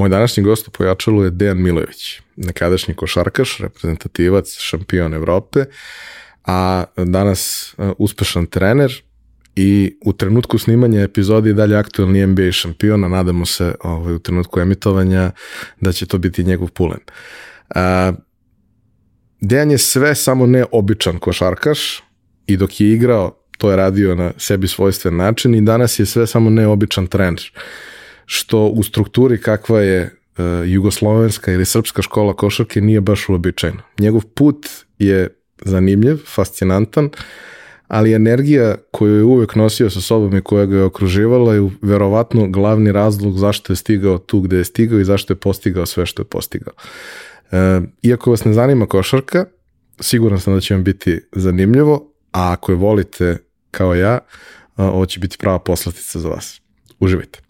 Moj današnji gost u pojačalu je Dejan Milojević, nekadašnji košarkaš, reprezentativac, šampion Evrope, a danas uh, uspešan trener i u trenutku snimanja epizode i dalje aktualni NBA šampion, a nadamo se ovaj, u trenutku emitovanja da će to biti njegov pulen. Uh, Dejan je sve samo ne običan košarkaš i dok je igrao to je radio na sebi svojstven način i danas je sve samo neobičan trener. Što u strukturi kakva je uh, jugoslovenska ili srpska škola košarke nije baš uobičajeno. Njegov put je zanimljiv, fascinantan, ali energija koju je uvek nosio sa sobom i koja ga je okruživala je verovatno glavni razlog zašto je stigao tu gde je stigao i zašto je postigao sve što je postigao. E, iako vas ne zanima košarka, siguran sam da će vam biti zanimljivo, a ako je volite kao ja, ovo će biti prava poslatica za vas. Uživajte.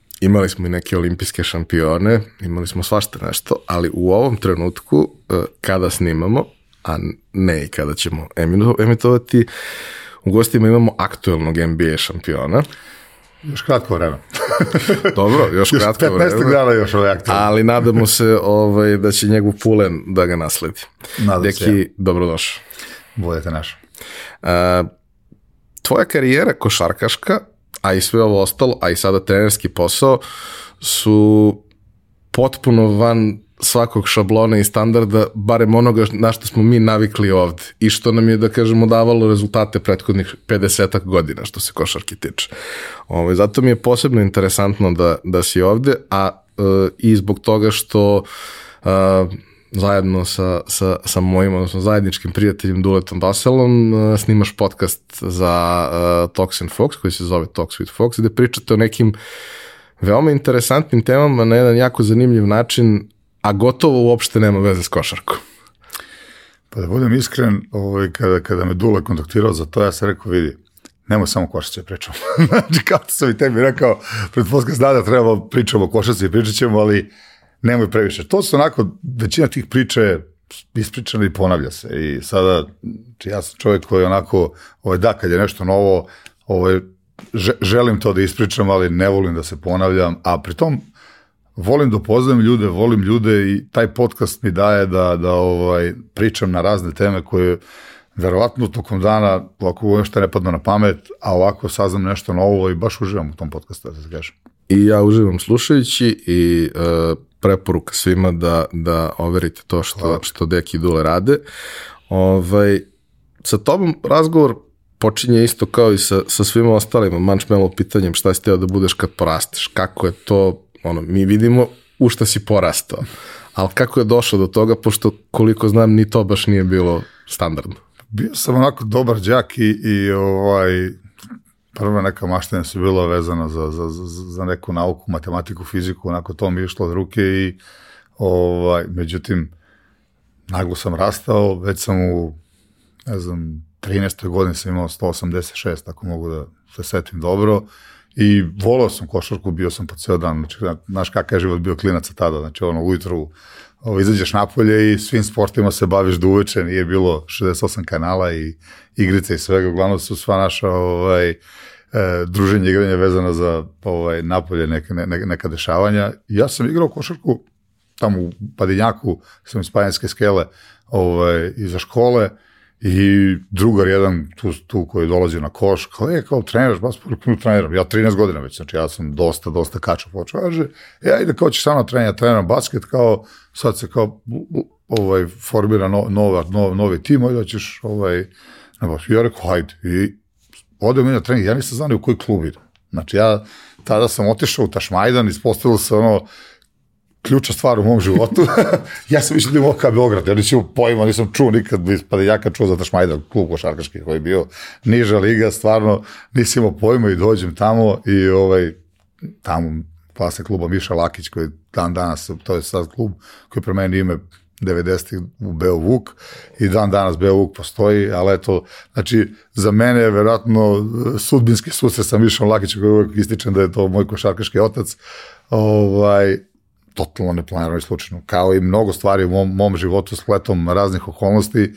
imali smo i neke olimpijske šampione, imali smo svašta nešto, ali u ovom trenutku, e, kada snimamo, a ne i kada ćemo emitovati, u gostima imamo aktuelnog NBA šampiona. Još kratko vreme. Dobro, još kratko još 15 vreme. 15 dana još ovaj aktualno. Ali nadamo se ovaj, da će njegov pulen da ga nasledi. Nadam Deki, se ja. dobrodošao. Budete naš. Uh, tvoja karijera košarkaška a i sve ovo ostalo, a i sada trenerski posao, su potpuno van svakog šablona i standarda, barem onoga na što smo mi navikli ovde i što nam je, da kažemo, davalo rezultate prethodnih 50 godina što se košarki tiče. Ovo, ovaj, zato mi je posebno interesantno da, da si ovde, a e, i zbog toga što e, zajedno sa, sa, sa mojim, odnosno zajedničkim prijateljem Duletom Baselom uh, snimaš podcast za uh, Talks and Fox koji se zove Talks with Fox gde pričate o nekim veoma interesantnim temama na jedan jako zanimljiv način, a gotovo uopšte nema veze s košarkom. Pa da budem iskren, ovaj, kada, kada me Dule kontaktirao za to, ja sam rekao, vidi, nemoj samo košarce pričamo. znači, kao sam i tebi rekao, pred podcast da treba pričamo o košarci i pričat ćemo, ali nemoj previše. To su onako, većina tih priča je ispričana i ponavlja se. I sada, znači ja sam čovjek koji onako, ovaj, da, kad je nešto novo, ovaj, želim to da ispričam, ali ne volim da se ponavljam, a pritom volim da upoznam ljude, volim ljude i taj podcast mi daje da, da ovaj, pričam na razne teme koje verovatno tokom dana, ovako nešto ne padne na pamet, a ovako saznam nešto novo i baš uživam u tom podcastu, da se kažem. I ja uživam slušajući i uh, preporuka svima da, da overite to što, što Deki i Dule rade. Ovaj, sa tobom razgovor počinje isto kao i sa, sa svima ostalima, mančmelo pitanjem šta si teo da budeš kad porasteš, kako je to, ono, mi vidimo u šta si porastao, ali kako je došao do toga, pošto koliko znam ni to baš nije bilo standardno. Bio sam onako dobar đak i, i ovaj, prva neka maštenja su bila vezana za, za, za, neku nauku, matematiku, fiziku, onako to mi je išlo od ruke i ovaj, međutim, naglo sam rastao, već sam u, ne znam, 13. godine sam imao 186, ako mogu da se setim dobro, i volao sam košarku, bio sam po ceo dan, znači, znaš kakav je život bio klinaca tada, znači ono, ujutru ovo, izađeš napolje i svim sportima se baviš do uveče, nije bilo 68 kanala i igrice i svega, uglavnom su sva naša ovaj, e, druženje igranja vezana za ovaj, napolje neke, ne, neka dešavanja. Ja sam igrao košarku tamo u Padinjaku, sam iz Pajanske skele ovaj, iza škole, I drugar jedan tu, tu koji dolazi na koš, kao je, kao treniraš basket, treniram. Ja 13 godina već, znači ja sam dosta, dosta kačao počeo. Kaže, ja ide kao ćeš samo trenirati, ja treniram basket, kao sad se kao ovaj, formira no, nova, nov, novi tim, da ćeš ovaj, na basket. Ja rekao, hajde. I ode mi na trening, ja nisam znao u koji klub idem. Znači ja tada sam otišao u Tašmajdan, ispostavilo se ono, ključna stvar u mom životu. ja sam više da kao Beograd, ja nisam pojma, nisam čuo nikad, pa da ja kad čuo za Tašmajda, klub košarkaški koji je bio niža liga, stvarno nisam imao pojma i dođem tamo i ovaj, tamo klasa kluba Miša Lakić koji dan danas, to je sad klub koji pre meni ime 90. u Beovuk i dan danas Beovuk postoji, ali eto, znači, za mene je verovatno sudbinski susret sa Mišom Lakićem koji uvek ističem da je to moj košarkaški otac, ovaj, totalno neplanirano i slučajno, kao i mnogo stvari u mom, mom životu s pletom raznih okolnosti,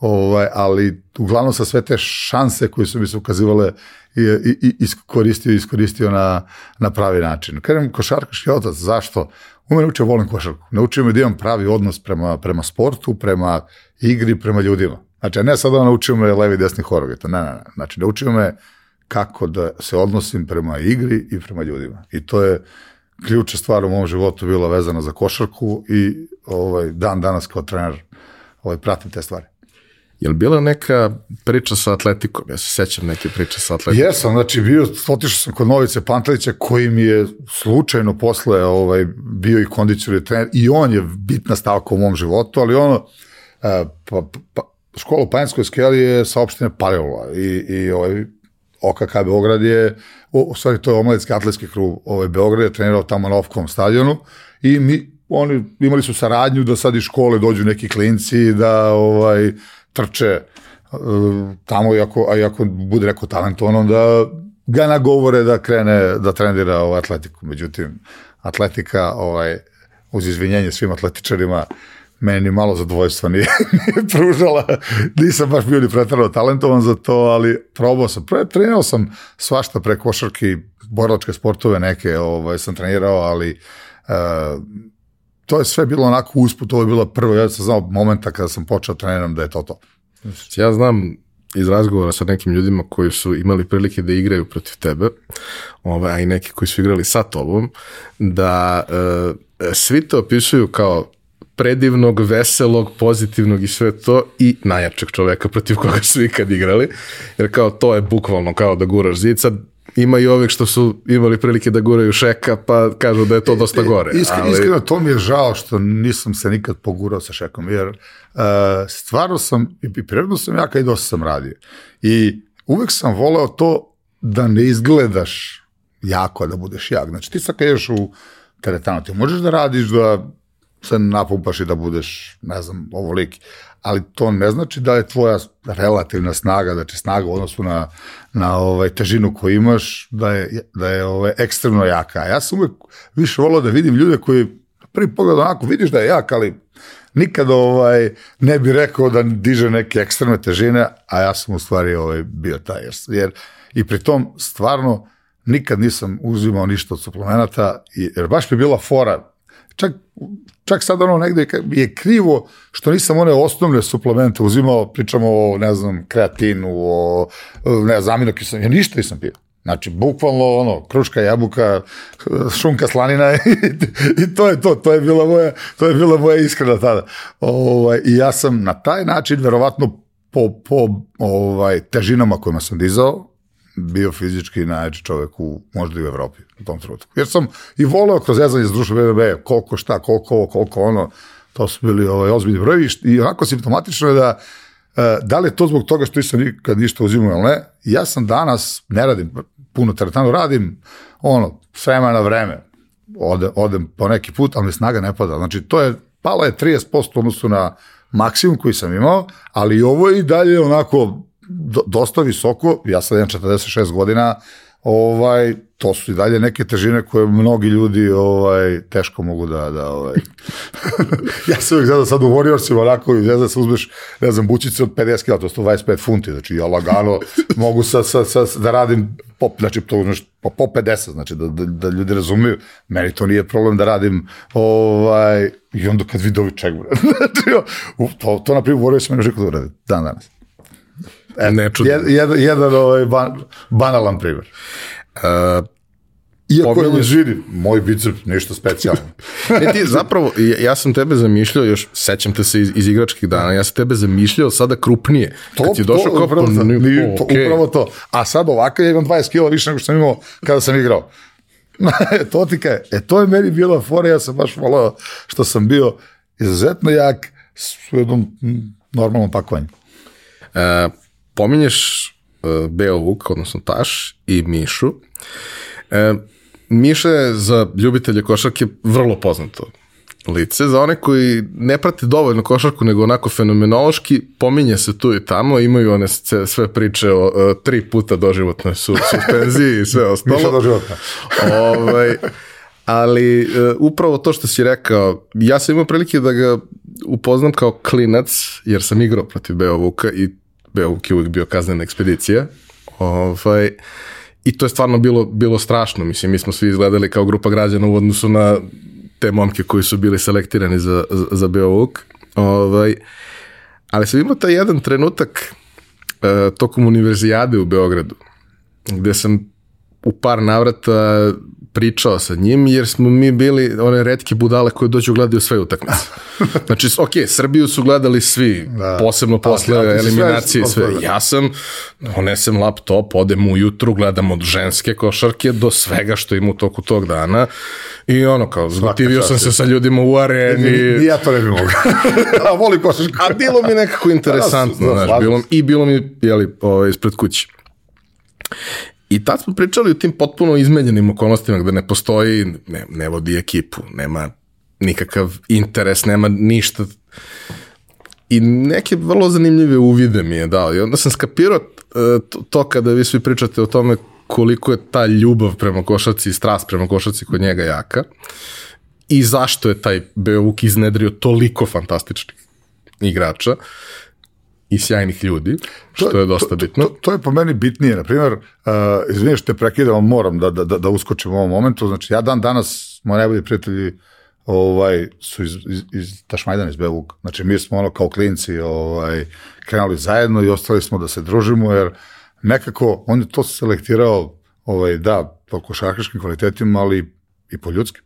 ovaj, ali uglavnom sa sve te šanse koje su mi se ukazivale i, i, i iskoristio, iskoristio na, na pravi način. Kažem, košarkaški otac, zašto? U mene učio volim košarku. Naučio me da imam pravi odnos prema, prema sportu, prema igri, prema ljudima. Znači, ne sad da naučio me levi desni horogeta, ne, ne, ne. Znači, naučio me kako da se odnosim prema igri i prema ljudima. I to je ključna stvar u mom životu bila vezana za košarku i ovaj, dan danas kao trener ovaj, pratim te stvari. Je li bila neka priča sa atletikom? Ja se sećam neke priče sa atletikom. Jesam, znači bio, otišao sam kod Novice Pantelića koji mi je slučajno posle ovaj, bio i kondicioni trener i on je bitna stavka u mom životu, ali ono, e, pa, pa, škola u Panjskoj skeli je sa opštine Palilova i, i ovaj, OKK Beograd je, u stvari to je omladinski atletski krug ovaj, Beograd je trenirao tamo na Ofkom stadionu i mi, oni imali su saradnju da sad iz škole dođu neki klinci da ovaj, trče uh, tamo i ako, a i ako bude neko talentovan, da ga nagovore da krene da trenira ovaj atletiku. Međutim, atletika, ovaj, uz izvinjenje svim atletičarima, meni malo zadovoljstva nije, nije pružala, nisam baš bio ni pretrano talentovan za to, ali probao sam, pre, trenirao sam svašta pre košarki, borilačke sportove neke ovaj, sam trenirao, ali uh, to je sve bilo onako usput, ovo je bilo prvo, ja sam znao momenta kada sam počeo treniram da je to to. Ja znam iz razgovora sa nekim ljudima koji su imali prilike da igraju protiv tebe, ovaj, a i neki koji su igrali sa tobom, da e, svi to opisuju kao predivnog, veselog, pozitivnog i sve to i najjačeg čoveka protiv koga su ikad igrali. Jer kao to je bukvalno kao da guraš zid. Sad ima i ovih što su imali prilike da guraju šeka, pa kažu da je to dosta gore. Iskreno, ali... iskreno to mi je žao što nisam se nikad pogurao sa šekom, jer uh, stvarno sam, i prirodno sam jaka i dosta sam radio. I uvek sam voleo to da ne izgledaš jako, da budeš jak. Znači ti sad kad ješ u teretanu, ti možeš da radiš da se napumpaš i da budeš, ne znam, ovoliki. Ali to ne znači da je tvoja relativna snaga, znači snaga u odnosu na, na ovaj, težinu koju imaš, da je, da je ovaj, ekstremno jaka. Ja sam uvek više volao da vidim ljude koji prvi pogled onako vidiš da je jak, ali nikad ovaj, ne bi rekao da diže neke ekstremne težine, a ja sam u stvari ovaj, bio taj. Jer, i pri tom stvarno nikad nisam uzimao ništa od suplemenata, jer baš bi bila fora, čak čak sad ono negde je krivo što nisam one osnovne suplemente uzimao, pričamo o, ne znam, kreatinu, o, ne znam, aminokiselinu, ja ništa nisam pio. Znači, bukvalno ono, kruška jabuka, šunka slanina i, i to je to, to je bila moja, to je bila moja iskrena tada. Ovaj, I ja sam na taj način, verovatno po, po ovaj, težinama kojima sam dizao, bio fizički najjači čovek u, možda i u Evropi u tom trenutku. Jer sam i voleo kroz jezanje s društvo BBB, koliko šta, koliko ovo, koliko ono, to su bili ovaj, ozbiljni brojevi i onako simptomatično je da e, da li je to zbog toga što nisam nikad ništa uzimao ili ne, ja sam danas, ne radim puno teretanu, radim ono, s vremena na vreme, Ode, odem po neki put, ali mi snaga ne pada. Znači, to je, pala je 30% odnosu na maksimum koji sam imao, ali ovo je i dalje onako dosta visoko, ja sad imam 46 godina, ovaj, to su i dalje neke težine koje mnogi ljudi ovaj, teško mogu da, da ovaj. ja sam uvijek zada sad u Warriorsima, onako, ne znam, se uzmeš, ne znam, bučice od 50 kg, to je 125 funti, znači ja lagano mogu sa, sa, sa, da radim, po, znači to uzmeš po, po 50, znači da, da, da ljudi razumiju, meni to nije problem da radim, ovaj, i onda kad vidi ovi čeg, znači, to, to na primjer Warriorsima ne može da uradi, dan danas. E, ne čudim. Jed, jedan, jedan ovaj ban, banalan primjer. Uh, Iako je Pominješ- ležiri, moj bicep nešto specijalno. Ne, ti zapravo, ja, ja sam tebe zamišljao, još sećam te se iz, iz igračkih dana, ja sam tebe zamišljao sada krupnije. Kad ti došao kao, upravo, pa, to, ni- to, okej. upravo to. A sad ovako ja imam 20 kila više nego što sam imao kada sam igrao. to ti kaj, e to je meni bila fora, ja sam baš volao što sam bio izuzetno jak s jednom normalnom pakovanju. E, pominješ e, Beo Vuk, odnosno Taš i Mišu. E, Miša je za ljubitelje košarke vrlo poznato lice. Za one koji ne prate dovoljno košarku, nego onako fenomenološki, pominje se tu i tamo, imaju one sve priče o e, tri puta doživotnoj su, suspenziji i sve ostalo. Miša do života. ovaj, ali e, upravo to što si rekao, ja sam imao prilike da ga upoznam kao klinac, jer sam igrao protiv Beovuka i Beovuk je uvijek bio kaznena ekspedicija. Ovaj, I to je stvarno bilo, bilo strašno. Mislim, mi smo svi izgledali kao grupa građana u odnosu na te momke koji su bili selektirani za, za, za Beovuk. Ovaj, ali sam imao taj jedan trenutak e, tokom univerzijade u Beogradu, gde sam u par navrata pričao sa njim, jer smo mi bili one redke budale koje dođu gledaju sve utakmice. Znači, ok, Srbiju su gledali svi, Da. posebno posle A ti si sve eliminacije i sve. otvoren. Ja sam, donesem laptop, odem ujutru, gledam od ženske košarke do svega što ima u toku tog dana i ono kao, zgotivio sam se sa ljudima u Ni, areni, ni ja to ne bi mogao. A volim košarku. a bilo mi nekako interesantno, Da, znaš, bilo, i bilo mi, jeli, ovaj, ispred kuće. I tad smo pričali o tim potpuno izmenjenim okolnostima gde ne postoji, ne, ne vodi ekipu, nema nikakav interes, nema ništa. I neke vrlo zanimljive uvide mi je dao. I onda sam skapirao e, to, kada vi svi pričate o tome koliko je ta ljubav prema košarci i strast prema košarci kod njega jaka i zašto je taj Beovuk iznedrio toliko fantastičnih igrača i sjajnih ljudi, što je dosta bitno. To, to je po meni bitnije. Na primjer, uh, izvinite što te prekidam, moram da, da, da, da uskočim u ovom momentu. Znači, ja dan danas, moji najbolji prijatelji ovaj, su iz, iz, iz Tašmajdana, iz Belug. Znači, mi smo ono kao klinci ovaj, krenuli zajedno i ostali smo da se družimo, jer nekako on je to selektirao, ovaj, da, po košarkaškim kvalitetima, ali i po ljudskim.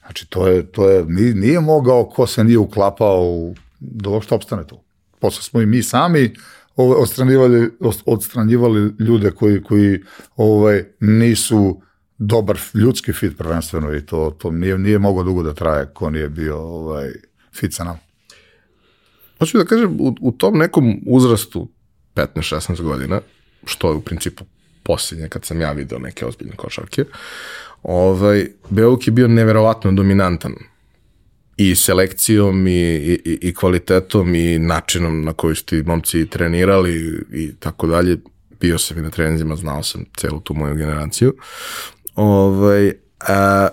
Znači, to je, to je, nije, nije mogao ko se nije uklapao u, da uopšte opstane tu. Posle smo i mi sami ovaj, odstranjivali, odstranjivali ljude koji, koji ovaj, nisu dobar ljudski fit prvenstveno i to, to nije, nije moglo dugo da traje ko nije bio ovaj, fit sa nama. Hoću da kažem, u, u tom nekom uzrastu 15-16 godina, što je u principu posljednje kad sam ja video neke ozbiljne košarke, ovaj, Beuk je bio neverovatno dominantan i selekcijom i, i, i- kvalitetom i načinom na koji su ti momci trenirali i tako dalje. Bio sam i na treninzima, znao sam celu tu moju generaciju. Ovaj, a,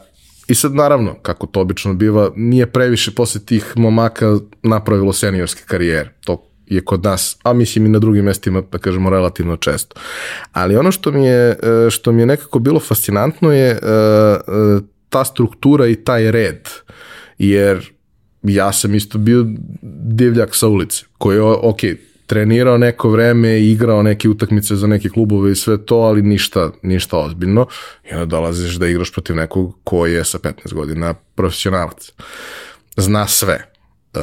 I sad naravno, kako to obično biva, nije previše posle tih momaka napravilo seniorske karijere. To je kod nas, a mislim i na drugim mestima, da kažemo, relativno često. Ali ono što mi je, e, što mi je nekako bilo fascinantno je e, e, ta struktura i taj red. Jer ja sam isto bio divljak sa ulice, koji je, ok, trenirao neko vreme, igrao neke utakmice za neke klubove i sve to, ali ništa, ništa ozbiljno. I onda dolaziš da igraš protiv nekog ko je sa 15 godina profesionalac. Zna sve. Uh,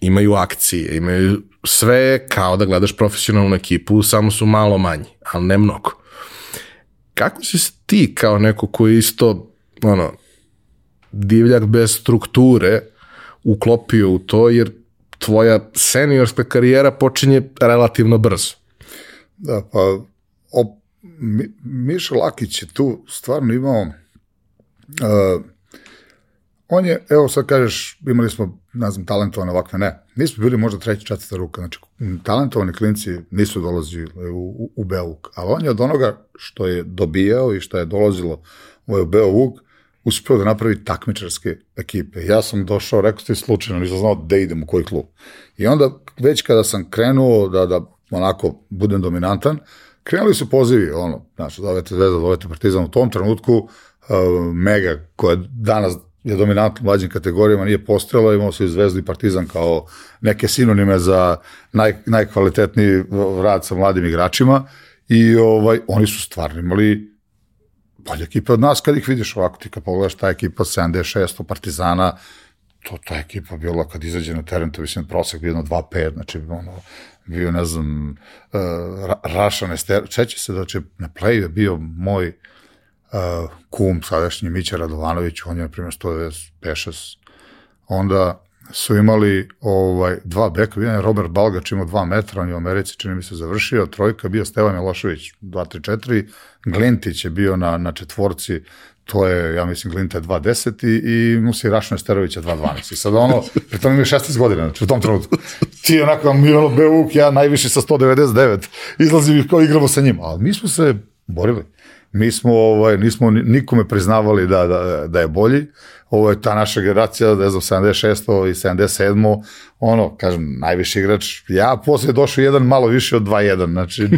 imaju akcije, imaju sve kao da gledaš profesionalnu ekipu, samo su malo manji, ali ne mnogo. Kako si ti kao neko koji isto ono, divljak bez strukture uklopio u to, jer tvoja seniorska karijera počinje relativno brzo. Da, pa o, Mi, Miša Lakić je tu stvarno imao uh, on je, evo sad kažeš, imali smo, ne znam, talentovane ovakve, ne. Nismo bili možda treća, četvrta ruka, znači talentovani klinci nisu dolazili u, u, u Beovuk, ali on je od onoga što je dobijao i što je dolazilo u Beovuk, uspeo da napravi takmičarske ekipe. Ja sam došao, rekao ste slučajno, nisam znao da idem u koji klub. I onda već kada sam krenuo da, da onako budem dominantan, krenuli su pozivi, ono, znači, zovete Zvezda, zovete Partizan u tom trenutku, uh, Mega, koja danas je dominantno u mlađim kategorijama, nije postrela, imao se i Zvezdu i Partizan kao neke sinonime za naj, najkvalitetniji rad sa mladim igračima i ovaj, oni su stvarno imali bolja ekipa od nas kad ih vidiš ovako, ti kad pogledaš ta ekipa 76 Partizana, to ta ekipa bila kad izađe na teren, to mislim prosek bio na 2-5, znači ono, bio, ne znam, uh, Raša Nester, čeće se da će na play je bio moj uh, kum, sadašnji Mića Radovanović, on je, na primjer, 195 onda su imali ovaj, dva beka, jedan je Robert Balgač imao dva metra, on je u Americi, čini mi se, završio, trojka bio Stevan Milošević, 2-3-4, Glintić je bio na, na četvorci, to je, ja mislim, Glinta je 2.10 i, i Musi Rašno Esterovića 2.12. I sad ono, pri tom imaju 16 godina, znači u tom trenutku. Ti onako, mi ono, Beuk, ja najviše sa 199, izlazim i kao igramo sa njim. Ali mi smo se borili. Mi smo, ovaj, nismo nikome priznavali da, da, da je bolji. Ovo je ta naša generacija, ne znam, 76. i 77. Ono, kažem, najviši igrač. Ja posle je došao jedan malo više od 2-1. Znači,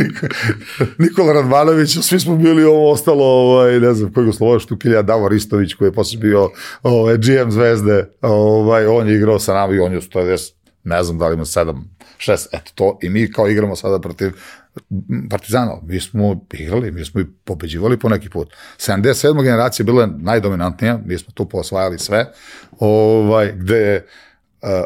Nikola Radvanović, svi smo bili ovo ostalo, ovaj, ne znam, kojeg uslova Štukilja, Davor Istović, koji je posle bio ovaj, GM Zvezde, ovaj, on je igrao sa nama i on je 110, ne znam da li ima 7, 6, eto to. I mi kao igramo sada protiv Partizana, mi smo igrali, mi smo i pobeđivali po neki put. 77. generacija bila najdominantnija, mi smo tu posvajali sve, ovaj, gde je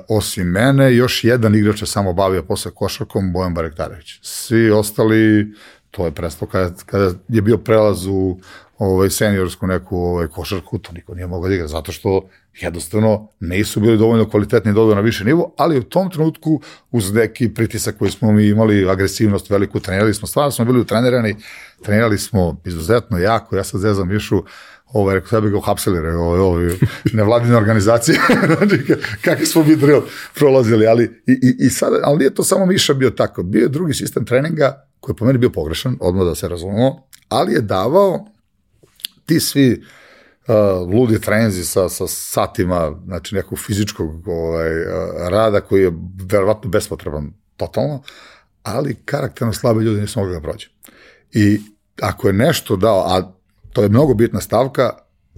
osim mene, još jedan igrač je samo bavio posle košarkom, Bojan Barektarević. Svi ostali, to je prestao kada, kada je bio prelaz u ovaj, seniorsku neku ovaj, košarku, to niko nije mogao da igra, zato što jednostavno nisu bili dovoljno kvalitetni da na više nivo, ali u tom trenutku uz neki pritisak koji smo mi imali, agresivnost veliku, trenirali smo, stvarno smo bili utrenirani, trenirali smo izuzetno jako, ja sad zezam Mišu, ovaj, rekao, sve bi ga uhapsili, ovaj, ovaj, nevladine organizacije, znači, kakvi smo mi drill prolazili, ali i, i, i sad, ali nije to samo Miša bio tako, bio je drugi sistem treninga, koji je po meni bio pogrešan, odmah da se razumemo, ali je davao ti svi uh, ludi trenzi sa, sa satima, znači nekog fizičkog ovaj, rada koji je verovatno bespotreban totalno, ali karakterno slabe ljudi nisu mogli da prođe. I ako je nešto dao, a to je mnogo bitna stavka,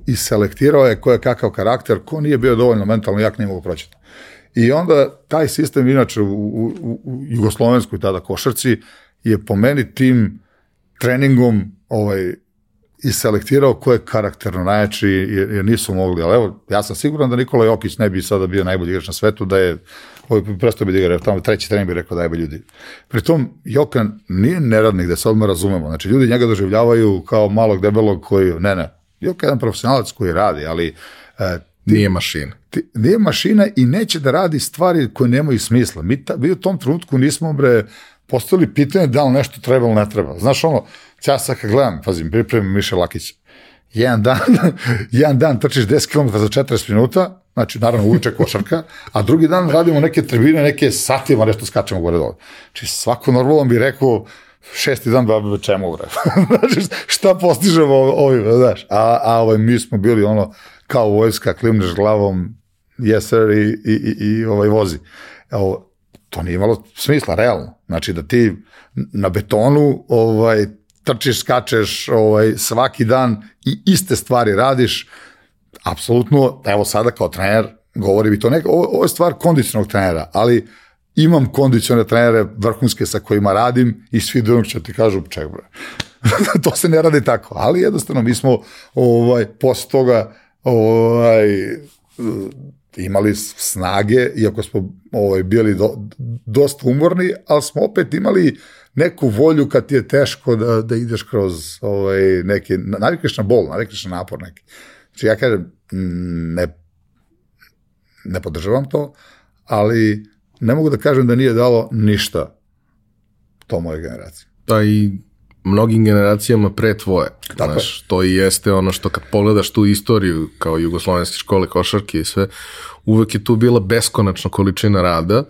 i selektirao je ko je kakav karakter, ko nije bio dovoljno mentalno jak, nije mogu proći. I onda taj sistem, inače u, u, u jugoslovenskoj tada košarci, je po meni tim treningom ovaj, i selektirao ko je karakterno najjači, jer, jer nisu mogli, ali evo, ja sam siguran da Nikola Jokić ne bi sada bio najbolji igrač na svetu, da je ovaj prestao bi da tamo treći trening bi rekao da je ljudi. Pritom, Jokan nije neradnik, da se odmah razumemo, znači ljudi njega doživljavaju kao malog debelog koji, ne, ne, Jokan je jedan profesionalac koji radi, ali e, ti, nije mašina. Ti, nije mašina i neće da radi stvari koje nemaju smisla. Mi, ta, mi u tom trenutku nismo, bre, postavili pitanje da li nešto treba ili ne treba. Znaš ono, ja sad kad gledam, pazim, pripremim Miša Lakić, jedan dan, jedan dan trčiš 10 km za 40 minuta, znači naravno uveče košarka, a drugi dan radimo neke tribine, neke satima, nešto skačemo gore dole. Znači svako normalno bi rekao, šesti dan da čemu bre. znači šta postižemo ovim, znaš. A, a ovaj, mi smo bili ono kao vojska, klimneš glavom, yes sir, i, i, i, i ovaj vozi. Evo, to nije imalo smisla, realno. Znači da ti na betonu ovaj, trčiš, skačeš ovaj, svaki dan i iste stvari radiš, apsolutno, evo sada kao trener, govori bi to neko, ovo, ovo je stvar kondicionog trenera, ali imam kondicione trenere vrhunske sa kojima radim i svi do će ti kažu ček bre. to se ne radi tako, ali jednostavno mi smo ovaj, posle toga ovaj, imali snage, iako smo ovaj, bili do, dosta umorni, ali smo opet imali neku volju kad ti je teško da, da ideš kroz ovaj, neke, navikneš na bol, navikneš na napor neki. Znači ja kažem, ne, ne podržavam to, ali ne mogu da kažem da nije dalo ništa to moje generacije. Da i mnogim generacijama pre tvoje. Tako Znaš, je. to i jeste ono što kad pogledaš tu istoriju kao jugoslovenske škole košarke i sve, uvek je tu bila beskonačna količina rada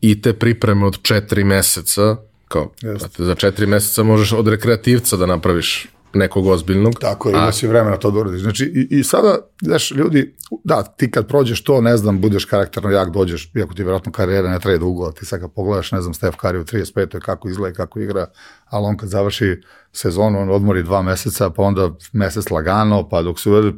i te pripreme od četiri meseca, kao, Jeste. za četiri meseca možeš od rekreativca da napraviš nekog ozbiljnog. Tako je, ima si vremena to da uradiš. Znači, i, i sada, znaš, ljudi, da, ti kad prođeš to, ne znam, budeš karakterno jak, dođeš, iako ti vjerojatno karijera ne traje dugo, ti sad kad pogledaš, ne znam, Steph Curry u 35. kako izgleda kako igra, ali on kad završi sezonu, on odmori dva meseca, pa onda mesec lagano, pa dok se uvede,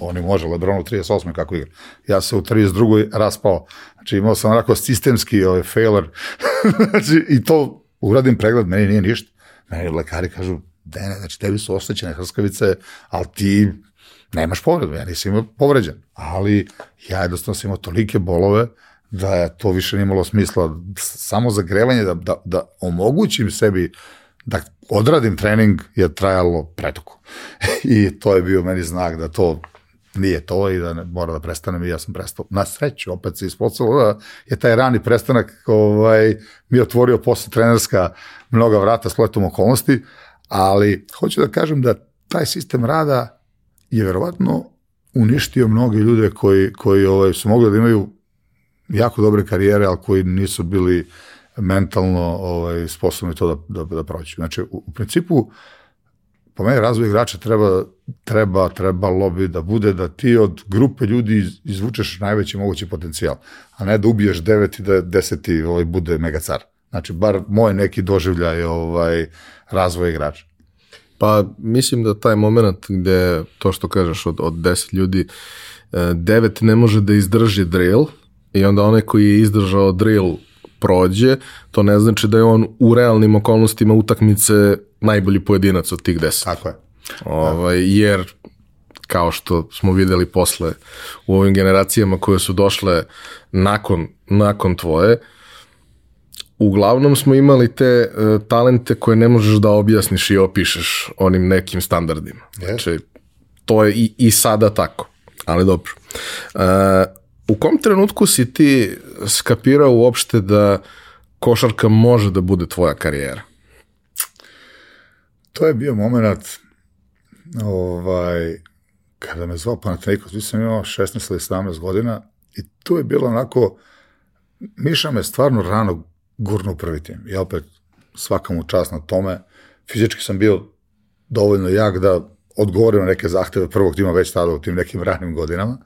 oni može, Lebron u 38. kako igra. Ja se u 32. raspao. Znači imao sam onako sistemski ovaj, failer. znači, I to uradim pregled, meni nije ništa. Meni lekari kažu, Dene, znači tebi su oštećene hrskavice, ali ti nemaš povredu, ja nisam imao povređen, ali ja jednostavno sam imao tolike bolove da je to više nije imalo smisla, samo zagrevanje da, da, da omogućim sebi da odradim trening je trajalo predugo. I to je bio meni znak da to nije to i da ne, mora da prestanem i ja sam prestao. Na sreću, opet se ispostavilo da je taj rani prestanak ovaj, mi otvorio posle trenerska mnoga vrata s letom okolnosti, Ali, hoću da kažem da taj sistem rada je verovatno uništio mnoge ljude koji, koji ovaj, su mogli da imaju jako dobre karijere, ali koji nisu bili mentalno ovaj, sposobni to da, da, da proći. Znači, u, u principu, po meni razvoj igrača treba, treba, trebalo bi da bude da ti od grupe ljudi izvučeš najveći mogući potencijal, a ne da ubiješ devet i da deseti ovaj, bude megacar. Znači, bar moj neki doživljaj ovaj, razvoja igrača. Pa mislim da taj moment gde to što kažeš od, od 10 ljudi, e, devet ne može da izdrži drill i onda onaj koji je izdržao drill prođe, to ne znači da je on u realnim okolnostima utakmice najbolji pojedinac od tih 10. Tako je. Ovaj, jer kao što smo videli posle u ovim generacijama koje su došle nakon, nakon tvoje, uglavnom smo imali te uh, talente koje ne možeš da objasniš i opišeš onim nekim standardima. Yes. Znači, to je i, i sada tako, ali dobro. Uh, u kom trenutku si ti skapirao uopšte da košarka može da bude tvoja karijera? To je bio moment ovaj, kada me zvao Panathinaikos, vi sam imao 16 ili 17 godina i to je bilo onako, Miša me stvarno rano gurnu prvi tim. I opet svaka mu čast na tome. Fizički sam bio dovoljno jak da odgovorim na neke zahteve prvog tima već tada u tim nekim ranim godinama.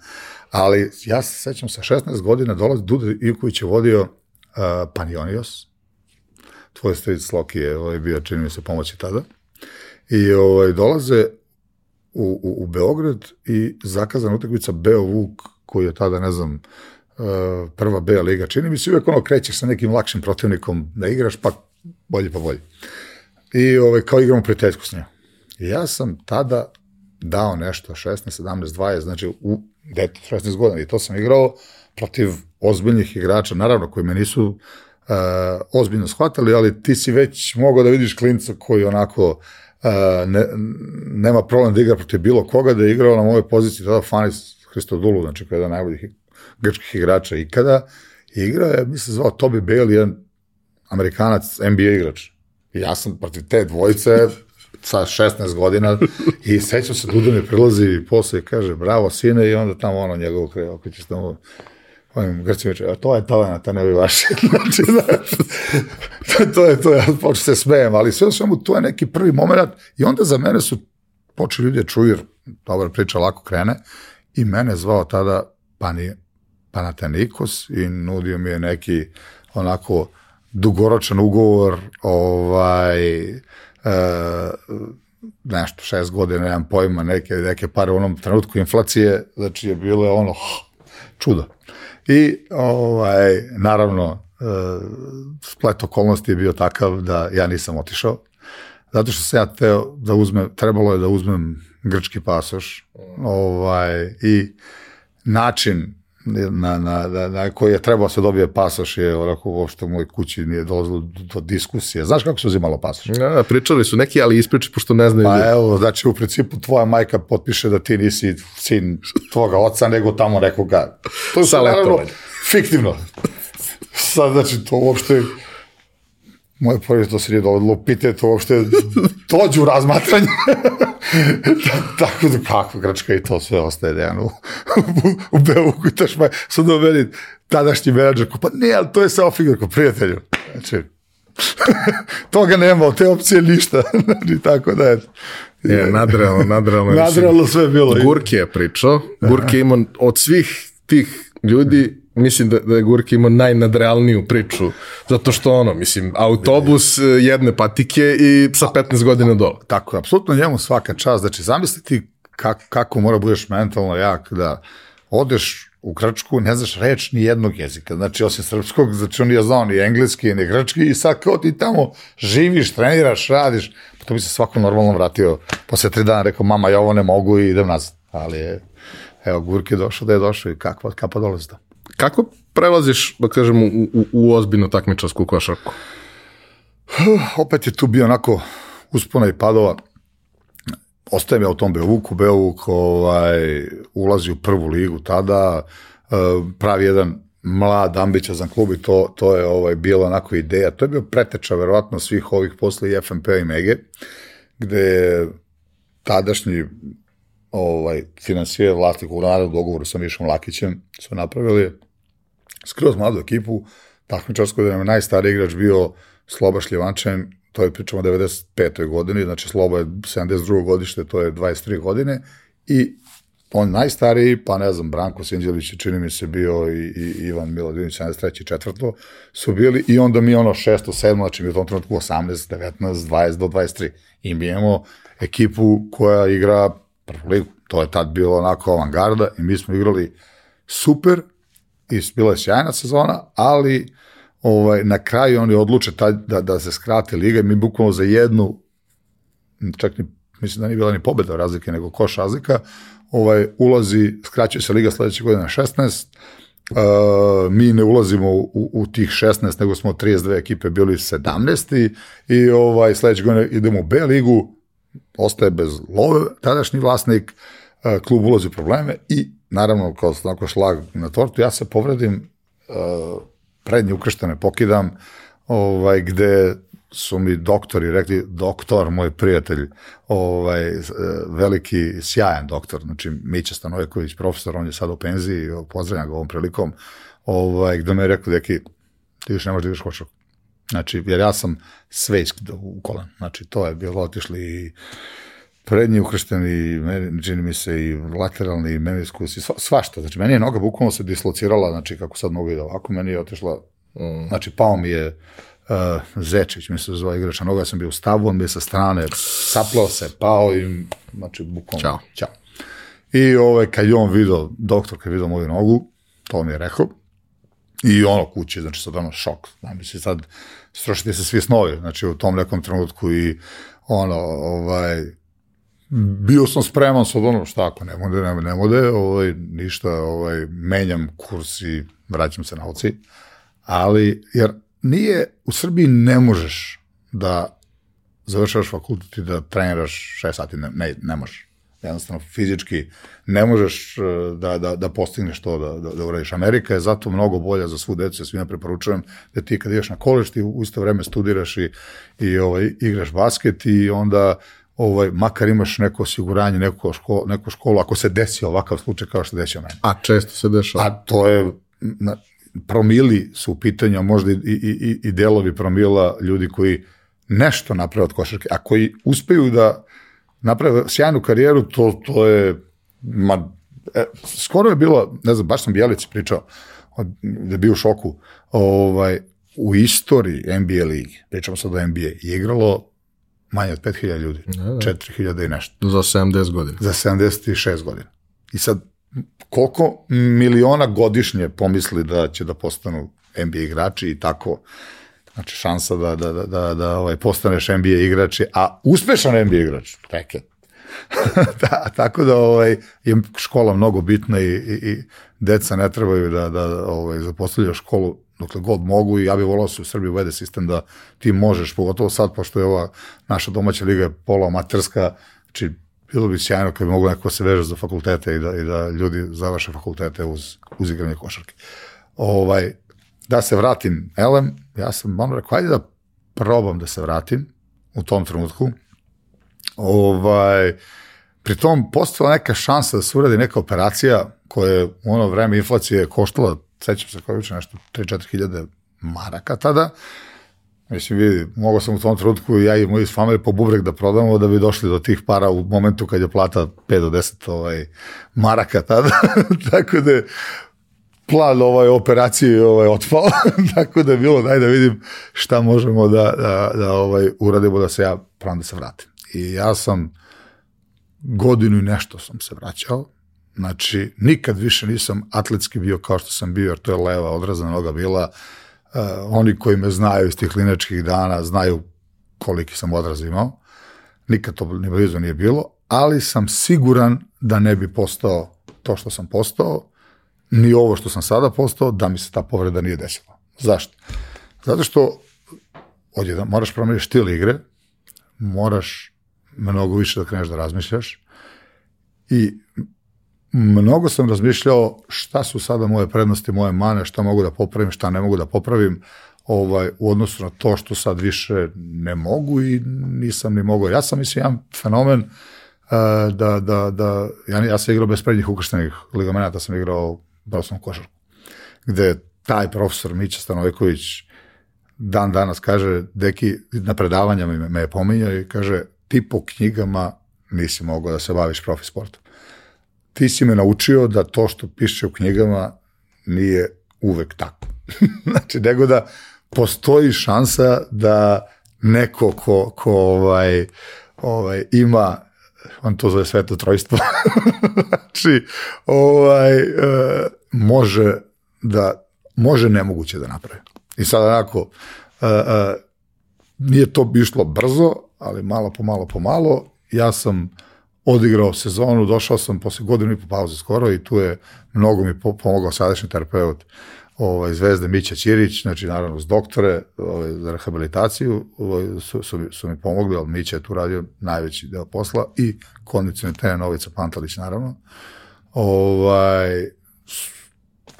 Ali ja se sećam sa 16 godina dolazi Duda Ivković je vodio uh, Panionios. Tvoj stric Loki je ovaj, bio, čini mi se, pomoći tada. I ovaj, dolaze u, u, u Beograd i zakazana utakmica Beo Vuk, koji je tada, ne znam, Uh, prva B liga. Čini mi se uvek ono krećeš sa nekim lakšim protivnikom da igraš, pa bolje pa bolje. I ovaj, kao igramo prijateljsku s njom. Ja sam tada dao nešto, 16, 17, 20, znači u dete, 16 godina. I to sam igrao protiv ozbiljnih igrača, naravno, koji me nisu uh, ozbiljno shvatali, ali ti si već mogao da vidiš klinca koji onako uh, ne, nema problem da igra protiv bilo koga, da je igrao na mojoj poziciji tada Fanis Hristodulu, znači koji je jedan najboljih grčkih igrača ikada. Igrao je, mislim, zvao Toby Bale, jedan amerikanac, NBA igrač. I ja sam protiv te dvojice sa 16 godina i sećam se, Duda mi prilazi i posle i kaže, bravo sine, i onda tamo ono njegovo ako ćeš tamo ovim Grcima a to je talenta, ne bi vaše. znači, znači, to je to, ja počeo se smejem, ali sve u svemu to je neki prvi moment i onda za mene su počeli ljudi da čuju, jer dobra priča lako krene, i mene zvao tada Pani Panathinaikos i nudio mi je neki onako dugoročan ugovor, ovaj, nešto, šest godina, nemam pojma, neke, neke pare u onom trenutku inflacije, znači je bilo ono, čudo. I, ovaj, naravno, splet okolnosti je bio takav da ja nisam otišao. Zato što sam ja teo da uzmem, trebalo je da uzmem grčki pasoš ovaj, i način na, na, na, na koji je trebao da se dobije pasoš je onako uopšte u mojoj kući nije dolazilo do, do diskusije. Znaš kako se uzimalo pasoš? Ja, pričali su neki, ali ispriči pošto ne znaju. Pa evo, znači u principu tvoja majka potpiše da ti nisi sin tvoga oca, nego tamo nekoga. To je naravno fiktivno. Sad, znači, to uopšte moje porodice to se nije dovodilo u pitanje, to uopšte dođe u razmatranje. Tako da kako Grčka i to sve ostaje Dejan u, u, u Beovuku i taš sad da meni tadašnji menadžer, ko, pa ne, ali to je samo figura, ko prijatelju. Znači, toga nema, od te opcije ništa. znači, tako da je. Je, nadrealno, nadrealno. Nadrealno sve bilo. Gurki je pričao. Gurki je imao od svih tih ljudi mislim da, da je Gurki imao najnadrealniju priču, zato što ono, mislim, autobus eh, jedne patike i sa 15 godina dole. Tako je, apsolutno njemu svaka čast. Znači, zamisli ti kako, kako mora budeš mentalno jak da odeš u Grčku, ne znaš reč ni jednog jezika, znači osim srpskog, znači on nije znao ni engleski, ni grčki i sad kao ti tamo živiš, treniraš, radiš, pa to bi se svako normalno vratio. Posle tri dana rekao, mama, ja ovo ne mogu i idem nazad. Ali je, evo, Gurki je došao da je došao i kakva, kapa dolazi to. Kako prelaziš, da kažem, u, u, u ozbiljno takmičarsku košarku? opet je tu bio onako uspona i padova. Ostajem ja u tom Beovuku, Beovuk ovaj, ulazi u prvu ligu tada, eh, pravi jedan mlad, ambiciozan klub i to, to je ovaj, bila onako ideja. To je bio preteča verovatno svih ovih posle i FNP i Mege, gde je tadašnji ovaj, finansijer vlasnik u narodu dogovoru sa Mišom Lakićem su napravili skroz mladu ekipu, takmičarsku da nam je najstariji igrač bio Sloba Šljivančan, to je pričamo o 95. godini, znači Sloba je 72. godište, to je 23 godine i on najstariji, pa ne znam, Branko Sinđelić čini mi se bio i, i Ivan Milodinović 73. četvrto su bili i onda mi ono šesto, sedmo, znači mi u tom trenutku 18, 19, 20 do 23 i mi imamo ekipu koja igra prvu ligu. To je tad bilo onako avangarda i mi smo igrali super i bila je sjajna sezona, ali ovaj, na kraju oni odluče taj, da, da se skrate liga i mi bukvalno za jednu, čak ni, mislim da nije bila ni pobeda razlike, nego koš razlika, ovaj, ulazi, skraćuje se liga sledeće godine na 16, Uh, mi ne ulazimo u, u tih 16, nego smo 32 ekipe bili 17. I ovaj, sledeće godine idemo u B ligu, ostaje bez love, tadašnji vlasnik, uh, klub ulazi u probleme i naravno kao onako šlag na tortu, ja se povredim uh, prednje ukrštene pokidam, ovaj, gde su mi doktori rekli, doktor, moj prijatelj, ovaj, e, veliki, sjajan doktor, znači Mića Stanojeković, profesor, on je sad u penziji, pozdravljam ga ovom prilikom, ovaj, gde me je rekao, deki, ti više ne možeš da igraš košarku. Znači, jer ja sam svejsk u kolan, znači to je bilo otišli i prednji ukršteni, meni, čini mi se i lateralni meniskus i sva, svašta. Znači, meni je noga bukvalno se dislocirala, znači kako sad mogu da ovako, meni je otišla, mm. znači pao mi je uh, Zečić, mi se zove igrača noga, sam bio u stavu, on je sa strane saplao se, pao i, znači, bukvalno, Ćao. Ćao. I ovaj, kad je on video, doktor kad je video moju nogu, to mi je rekao, i ono kuće, znači sad ono šok, znači sad strošite se svi snovi, znači u tom nekom trenutku i ono, ovaj, bio sam spreman sad ono šta ako ne bude, ne, ne bude, ovaj, ništa, ovaj, menjam kurs i vraćam se na oci, ali, jer nije, u Srbiji ne možeš da završavaš fakultet i da treniraš 6 sati, ne, ne, ne možeš. Jednostavno, fizički ne možeš eh, da, da, da postigneš to da, da, da uradiš. Amerika je zato mnogo bolja za svu decu, ja svima preporučujem da ti kad ideš na kolež, ti u isto vreme studiraš i, i ovaj, igraš basket i onda ovaj, makar imaš neko osiguranje, neko školu, neku školu, ako se desi ovakav slučaj kao što desio meni. A često se dešava. A to je, na, promili su u pitanju, možda i, i, i, i delovi promila ljudi koji nešto naprave od košarke, a koji uspeju da naprave sjajnu karijeru, to, to je, ma, e, skoro je bilo, ne znam, baš sam Bjelici pričao, da je bio u šoku, ovaj, u istoriji NBA ligi, pričamo sad o NBA, je igralo manje od 5000 ljudi, Da, da. 4000 i nešto, Za 70 godina. za 76 godina. I sad, koliko miliona godišnje pomisli da će da postanu NBA igrači i tako znači šansa da, da, da, da, da ovaj, postaneš NBA igrač, a uspešan NBA igrač, reket. da, tako da ovaj, je škola mnogo bitna i, i, i deca ne trebaju da, da ovaj, zapostavljaju školu dokle god mogu i ja bih volao da se u Srbiji uvede sistem da ti možeš, pogotovo sad, pošto je ova naša domaća liga pola amaterska, znači bilo bi sjajno kad bi mogu neko se veže za fakultete i da, i da ljudi završe fakultete uz, uz igranje košarke. Ovaj, da se vratim Elem, ja sam malo rekao, ajde da probam da se vratim u tom trenutku. Ovaj, pri tom postala neka šansa da se uradi neka operacija koja je u ono vreme inflacije koštala, sećam se koja je nešto 3-4 hiljade maraka tada, Mislim, vidi, mogao sam u tom trenutku ja i moji familije po bubrek da prodamo da bi došli do tih para u momentu kad je plata 5 do 10 ovaj, maraka tada. Tako da je plan ovaj operacije ovaj otpao, tako da je bilo daj da vidim šta možemo da, da, da ovaj uradimo da se ja pravim da se vratim. I ja sam godinu i nešto sam se vraćao, znači nikad više nisam atletski bio kao što sam bio, jer to je leva odrazna noga bila, uh, oni koji me znaju iz tih linačkih dana znaju koliki sam odraz imao, nikad to ni blizu nije bilo, ali sam siguran da ne bi postao to što sam postao, ni ovo što sam sada postao, da mi se ta povreda nije desila. Zašto? Zato što odjedan, moraš promeniti stil igre, moraš mnogo više da kreneš da razmišljaš i mnogo sam razmišljao šta su sada moje prednosti, moje mane, šta mogu da popravim, šta ne mogu da popravim ovaj, u odnosu na to što sad više ne mogu i nisam ni mogao. Ja sam, mislim, jedan fenomen uh, da, da, da, ja, ja sam igrao bez prednjih ukrštenih ligamenata, sam igrao sam košarku, gde taj profesor Mića Stanojković dan danas kaže, deki, na predavanjama me je pominjao i kaže, ti po knjigama nisi mogao da se baviš profi sportom. Ti si me naučio da to što piše u knjigama nije uvek tako. znači, nego da postoji šansa da neko ko, ko ovaj, ovaj, ima on to zove sveto trojstvo, znači, ovaj, e, može da, može nemoguće da napravi. I sad onako, e, e, nije to išlo brzo, ali malo po malo po malo, ja sam odigrao sezonu, došao sam posle godinu i po pauze skoro i tu je mnogo mi pomogao sadašnji terapeut ovaj, Zvezde Mića Ćirić, znači naravno s doktore ovaj, za rehabilitaciju ovaj, su, su, su mi pomogli, ali Mića je tu radio najveći deo posla i kondicionalni trener Novica Pantalić naravno. Ovaj,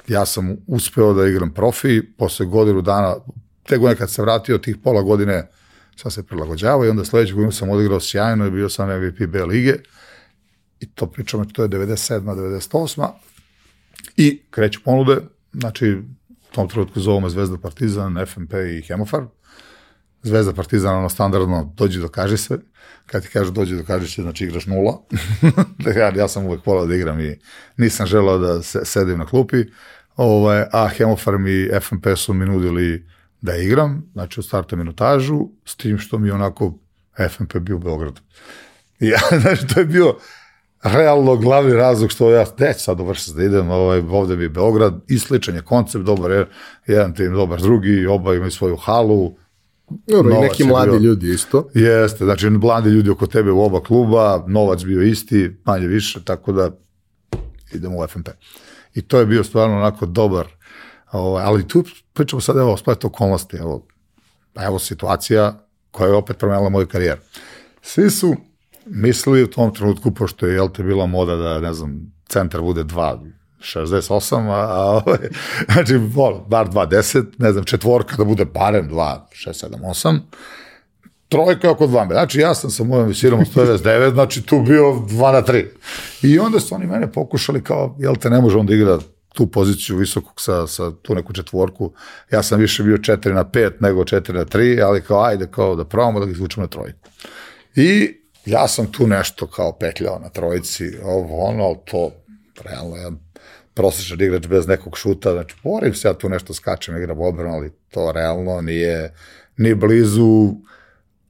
ja sam uspeo da igram profi, posle godinu dana, te godine kad se vratio, tih pola godine sam se prilagođavao i onda sledećeg godinu sam odigrao sjajno i bio sam MVP B lige i to pričamo, to je 97. 98. I kreću ponude, znači u tom trenutku zovemo Zvezda Partizan, FMP i Hemofar. Zvezda Partizan, ono standardno, dođi dokaži se. Kad ti kažu dođi dokaži se, znači igraš nula. ja, ja sam uvek volao da igram i nisam želao da se, sedim na klupi. Ovaj, a Hemofarm i FMP su mi nudili da igram, znači u startu minutažu, s tim što mi onako FMP bio u Beogradu. Ja, znači, to je bio, realno glavni razlog što ja neću sad u Vršac da idem, ovaj, ovde mi je Beograd, i sličan je koncept, dobar je, jedan tim dobar drugi, oba imaju svoju halu, Dobro, i neki mladi bio, ljudi isto. Jeste, znači mladi ljudi oko tebe u oba kluba, novac bio isti, manje više, tako da idemo u FNP. I to je bio stvarno onako dobar, ovaj, ali tu pričamo sad evo splet okolnosti, evo, evo situacija koja je opet promenila moju karijeru. Svi su mislili u tom trenutku, pošto je, jel te, bila moda da, ne znam, centar bude 2, 68, a, a ovaj, znači, vol, bar 2, ne znam, četvorka da bude barem 2, 6, 7, 8, trojka oko 2 metra. Znači, ja sam sa mojom visinom 199, znači tu bio 2 na 3. I onda su oni mene pokušali kao, jel te, ne može on da igra tu poziciju visokog sa, sa tu neku četvorku. Ja sam više bio 4 na 5 nego 4 na 3, ali kao ajde kao da probamo da ga izvučemo na trojku. I ja sam tu nešto kao petljao na trojici, ovo ono, to realno jedan prosječan igrač bez nekog šuta, znači borim se ja tu nešto skačem, igram odbranu, ali to realno nije ni blizu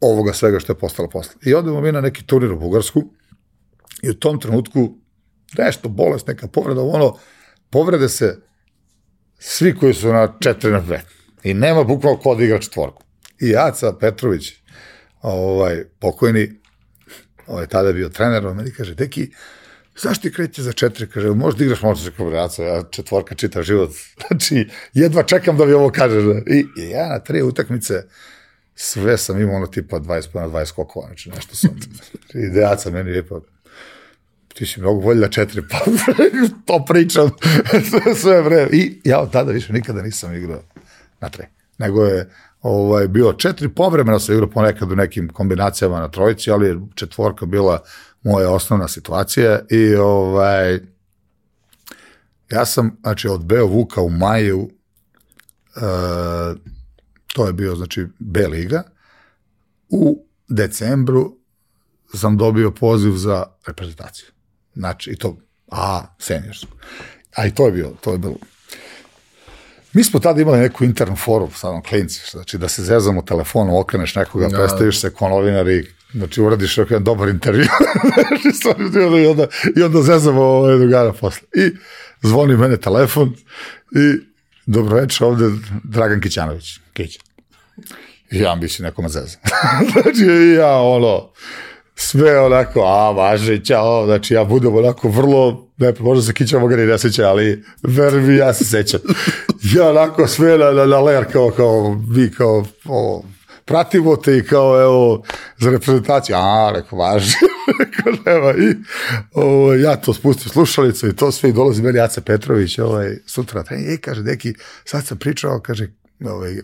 ovoga svega što je postalo posle. I odemo mi na neki turnir u Bugarsku i u tom trenutku nešto bolest, neka povreda, ono, povrede se svi koji su na 4 na 2. I nema bukvalno ko da igra četvorku. I Aca Petrović, ovaj, pokojni, ovaj, tada bio trener, on meni kaže, deki, zašto ti kreće za četiri? Kaže, možda igraš možda za kombinacija, ja četvorka čita život. Znači, jedva čekam da mi ovo kažeš. I, I ja na tri utakmice, sve sam imao ono tipa 20 na 20 skokova, znači nešto sam, ideaca meni je pa ti si mnogo bolji na četiri, pa to pričam sve vreme. I ja od tada više nikada nisam igrao na tre. Nego je ovaj, bio četiri, povremeno sam igrao ponekad u nekim kombinacijama na trojici, ali četvorka bila moja osnovna situacija i ovaj, ja sam, znači, od Beo Vuka u maju, uh, to je bio, znači, B liga, u decembru sam dobio poziv za reprezentaciju. Znači, i to, a, seniorsku. A i to je bilo, to je bilo. Mi smo tada imali neku internu foru sa onom klinci, znači da se zezamo telefonom, okreneš nekoga, da. predstaviš se kao novinar i znači uradiš jedan dobar intervju i onda, i onda zezamo ovaj drugara posle. I zvoni mene telefon i dobro večer ovde Dragan Kićanović, Kić. I ja mislim nekoma zezam. znači ja ono, sve onako, a važe, čao, znači ja budem onako vrlo, ne, možda se kića moga ni ne seća, ali verujem ja se sećam. Ja onako sve na, na, na ler, kao, kao, vi kao, o, pratimo te i kao, evo, za reprezentaciju, a, rekao, važi, rekao, nema, i o, ja to spustim slušalicu i to sve, i dolazi meni Jace Petrović, ovaj, sutra, i kaže, neki, sad sam pričao, kaže, ovaj,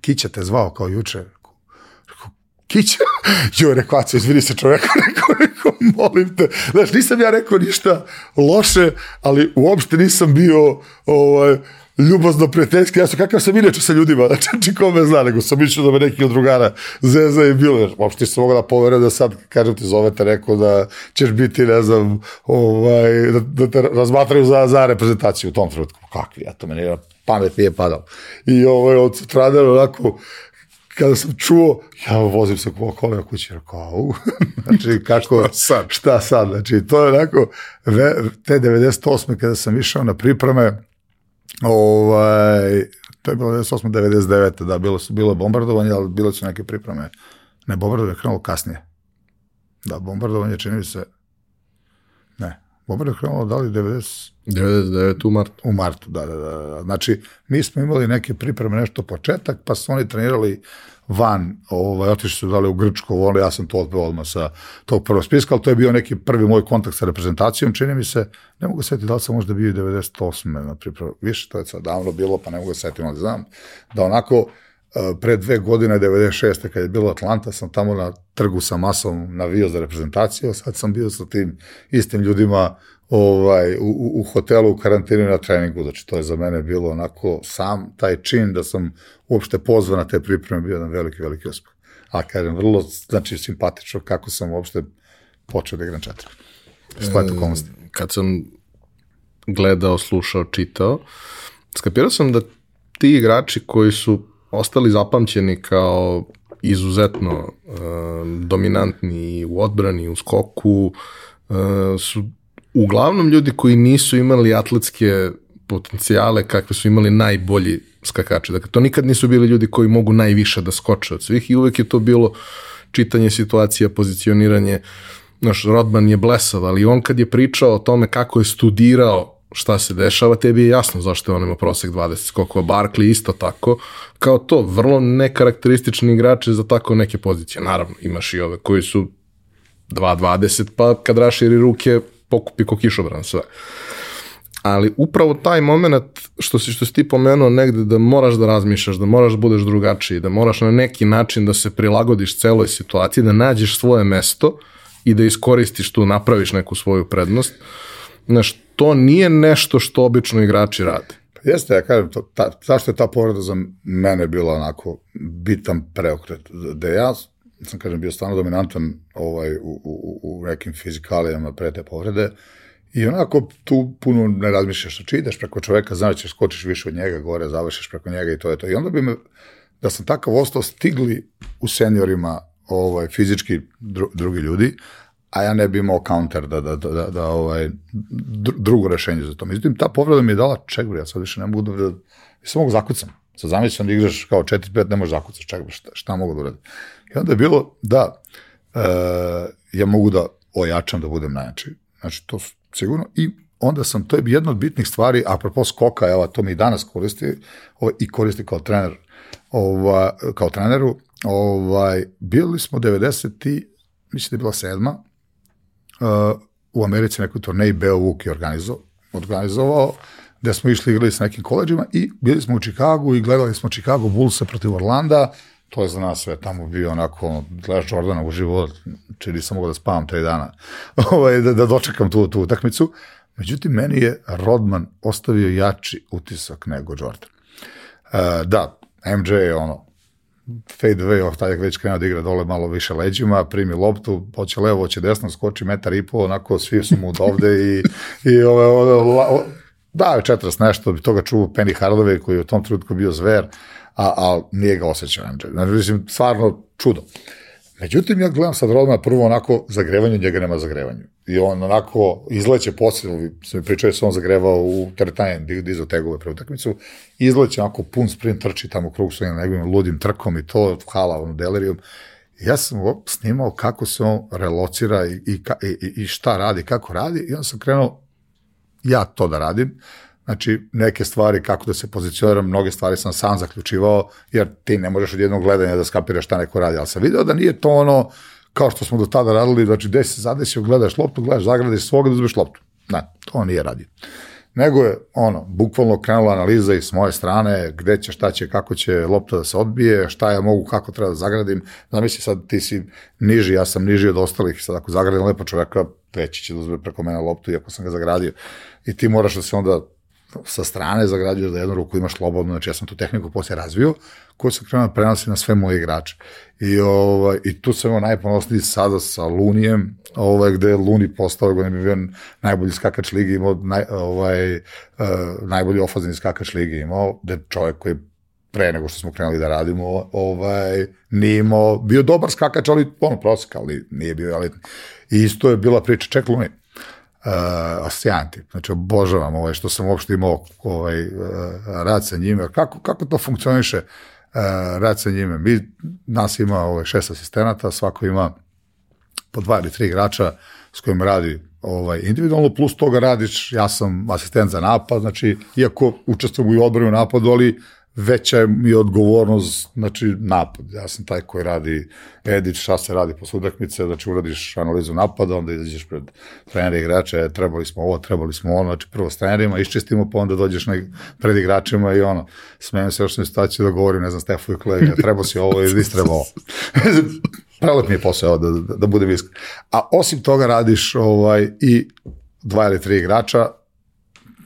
Kića te zvao kao juče, Kića, joj, rekao, Aco, izvini se čoveka, rekao, rekao, molim te. Znaš, nisam ja rekao ništa loše, ali uopšte nisam bio ovaj, ljubazno prijateljski, ja sam kakav sam inače sa ljudima, znači ko me zna, nego sam išao da me neki od drugara zeza i bilo, uopšte sam mogla da poverujem da sad, kažem ti, zovete, rekao da ćeš biti, ne znam, ovaj, da, da te razmatraju za, za reprezentaciju u tom trenutku. Kakvi, ja to meni pamet nije padalo. I ovaj, od sutradan onako, kada sam čuo, ja vozim se ko kolima kući, rekao, znači kako, šta sad? šta sad, znači to je onako, ve, te 98. kada sam išao na pripreme, ovaj, to je bilo 98. 99. da, bilo su bilo bombardovanje, ali bilo su neke pripreme, ne, bombardovanje je krenulo kasnije, da, bombardovanje čini mi se, ne, bombardovanje je krenulo da li 90, 99 u martu. U martu, da, da, da. Znači, mi smo imali neke pripreme, nešto početak, pa su oni trenirali van, ovaj, otišli su dali u Grčko, vole, ja sam to odpeo odmah sa tog prvog spiska, ali to je bio neki prvi moj kontakt sa reprezentacijom, čini mi se, ne mogu setiti da li sam možda bio 98. na pripremu, više, to je sad davno bilo, pa ne mogu setiti, ali znam, da onako, pre dve godine, 96. kad je bilo Atlanta, sam tamo na trgu sa masom navio za reprezentaciju, sad sam bio sa tim istim ljudima ovaj, u, u hotelu u karantini na treningu, znači to je za mene bilo onako sam taj čin da sam uopšte pozvan na te pripreme bio jedan veliki, veliki uspeh. A kažem, vrlo, znači, simpatično kako sam uopšte počeo da igram četiri. Splet okolnosti. E, kad sam gledao, slušao, čitao, skapirao sam da ti igrači koji su ostali zapamćeni kao izuzetno uh, dominantni u odbrani, u skoku, uh, su uglavnom ljudi koji nisu imali atletske potencijale kakve su imali najbolji skakači. Dakle, to nikad nisu bili ljudi koji mogu najviše da skoče od svih i uvek je to bilo čitanje situacija, pozicioniranje. Naš Rodman je blesav, ali on kad je pričao o tome kako je studirao šta se dešava, tebi je jasno zašto je on ima prosek 20 skokova. Barkley isto tako. Kao to, vrlo nekarakteristični igrači za tako neke pozicije. Naravno, imaš i ove koji su 2.20, pa kad raširi ruke, pokupi ko kišobran sve. Ali upravo taj moment što si, što si ti pomenuo negde da moraš da razmišljaš, da moraš da budeš drugačiji, da moraš na neki način da se prilagodiš celoj situaciji, da nađeš svoje mesto i da iskoristiš tu, napraviš neku svoju prednost. Znaš, to nije nešto što obično igrači rade. Jeste, ja kažem, to, ta, zašto je ta povreda za mene bila onako bitan preokret? Da ja sam, kažem, bio stvarno dominantan ovaj, u, u, u nekim fizikalijama pre te povrede i onako tu puno ne razmišljaš, znači ideš preko čoveka, znaš da ćeš skočiš više od njega, gore, završiš preko njega i to je to. I onda bi me, da sam takav ostao, stigli u seniorima ovaj, fizički dru, drugi ljudi, a ja ne bi imao counter da, da, da, da, da ovaj, drugo rešenje za to. Međutim, ta povreda mi je dala čeg, ja sad više ne mogu da, da sam mogu zakucam. Sad zamislim da igraš kao 4-5, ne možeš zakucaš, čega, šta, šta mogu da uradim. I onda je bilo da e, ja mogu da ojačam da budem najjači. Znači, to sigurno. I onda sam, to je jedna od bitnih stvari, apropo skoka, evo, to mi i danas koristi ovaj, i koristi kao trener, ova, kao treneru, ovaj, bili smo 90 i, mislim da je bila sedma, u Americi neko turnej Beo Vuk je organizovao, organizovao gde smo išli igrali sa nekim koleđima i bili smo u Čikagu i gledali smo Chicago Bullsa protiv Orlanda, to je za nas sve tamo bio onako, gledaš Jordana u život, čini sam mogao da spavam tri dana, ovaj, da, da dočekam tu, tu utakmicu. Međutim, meni je Rodman ostavio jači utisak nego Jordan. Uh, da, MJ je ono, fade away, taj već krenuo da igra dole malo više leđima, primi loptu, hoće levo, hoće desno, skoči metar i pol, onako svi su mu ovde i, i ove, ove, ove, da, 40 nešto, bi toga čuvao Penny Hardaway koji je u tom trenutku bio zver, a, a nije ga osjećao MJ. Znači, mislim, stvarno čudo. Međutim, ja gledam sad Rodmana prvo onako zagrevanje, njega nema zagrevanju. I on onako izleće posle, sam mi pričao da se on zagrevao u teretanjem, dizao tegove pre utakmicu, izleće onako pun sprint, trči tamo krug svojim negovim ludim trkom i to, hala, ono, delerijom. Ja sam snimao kako se on relocira i, i, i, i šta radi, kako radi i onda sam krenuo ja to da radim. Znači, neke stvari, kako da se pozicioniram, mnoge stvari sam sam zaključivao, jer ti ne možeš od jednog gledanja da skapiraš šta neko radi, ali sam video da nije to ono, kao što smo do tada radili, znači, gde se zadesio, gledaš loptu, gledaš, zagradiš svoga da uzmeš loptu. Ne, to nije radio. Nego je, ono, bukvalno krenula analiza i s moje strane, gde će, šta će, kako će lopta da se odbije, šta ja mogu, kako treba da zagradim. Zamisli sad, ti si niži, ja sam niži od ostalih, sad ako zagradim lepo čoveka, treći će da uzme preko mene loptu, iako sam ga zagradio. I ti moraš da se onda sa strane zagrađuješ da jednu ruku imaš slobodno, znači ja sam tu tehniku posle razvio, koju sam krenuo prenosi na sve moje igrače. I, ovaj, i tu sam imao najponosniji sada sa Lunijem, ovaj, gde je Luni postao, gde mi bio najbolji skakač ligi, imao naj, ovaj, uh, najbolji ofazini skakač ligi, imao, da je čovjek koji pre nego što smo krenuli da radimo, ovaj, nije imao, bio dobar skakač, ali ono prosek, ali nije bio elitni. I isto je bila priča, ček Luni, uh, sjajan tip. Znači, obožavam ovaj, što sam uopšte imao ovaj, uh, rad sa njime. Kako, kako to funkcioniše uh, rad sa njime? Mi, nas ima ovaj, šest asistenata, svako ima po dva ili tri igrača s kojim radi ovaj, individualno, plus toga radiš, ja sam asistent za napad, znači, iako učestvujem u odbranu napadu, ali veća mi je odgovornost, znači napad. Ja sam taj koji radi edit, šta se radi posle utakmice, znači uradiš analizu napada, onda izađeš pred trenere igrače, trebali smo ovo, trebali smo ono, znači prvo s trenerima, iščistimo, pa onda dođeš na, pred igračima i ono, smijem se još ne staći da govorim, ne znam, Stefu i kolega, trebao si ovo ili nisi ovo. Prelep mi je posao, da, da, da budem iskren. A osim toga radiš ovaj, i dva ili tri igrača,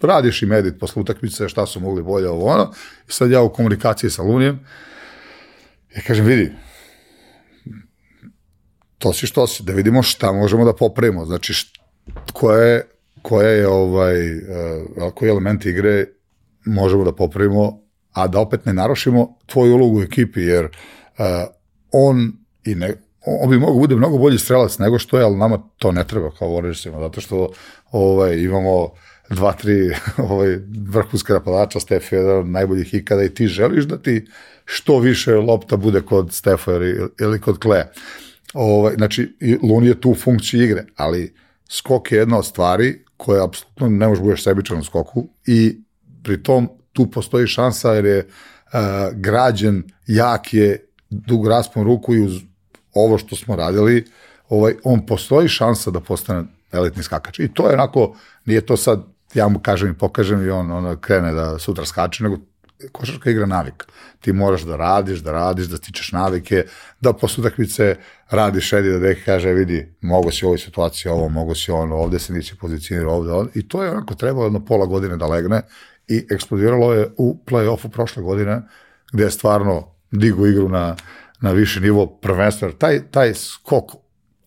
radiš i medit posle utakmice, šta su mogli bolje, ovo ono. I sad ja u komunikaciji sa Lunijem, ja kažem, vidi, to si što si, da vidimo šta možemo da popravimo. Znači, št, koje, koje je ovaj, uh, koji elementi igre možemo da popravimo, a da opet ne narušimo tvoju ulogu u ekipi, jer uh, on i ne, on bi mogao bude mnogo bolji strelac nego što je, ali nama to ne treba kao Warriorsima, zato što ovaj, imamo dva, tri ovaj, vrhunska napadača, Stef je jedan od najboljih ikada i ti želiš da ti što više lopta bude kod Stefa ili, ili kod Kleja. Ovaj, znači, Lun je tu u funkciji igre, ali skok je jedna od stvari koja apsolutno ne može budeš sebičan u skoku i pri tom tu postoji šansa jer je uh, građen, jak je, dug raspon ruku i uz ovo što smo radili, ovaj, on postoji šansa da postane elitni skakač. I to je onako, nije to sad ja mu kažem i pokažem i on, on krene da sutra skače, nego košarka igra navika. Ti moraš da radiš, da radiš, da stičeš navike, da posle utakmice radiš, edi da deki kaže, vidi, mogo si u ovoj situaciji ovo, mogo si ono, ovde se nisi pozicionirao, ovde, ovde. I to je onako trebalo jedno pola godine da legne i eksplodiralo je u play-offu prošle godine, gde je stvarno digu igru na, na viši nivo prvenstva. Taj, taj skok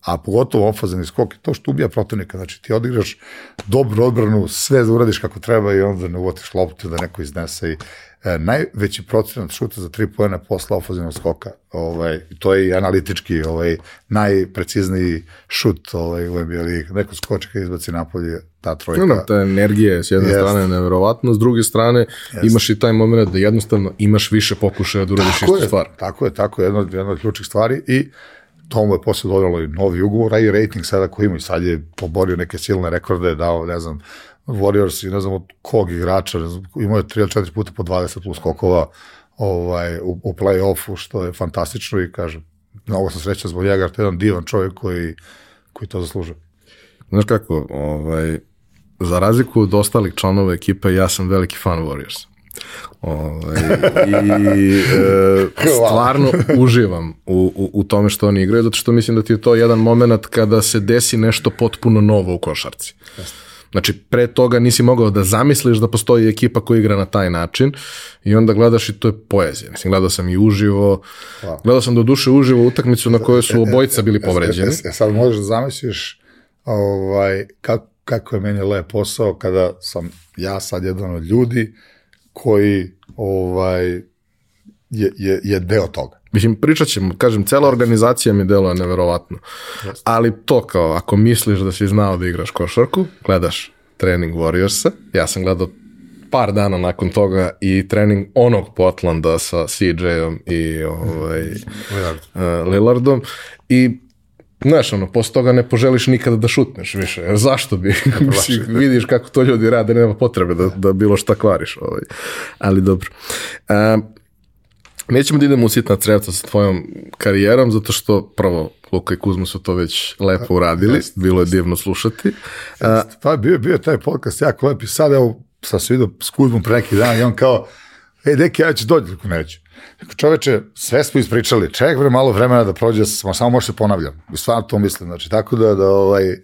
a pogotovo ofazani skok, to što ubija protivnika, znači ti odigraš dobru odbranu, sve da uradiš kako treba i onda ne uvotiš loptu da neko iznese i e, najveći procenat šuta za tri pojene posla ofazivnog skoka. Ovaj, to je i analitički ovaj, najprecizniji šut ovaj, u NBA ligi. Neko skočka izbaci napolje, ta trojka. No, ta energija je s jedne Jest. strane neverovatna, s druge strane imaš i taj moment da jednostavno imaš više pokušaja da uradiš Tako istu je, stvar. Tako je, tako je, jedna, od- jedna od ključnih stvari i to mu je posle dodalo i novi ugovor, a i rating sada koji ima i sad je poborio neke silne rekorde, dao, ne znam, Warriors i ne znam od kog igrača, ne znam, imao je 3 ili 4 puta po 20 plus skokova ovaj, u, u play-offu, što je fantastično i kažem, mnogo sam srećan zbog njega, to je jedan divan čovjek koji, koji to zaslužuje. Znaš kako, ovaj, za razliku od ostalih članova ekipe, ja sam veliki fan Warriors. Ovaj, I e, stvarno uživam u, u, u tome što oni igraju, zato što mislim da ti je to jedan moment kada se desi nešto potpuno novo u košarci. Znači, pre toga nisi mogao da zamisliš da postoji ekipa koja igra na taj način i onda gledaš i to je poezija. Mislim, gledao sam i uživo, gledao sam do duše uživo utakmicu na kojoj su obojica bili povređeni. E, e, sad možeš da zamisliš ovaj, kako, kako je meni lep posao kada sam ja sad jedan od ljudi koji ovaj, je, je, je deo toga. Mislim, pričat ćemo, kažem, cela organizacija mi deluje neverovatno. Ali to kao, ako misliš da si znao da igraš košarku, gledaš trening Warriorsa, ja sam gledao par dana nakon toga i trening onog Portlanda sa CJ-om i ovaj, uh, Lillardom i Znaš, ono, posle toga ne poželiš nikada da šutneš više, jer zašto bi? Mislim, vidiš kako to ljudi rade, nema potrebe da, da bilo šta kvariš. Ovaj. Ali dobro. Um, Nećemo da idemo u sitna crevca sa tvojom karijerom, zato što prvo Luka i Kuzma su to već lepo uradili, bilo je divno slušati. A, Pa bio, bio taj podcast jako lep i sad evo sam se vidio s Kuzmom pre neki dan i on kao, ej deki, ja ću dođi, ako neću. Rekao, čoveče, sve smo ispričali, ček bre malo vremena da prođe, samo, samo može se ponavljam. I stvarno to mislim, znači, tako da, da ovaj, e,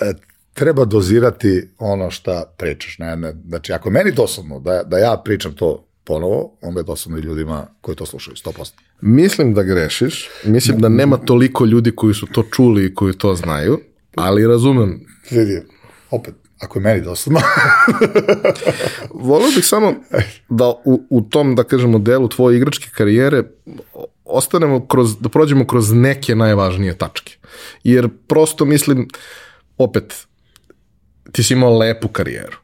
e, treba dozirati ono šta pričaš. Ne, ne, znači, ako je meni dosadno da, da ja pričam to ponovo, onda je dosadno i ljudima koji to slušaju, 100%. mislim da grešiš, mislim da nema toliko ljudi koji su to čuli i koji to znaju, ali razumem. Vidi, opet, ako je meni dosadno, Volio bih samo da u, u tom, da kažemo, delu tvoje igračke karijere ostanemo kroz, da prođemo kroz neke najvažnije tačke. Jer prosto mislim, opet, ti si imao lepu karijeru.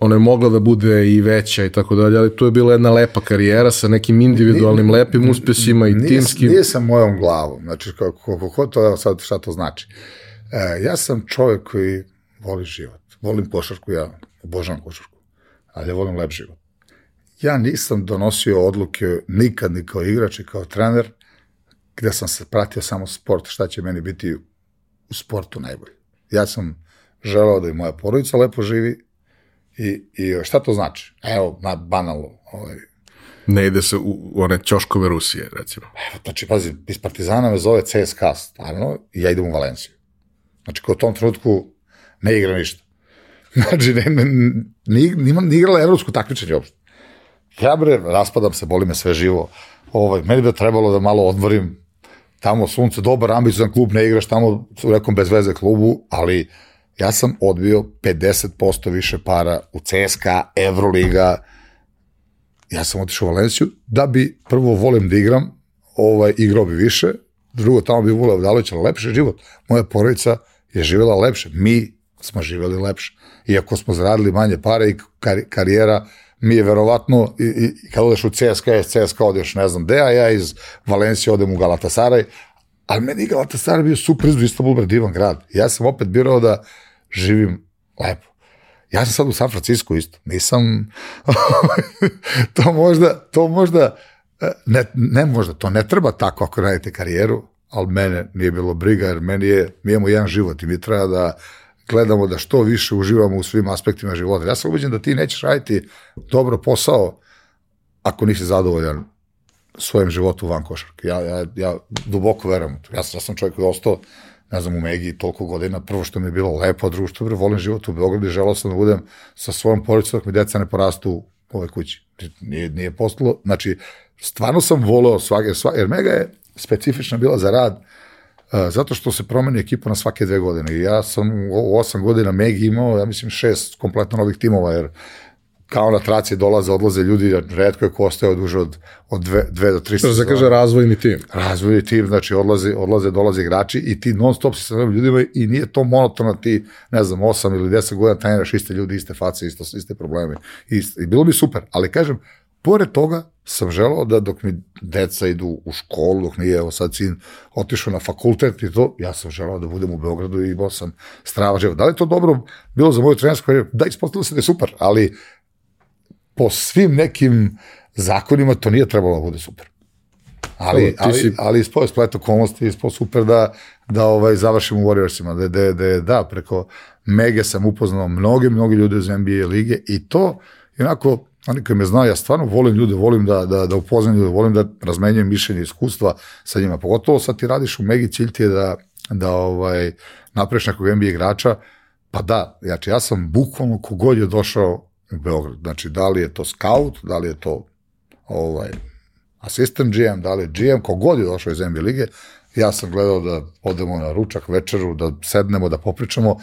Ona je mogla da bude i veća i tako dalje, ali to je bila jedna lepa karijera sa nekim individualnim lepim uspesima i nije, timskim. Nije sa mojom glavom, znači kako, kako to, evo sad šta to znači. E, ja sam čovjek koji voli život, volim košarku, ja obožavam košarku, ali ja volim lep život. Ja nisam donosio odluke nikad ni kao igrač i kao trener, gde sam se pratio samo sport, šta će meni biti u sportu najbolje. Ja sam želeo da i moja porodica lepo živi i, i šta to znači? Evo, na, banalno, ovaj, Ne ide se u, one ćoškove Rusije, recimo. Znači, pazi, iz Partizana me zove CSKA, stvarno, i ja idem u Valenciju. Znači, ko u tom trenutku ne igra ništa. Znači, ne, ne, ni, ni igrala evropsku takmičenje uopšte. Ja bre, raspadam se, boli me sve živo. Ovaj, meni bi trebalo da malo odmorim tamo sunce, dobar ambiciozan klub, ne igraš tamo u nekom bez veze klubu, ali ja sam odbio 50% više para u CSKA, Evroliga, ja sam otišao u Valenciju da bi prvo volim da igram, ovaj, igrao bi više, drugo tamo bi voleo ali lepši život. Moja porodica je živjela lepše, mi smo živjeli lepše. Iako smo zaradili manje pare i kar, karijera mi je verovatno, i, i kad odeš u CSKA, iz CSKA odeš ne znam gde, a ja iz Valencije odem u Galatasaraj, ali meni je Galatasaray bio super izbu Istanbul, bre, divan grad. Ja sam opet birao da živim lepo. Ja sam sad u San Francisco isto. Nisam to možda to možda ne, ne možda, to ne treba tako ako radite karijeru, ali mene nije bilo briga, jer meni je, mi imamo jedan život i mi treba da gledamo da što više uživamo u svim aspektima života. Ja sam ubeđen da ti nećeš raditi dobro posao ako nisi zadovoljan svojim životu van košarke. Ja, ja, ja duboko verujem u to. Ja, sam- ja sam čovjek koji je ostao ne znam, u Megi toliko godina, prvo što mi je bilo lepo, drugo što volim život u Beogradu i želao sam da budem sa svojom porodicom dok mi deca ne porastu u ovoj kući. Nije, nije postalo, znači, stvarno sam voleo svake, svake, jer Mega je specifična bila za rad, uh, zato što se promeni ekipa na svake dve godine. I ja sam u, osam godina Megi imao, ja mislim, šest kompletno novih timova, jer kao na traci dolaze, odlaze ljudi, redko je ko ostao duže od, od dve, dve do tri To se kaže razvojni tim. razvojni tim, znači odlaze, odlaze, dolaze igrači i ti non stop si sa novim ljudima i nije to monotono ti, ne znam, 8 ili 10 godina treniraš iste ljudi, iste face, isto, iste probleme. Iste. I bilo bi super, ali kažem, pored toga sam želao da dok mi deca idu u školu, dok nije, evo sad sin otišao na fakultet i to, ja sam želao da budem u Beogradu i imao sam strava život. Da li je to dobro bilo za moju trenersku karijeru? Da, ispostavilo se da je super, ali po svim nekim zakonima to nije trebalo da bude super. Ali, Dobro, ti ali, si- ali ispao je splet okolnosti, ispao super da, da ovaj, završim u Warriorsima, da, da, da, da, preko Mege sam upoznao mnoge, mnoge ljude iz NBA lige i to, onako, oni koji me znaju, ja stvarno volim ljude, volim da, da, da upoznam ljude, volim da razmenjujem mišljenje i iskustva sa njima, pogotovo sad ti radiš u Megi, cilj ti je da, da ovaj, napraviš nekog NBA igrača, pa da, znači ja sam bukvalno kogod je došao u Beograd, znači da li je to scout, da li je to ovaj, asistent GM, da li je GM, kogod je došao iz NBA lige, ja sam gledao da odemo na ručak, večeru, da sednemo, da popričamo,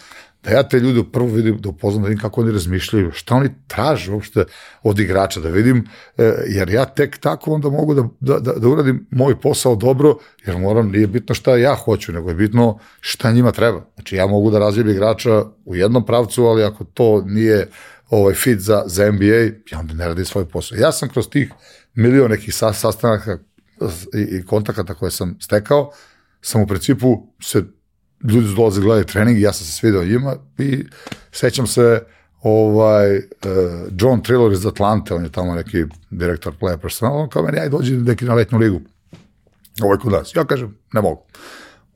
da ja te ljude prvo vidim, da upoznam, da vidim kako oni razmišljaju, šta oni traže uopšte od igrača, da vidim, e, jer ja tek tako onda mogu da, da, da, da uradim moj posao dobro, jer moram, nije bitno šta ja hoću, nego je bitno šta njima treba. Znači ja mogu da razvijem igrača u jednom pravcu, ali ako to nije ovaj fit za, za NBA, ja onda ne radim svoj posao. Ja sam kroz tih milion nekih sa, sastanaka i, i kontakata koje sam stekao, sam u principu se ljudi su dolaze gledali trening ja sam se svidao njima i sećam se ovaj uh, John Triller iz Atlante, on je tamo neki direktor player personal, on kao meni, aj dođi neki na letnju ligu. Ovo je kod nas. Ja kažem, ne mogu.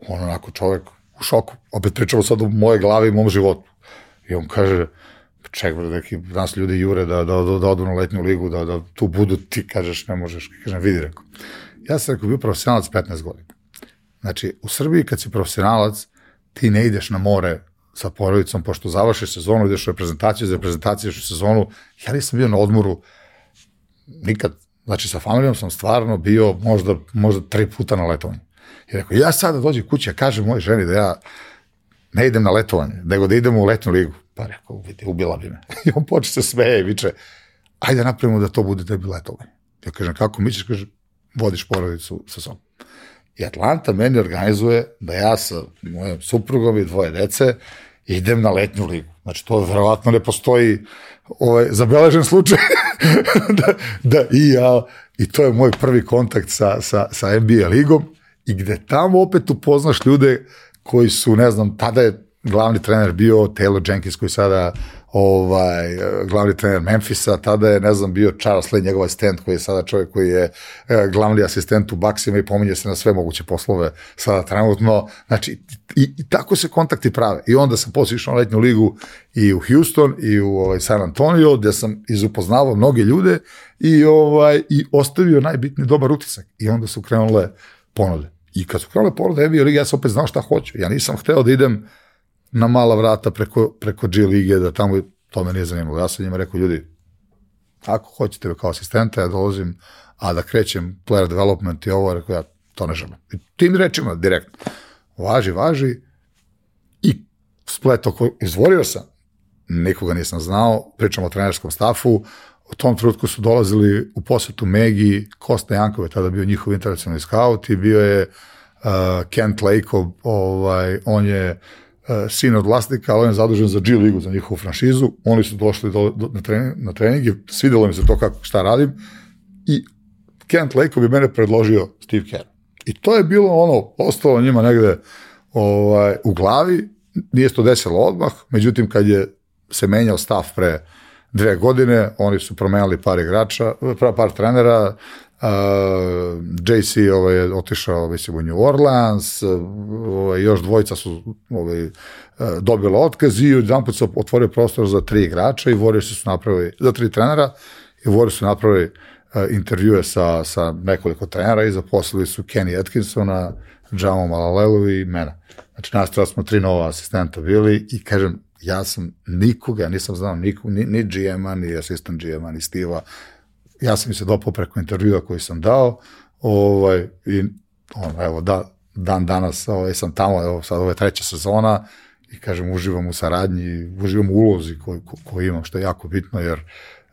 On onako čovek u šoku. Opet pričamo sad o moje glavi i mom životu. I on kaže, ček, bre, neki nas ljudi jure da, da, da, da odu na letnju ligu, da, da tu budu, ti kažeš, ne možeš. Kažem, vidi, rekao. Ja sam rekao, bio profesionalac 15 godina. Znači, u Srbiji kad si profesionalac, ti ne ideš na more sa porodicom, pošto završiš sezonu, ideš u reprezentaciju, za reprezentaciju ideš u sezonu. Ja nisam bio na odmoru nikad. Znači, sa familijom sam stvarno bio možda, možda tri puta na letovanju. I rekao, ja sada dođem kući, ja kažem mojoj ženi da ja ne idem na letovanje, nego da idemo u letnju ligu. Pa rekao, vidi, ubila bi me. I on počne se smeje i viče, ajde napravimo da to bude tebi letovanje. Ja kažem, kako mi ćeš, kaže, vodiš porodicu sa sobom. I Atlanta meni organizuje da ja sa mojom suprugom i dvoje dece idem na letnju ligu. Znači, to verovatno ne postoji ovaj, zabeležen slučaj da, da i ja, i to je moj prvi kontakt sa, sa, sa NBA ligom i gde tamo opet upoznaš ljude koji su, ne znam, tada je glavni trener bio Taylor Jenkins koji sada ovaj glavni trener Memfisa, tada je ne znam bio Charles Lee njegov asistent koji je sada čovjek koji je e, glavni asistent u Baksima i pominje se na sve moguće poslove sada trenutno. Znači i, i tako se kontakti prave. I onda sam posle išao na letnju ligu i u Houston i u ovaj San Antonio gde sam izupoznavao mnoge ljude i ovaj i ostavio najbitniji dobar utisak. I onda su krenule ponude. I kad su krenule ponude ja sam opet znao šta hoću. Ja nisam hteo da idem na mala vrata preko, preko G lige, da tamo to me nije zanimalo. Ja sam njima rekao, ljudi, ako hoćete kao asistenta, ja dolazim, a da krećem player development i ovo, rekao ja, to ne želim. I tim rečima, direktno. Važi, važi. I splet oko, izvorio sam, nikoga nisam znao, pričam o trenerskom stafu, u tom trenutku su dolazili u posetu Megi, Kosta Jankov je tada bio njihov internacionalni scout i bio je uh, Kent Lakeov, ovaj, on je uh, sin od vlasnika, ali on je zadužen za G ligu, za njihovu franšizu. Oni su došli do, do, na, trening, na treninge, svidelo mi se to kako, šta radim i Kent Lakeov bi mene predložio Steve Kerr. I to je bilo ono, ostalo njima negde ovaj, u glavi, nije se to desilo odmah, međutim kad je se menjao stav pre dve godine, oni su promenjali par igrača, par trenera, uh, JC ovaj, otišao mislim, u New Orleans, ovaj, još dvojica su ovaj, dobila otkaz i jedan put se otvorio prostor za tri igrača i Warriors su napravili, za tri trenera, i Warriors su napravili uh, intervjue sa, sa nekoliko trenera i zaposlili su Kenny Atkinsona, Jamo Malalelu i mene. Znači, nas smo tri nova asistenta bili i kažem, ja sam nikoga, nisam znao nikog, ni, ni GM-a, ni asistent GM-a, ni Steve-a. Ja sam mi se dopao preko intervjua koji sam dao ovaj, i on, evo, da, dan danas ovaj, sam tamo, evo, sad ovo je treća sezona i kažem, uživam u saradnji, uživam u ulozi koju, koju imam, što je jako bitno, jer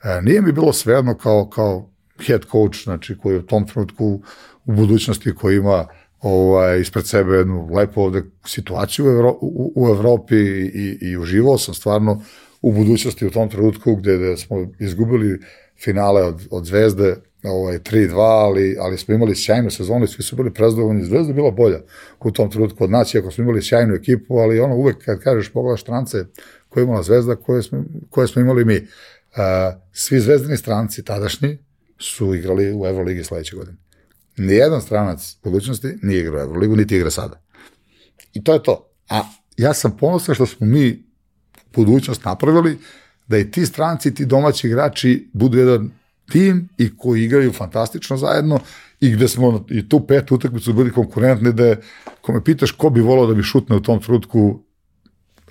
E, nije mi bilo svejedno kao, kao head coach, znači koji u tom trenutku u budućnosti koji ima ovaj, ispred sebe jednu lepu ovde situaciju u, Evro, u, u Evropi i, i uživao sam stvarno u budućnosti u tom trenutku gde, gde smo izgubili finale od, od Zvezde ovaj, 3-2, ali, ali smo imali sjajnu sezonu svi su bili prezdovoljni. Zvezda je bila bolja u tom trenutku od nas, iako smo imali sjajnu ekipu, ali ono uvek kad kažeš pogledaš strance koje je imala Zvezda, koje smo, koje smo imali mi. Svi zvezdani stranci tadašnji su igrali u Euroligi sledeće godine. Nijedan stranac budućnosti nije igrao u Euroligu, niti igra sada. I to je to. A ja sam ponosan što smo mi budućnost napravili, da i ti stranci, ti domaći igrači budu jedan tim i koji igraju fantastično zajedno i gde smo i tu pet utakmicu bili konkurentni da ko me pitaš ko bi volao da bi šutne u tom trenutku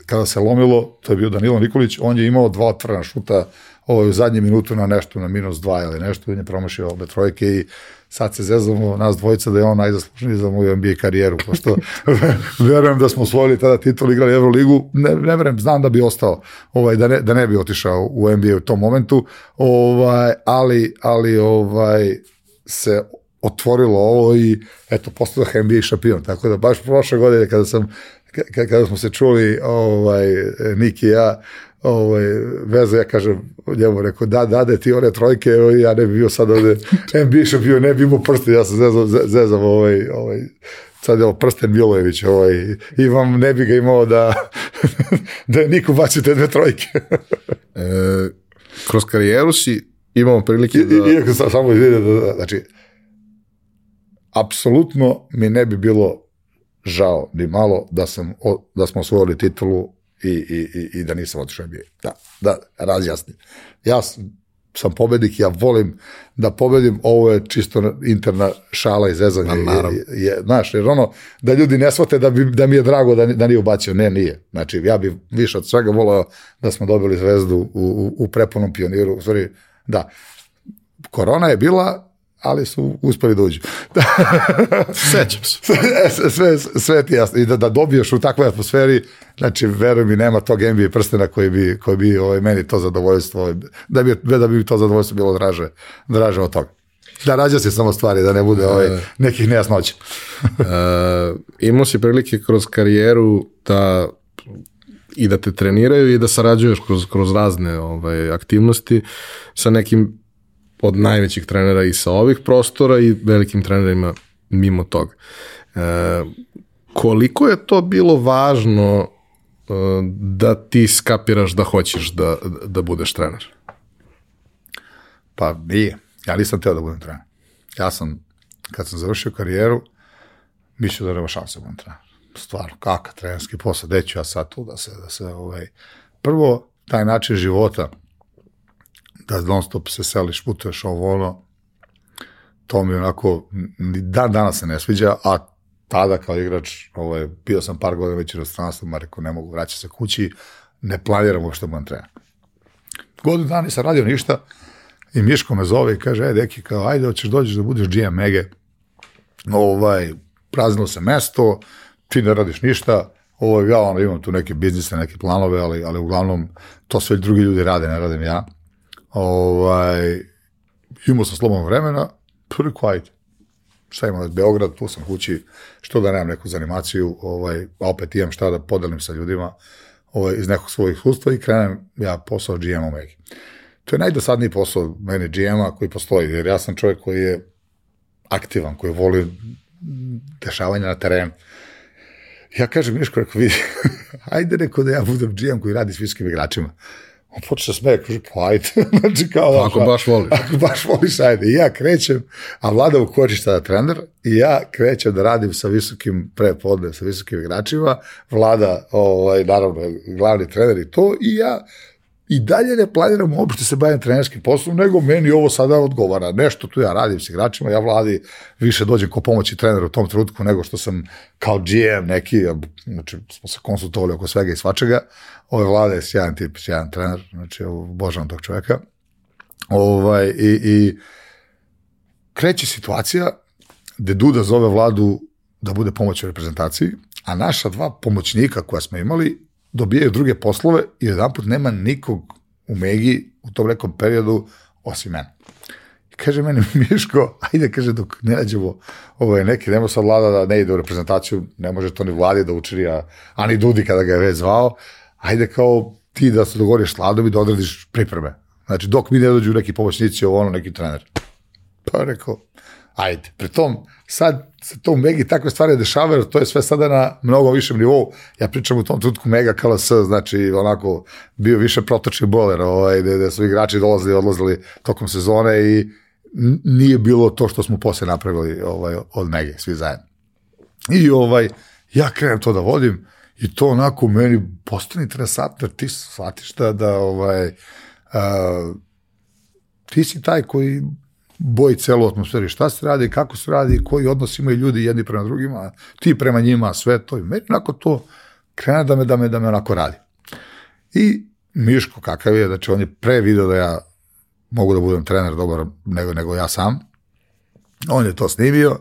kada se lomilo, to je bio Danilo Nikolić, on je imao dva otvorena šuta ovo u zadnje minutu na nešto, na minus dva ili nešto, on je promašio obe trojke i sad se zezamo nas dvojica da je on najzaslužniji za moju NBA karijeru, pošto verujem da smo osvojili tada titul, igrali Euroligu, ne, ne verujem, znam da bi ostao, ovaj, da, ne, da ne bi otišao u NBA u tom momentu, ovaj, ali, ali ovaj, se otvorilo ovo i eto, postao NBA šampion, tako da baš prošle godine kada sam kada smo se čuli ovaj, Nik i ja, ovaj, veze, ja kažem njemu, rekao, da, da, da, ti one trojke, evo, ja ne bi bio sad ovde NBA šampion, ne bi imao prste, ja sam zezam, zezam ovaj, ovaj, sad je ovo prsten Milojević, ovaj, i vam ne bi ga imao da, da niko baci te dve trojke. e, kroz karijeru si imamo prilike da... I, iako sam samo izvidio da, da, znači, apsolutno mi ne bi bilo žao ni malo da, sam, da smo osvojili titulu i, i, i da nisam otišao NBA. Da, da razjasnim. Ja sam pobednik, ja volim da pobedim, ovo je čisto interna šala i zezanje. Je, je, znaš, jer ono, da ljudi ne shvate da, bi, da mi je drago da, da nije ubacio, ne, nije. Znači, ja bih više od svega volao da smo dobili zvezdu u, u, u prepunom pioniru, u stvari, da. Korona je bila, ali su uspeli da uđu. Sećam se. sve, sve, sve ti jasno. I da, da dobiješ u takvoj atmosferi, znači, veruj mi, nema tog NBA prstena koji bi, koji bi ovaj, meni to zadovoljstvo, da bi, da bi to zadovoljstvo bilo draže, draže od toga. Da rađa se samo stvari, da ne bude ovaj, e. nekih nejasnoća. uh, imao si prilike kroz karijeru da i da te treniraju i da sarađuješ kroz, kroz razne ovaj, aktivnosti sa nekim od najvećih trenera i sa ovih prostora i velikim trenerima mimo toga. E, koliko je to bilo važno e, da ti skapiraš da hoćeš da, da budeš trener? Pa nije. Ja nisam teo da budem trener. Ja sam, kad sam završio karijeru, mislio da nema šanse da budem trener. Stvarno, kakav trenerski posao, gde ću ja sad tu da se, da se ovaj... Prvo, taj način života, da non stop se seliš, putuješ ovo ono, to mi onako, dan danas se ne sviđa, a tada kao igrač, ovo bio sam par godina već u inostranstvu, ma rekao ne mogu vraćati se kući, ne planiram uopšte da budem trener. Godinu dana nisam radio ništa i Miško me zove i kaže, e, deki, kao, ajde, hoćeš dođeš da budeš GM Mege, ovaj, praznilo se mesto, ti ne radiš ništa, ovo, ja ono, imam tu neke biznise, neke planove, ali, ali uglavnom to sve drugi ljudi rade, ne radim ja. Ovaj, imao sam slobodno vremena, prvi ajde. Šta imam, Beograd, tu sam kući, što da nemam neku zanimaciju, ovaj, a opet imam šta da podelim sa ljudima ovaj, iz nekog svojih iskustva i krenem ja posao GM Omega. To je najdosadniji posao mene GM-a koji postoji, jer ja sam čovjek koji je aktivan, koji voli dešavanja na terenu. Ja kažem, Miško, rekao, vidi, ajde neko da ja budem GM koji radi s viskim igračima. On počne smeje, kaže, pa ajde. znači, kao, pa ako baš voliš. Ako baš voliš, ajde. I ja krećem, a Vlada Vukočić tada trener, i ja krećem da radim sa visokim prepodne, sa visokim igračima, Vlada, ovaj, naravno, glavni trener i to, i ja i dalje ne planiram uopšte se bavim trenerskim poslom, nego meni ovo sada odgovara. Nešto tu ja radim s igračima, ja vladi više dođem ko pomoći trener u tom trenutku nego što sam kao GM neki, znači smo se konsultovali oko svega i svačega. Ove vlade je sjajan tip, sjajan trener, znači obožavam tog čoveka. Ovaj, i, i kreće situacija gde Duda zove vladu da bude pomoć u reprezentaciji, a naša dva pomoćnika koja smo imali dobijaju druge poslove i jedan put nema nikog u Megi u tom nekom periodu, osim mene. I kaže meni Miško, ajde, kaže, dok ne nađemo ovaj, neki, nema sad vlada da ne ide u reprezentaciju, ne može to ni vladi da učini, a, a ni Dudi kada ga je već zvao, ajde kao ti da se dogovoriš s vladom i da odradiš pripreme. Znači, dok mi ne dođu neki pomoćnici, ovo ono, neki trener. Pa rekao, ajde. Pri tom, sad se to u Megi takve stvari dešavaju, to je sve sada na mnogo višem nivou. Ja pričam u tom trenutku Mega KLS, znači onako bio više protočni boler, ovaj, gde, gde su igrači dolazili, odlazili tokom sezone i nije bilo to što smo posle napravili ovaj, od Mege, svi zajedno. I ovaj, ja krenem to da vodim i to onako meni postane interesantno, jer ti shvatiš da, da ovaj, a, ti si taj koji boji celu atmosferu, šta se radi, kako se radi, koji odnos imaju ljudi jedni prema drugima, ti prema njima, sve to. I meni onako to krene da me, da me, da me onako radi. I Miško kakav je, znači on je pre video da ja mogu da budem trener dobar nego, nego ja sam. On je to snimio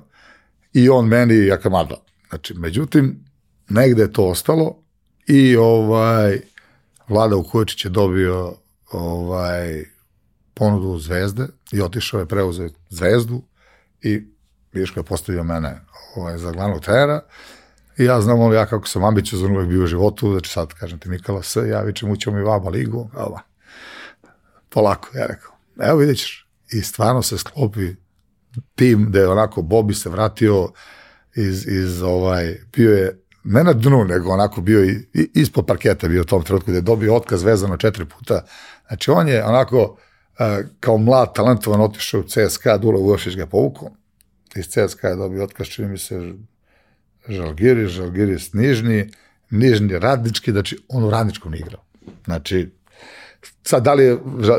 i on meni jakamada. Znači, međutim, negde je to ostalo i ovaj Vlada Vukojičić je dobio ovaj ponudu Zvezde i otišao je preuzeo Zvezdu i Miško je postavio mene ovaj, za glavnog trenera i ja znam ono ja kako sam ambiciozan uvek bio u životu, znači sad kažem ti Mikala S, ja vičem ućemo mi vaba ligu, ova. polako, ja rekao, evo vidjet ćeš. I stvarno se sklopi tim da je onako Bobi se vratio iz, iz ovaj, bio je ne na dnu, nego onako bio i, i ispod parketa bio u tom trenutku, gde je dobio otkaz vezano četiri puta. Znači on je onako kao mlad, talentovan otišao u CSKA, Dula Uošić ga povukao. Iz CSKA je dobio otkaz, čini mi se, Žalgiris, Žalgiris Nižni, Nižni radnički, znači on u radničkom igrao. Znači, sad da li je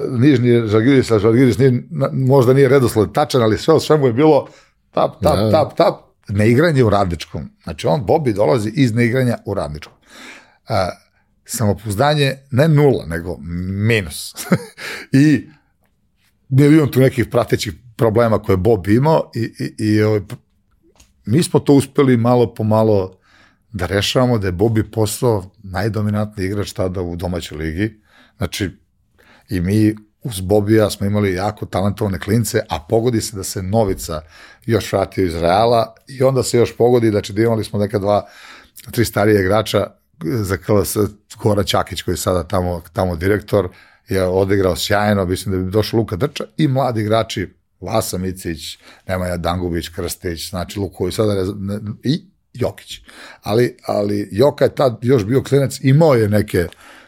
Nižni Žalgiris, a Žalgiris nije, možda nije redosled tačan, ali sve o svemu je bilo tap, tap, da. tap, tap, neigranje u radničkom. Znači, on, Bobi, dolazi iz neigranja u radničkom. Uh, samopouzdanje ne nula, nego minus. I vidim tu nekih pratećih problema koje Bob imao i, i, i ovaj, mi smo to uspeli malo po malo da rešavamo, da je Bobi postao najdominantniji igrač tada u domaćoj ligi. Znači, i mi uz Bobija smo imali jako talentovane klince, a pogodi se da se Novica još vratio iz Reala i onda se još pogodi, znači da imali smo neka dva, tri starije igrača za KLS Gora Ćakić koji je sada tamo, tamo direktor, je odigrao sjajno, mislim da bi došao Luka Drča i mladi igrači Vasa Micić, Nemanja Dangubić, Krstić, znači Luković, sada ne, ne, i Jokić. Ali, ali Joka je tad još bio klinac, imao je neke,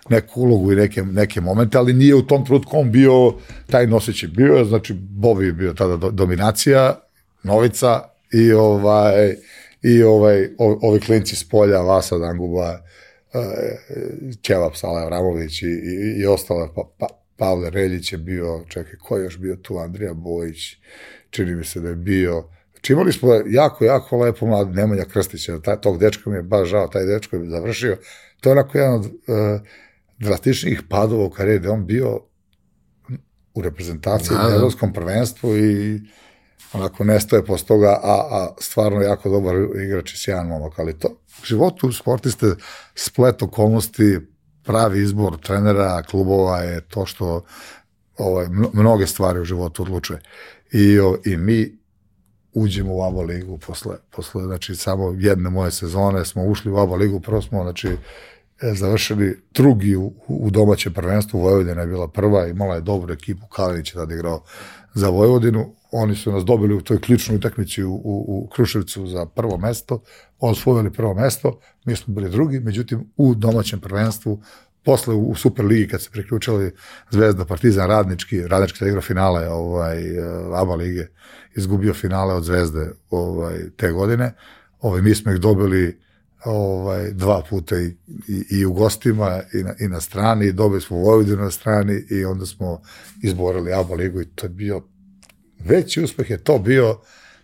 neku ulogu i neke, neke momente, ali nije u tom trutku on bio taj noseći. Bio znači, Bobi je bio tada do, dominacija, Novica i ovaj, i ovaj, ovi klinci s polja, Vasa Danguba, Ćevap Sala Avramović i, i, i ostale, pa, pa, Pavle Reljić je bio, čekaj, ko je još bio tu, Andrija Bojić, čini mi se da je bio, Znači imali smo jako, jako lepo mlad Nemanja Krstića, taj, tog dečka mi je baš žao, taj dečko je završio. To je onako jedan od uh, drastičnijih padova u karijeri, on bio u reprezentaciji da, da. na evropskom prvenstvu i onako nestaje posle toga, a, a stvarno jako dobar igrač i sjajan momak, ali to u životu sportiste splet okolnosti, pravi izbor trenera, klubova je to što ovaj, mnoge stvari u životu odlučuje. I, o, i mi uđemo u ABA ligu posle, posle znači, samo jedne moje sezone smo ušli u ABA ligu, prvo smo, znači, e, završili drugi u, u domaćem prvenstvu, Vojvodina je bila prva, imala je dobru ekipu, Kalinić je tada igrao za Vojvodinu, oni su nas dobili u toj ključnoj utakmici u, u, u Kruševcu za prvo mesto, osvojili prvo mesto, mi smo bili drugi, međutim u domaćem prvenstvu posle u Superligi kad se priključili Zvezda, Partizan, Radnički, Radnički da igra finale ovaj, ABA lige, izgubio finale od Zvezde ovaj, te godine. Ovaj, mi smo ih dobili ovaj, dva puta i, i, i u gostima i na, i na strani, i dobili smo Vojvodinu na strani i onda smo izborili ABA ligu i to je bio veći uspeh je to bio,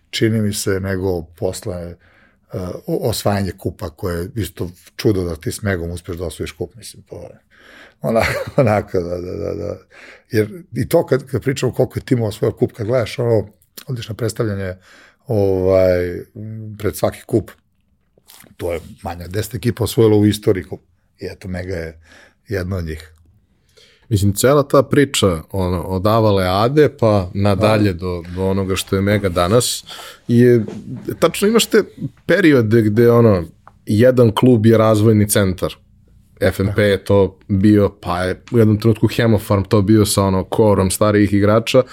čini mi se, nego posle uh, osvajanje kupa koje je isto čudo da ti s Megom uspeš da osvojiš kup, mislim, to je onako, onako da, da, da, da. Jer i to kad, kad pričamo koliko je timova osvojio kup, kad gledaš ono, odlično predstavljanje ovaj, pred svaki kup, to je manja deset ekipa osvojila u istoriji kup. I eto, Mega je jedna od njih. Mislim, cela ta priča ono, od Avale Ade pa nadalje do, do onoga što je Mega danas je, tačno imaš te periode gde ono, jedan klub je razvojni centar. FNP je to bio, pa je u jednom trenutku Hemofarm to bio sa ono korom starijih igrača,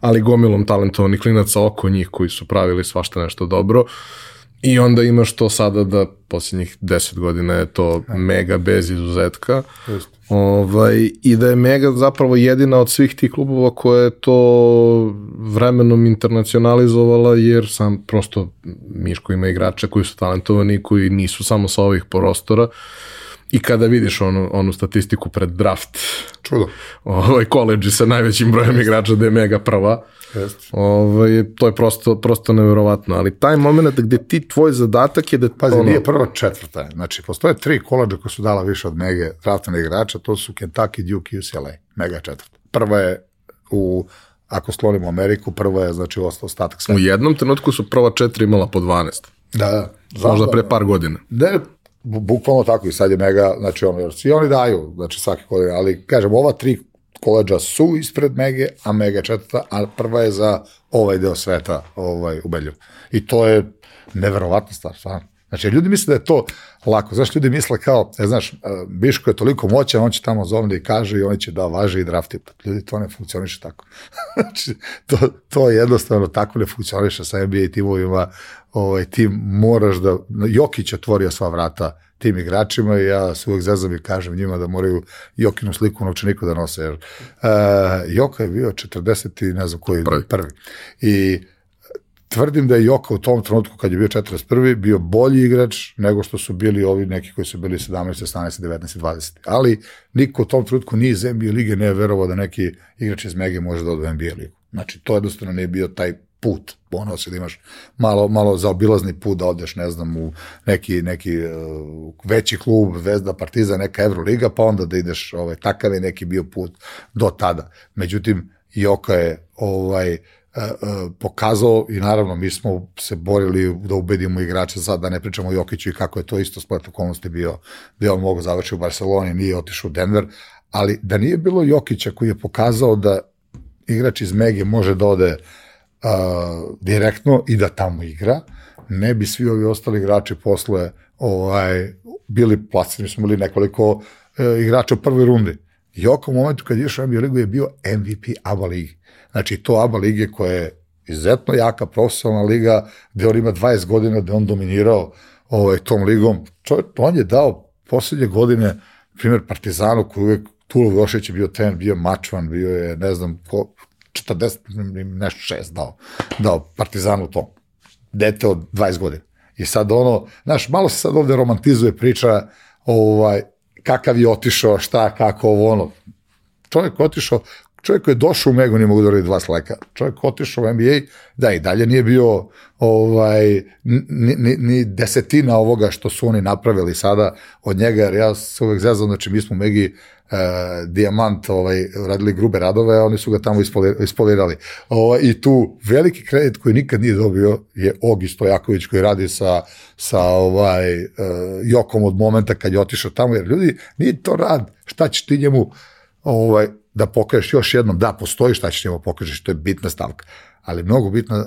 ali gomilom talentovanih klinaca oko njih koji su pravili svašta nešto dobro. I onda imaš to sada da posljednjih deset godina je to mega bez izuzetka. Just. Ovaj, I da je Mega zapravo jedina od svih tih klubova koja je to vremenom internacionalizovala jer sam prosto Miško ima igrače koji su talentovani koji nisu samo sa ovih prostora i kada vidiš onu, onu statistiku pred draft Čudo. ovaj koleđi sa najvećim brojem igrača da je Mega prva Ovaj, to je prosto, prosto neverovatno ali taj moment gde ti tvoj zadatak je da Pazi, ono... nije prva četvrta. Znači, postoje tri koleđa koja su dala više od Mege draftane igrača, to su Kentucky, Duke i UCLA. Mega četvrta. Prva je u, ako slonimo Ameriku, prva je, znači, ostatak sve. u jednom trenutku su prva četiri imala po 12 Da, da. možda da- pre par godina Ne, bu- bukvalno tako i sad je mega, znači ono, svi oni daju, znači svake godine, ali kažem, ova tri koleđa su ispred Mege, a Mega četvrta, a prva je za ovaj deo sveta ovaj, ubedljiv. I to je neverovatna stvar, stvarno. Znači, ljudi misle da je to lako. Znaš, ljudi misle kao, e, znaš, e, Biško je toliko moćan, on će tamo zovne i kaže i oni će da važi i drafti. Pa ljudi, to ne funkcioniše tako. znači, to, to jednostavno tako ne funkcioniše sa NBA timovima. Ovaj, ti moraš da... Jokić otvorio sva vrata tim igračima i ja se uvek zezam i kažem njima da moraju Jokinu sliku na učeniku da nose. Jer, uh, Joka je bio 40 i ne znam koji Prvi. prvi. I tvrdim da je Joka u tom trenutku kad je bio 41. bio bolji igrač nego što su bili ovi neki koji su bili 17, 18, 19, 20. Ali niko u tom trenutku ni iz NBA lige ne je verovao da neki igrač iz Mege može da ode u NBA ligu. Znači, to jednostavno nije bio taj put. Ono se da imaš malo, malo zaobilazni put da odeš, ne znam, u neki, neki uh, veći klub, Vezda, Partizan, neka Evroliga, pa onda da ideš, ovaj, takav je neki bio put do tada. Međutim, Joka je ovaj, uh, pokazao i naravno mi smo se borili da ubedimo igrače sad da ne pričamo o Jokiću i kako je to isto splet okolnosti bio da on mogo završiti u Barceloni, nije otišao u Denver, ali da nije bilo Jokića koji je pokazao da igrač iz Mege može da ode uh, direktno i da tamo igra, ne bi svi ovi ostali igrači posle ovaj, bili plasirani, smo bili nekoliko uh, igrača u prvoj rundi. Joko u momentu kad je išao NBA ligu je bio MVP ABA ligi. Znači to ABA lige koja je izuzetno jaka profesionalna liga, gde on ima 20 godina, gde on dominirao ovaj, tom ligom. Čovjek, on je dao poslednje godine, primjer Partizanu, koji uvek Tulo Vošić je bio ten, bio Mačvan, bio je, ne znam, ko, 40, nešto šest dao, dao Partizanu to. Dete od 20 godina. I sad ono, znaš, malo se sad ovde romantizuje priča ovaj, kakav je otišao, šta, kako, ovo, ono. Čovjek otišao, čovjek koji je došao u Megu nije mogu da radi dva sleka. Čovjek otišao u NBA, da i dalje nije bio ovaj, ni, ni, ni desetina ovoga što su oni napravili sada od njega, jer ja se uvek zezam, znači mi smo u Megi uh, Diamant ovaj, radili grube radove, a oni su ga tamo ispoli- ispolirali. Ovaj, I tu veliki kredit koji nikad nije dobio je Ogi Stojaković koji radi sa, sa ovaj, uh, Jokom od momenta kad je otišao tamo, jer ljudi, nije to rad, šta će ti njemu ovaj, da pokažeš još jednom, da, postoji šta ćeš njemu pokažeš, to je bitna stavka, ali mnogo bitna,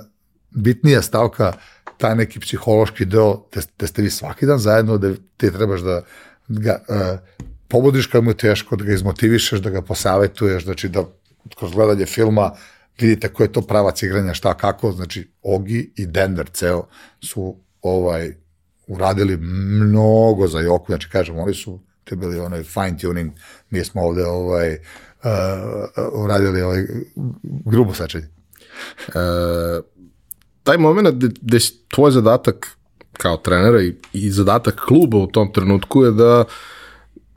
bitnija stavka, taj neki psihološki deo, da, da ste vi svaki dan zajedno, da ti trebaš da ga uh, pobudiš kad mu je teško, da ga izmotivišeš, da ga posavetuješ, znači da kroz gledanje filma vidite ko je to pravac igranja, šta, kako, znači Ogi i Denver ceo su ovaj uradili mnogo za Joku, znači kažem, oni su to je bili onaj fine tuning, mi smo ovde ovaj, uh, uradili ovaj grubo sačenje. E, taj moment gde, tvoj zadatak kao trenera i, i zadatak kluba u tom trenutku je da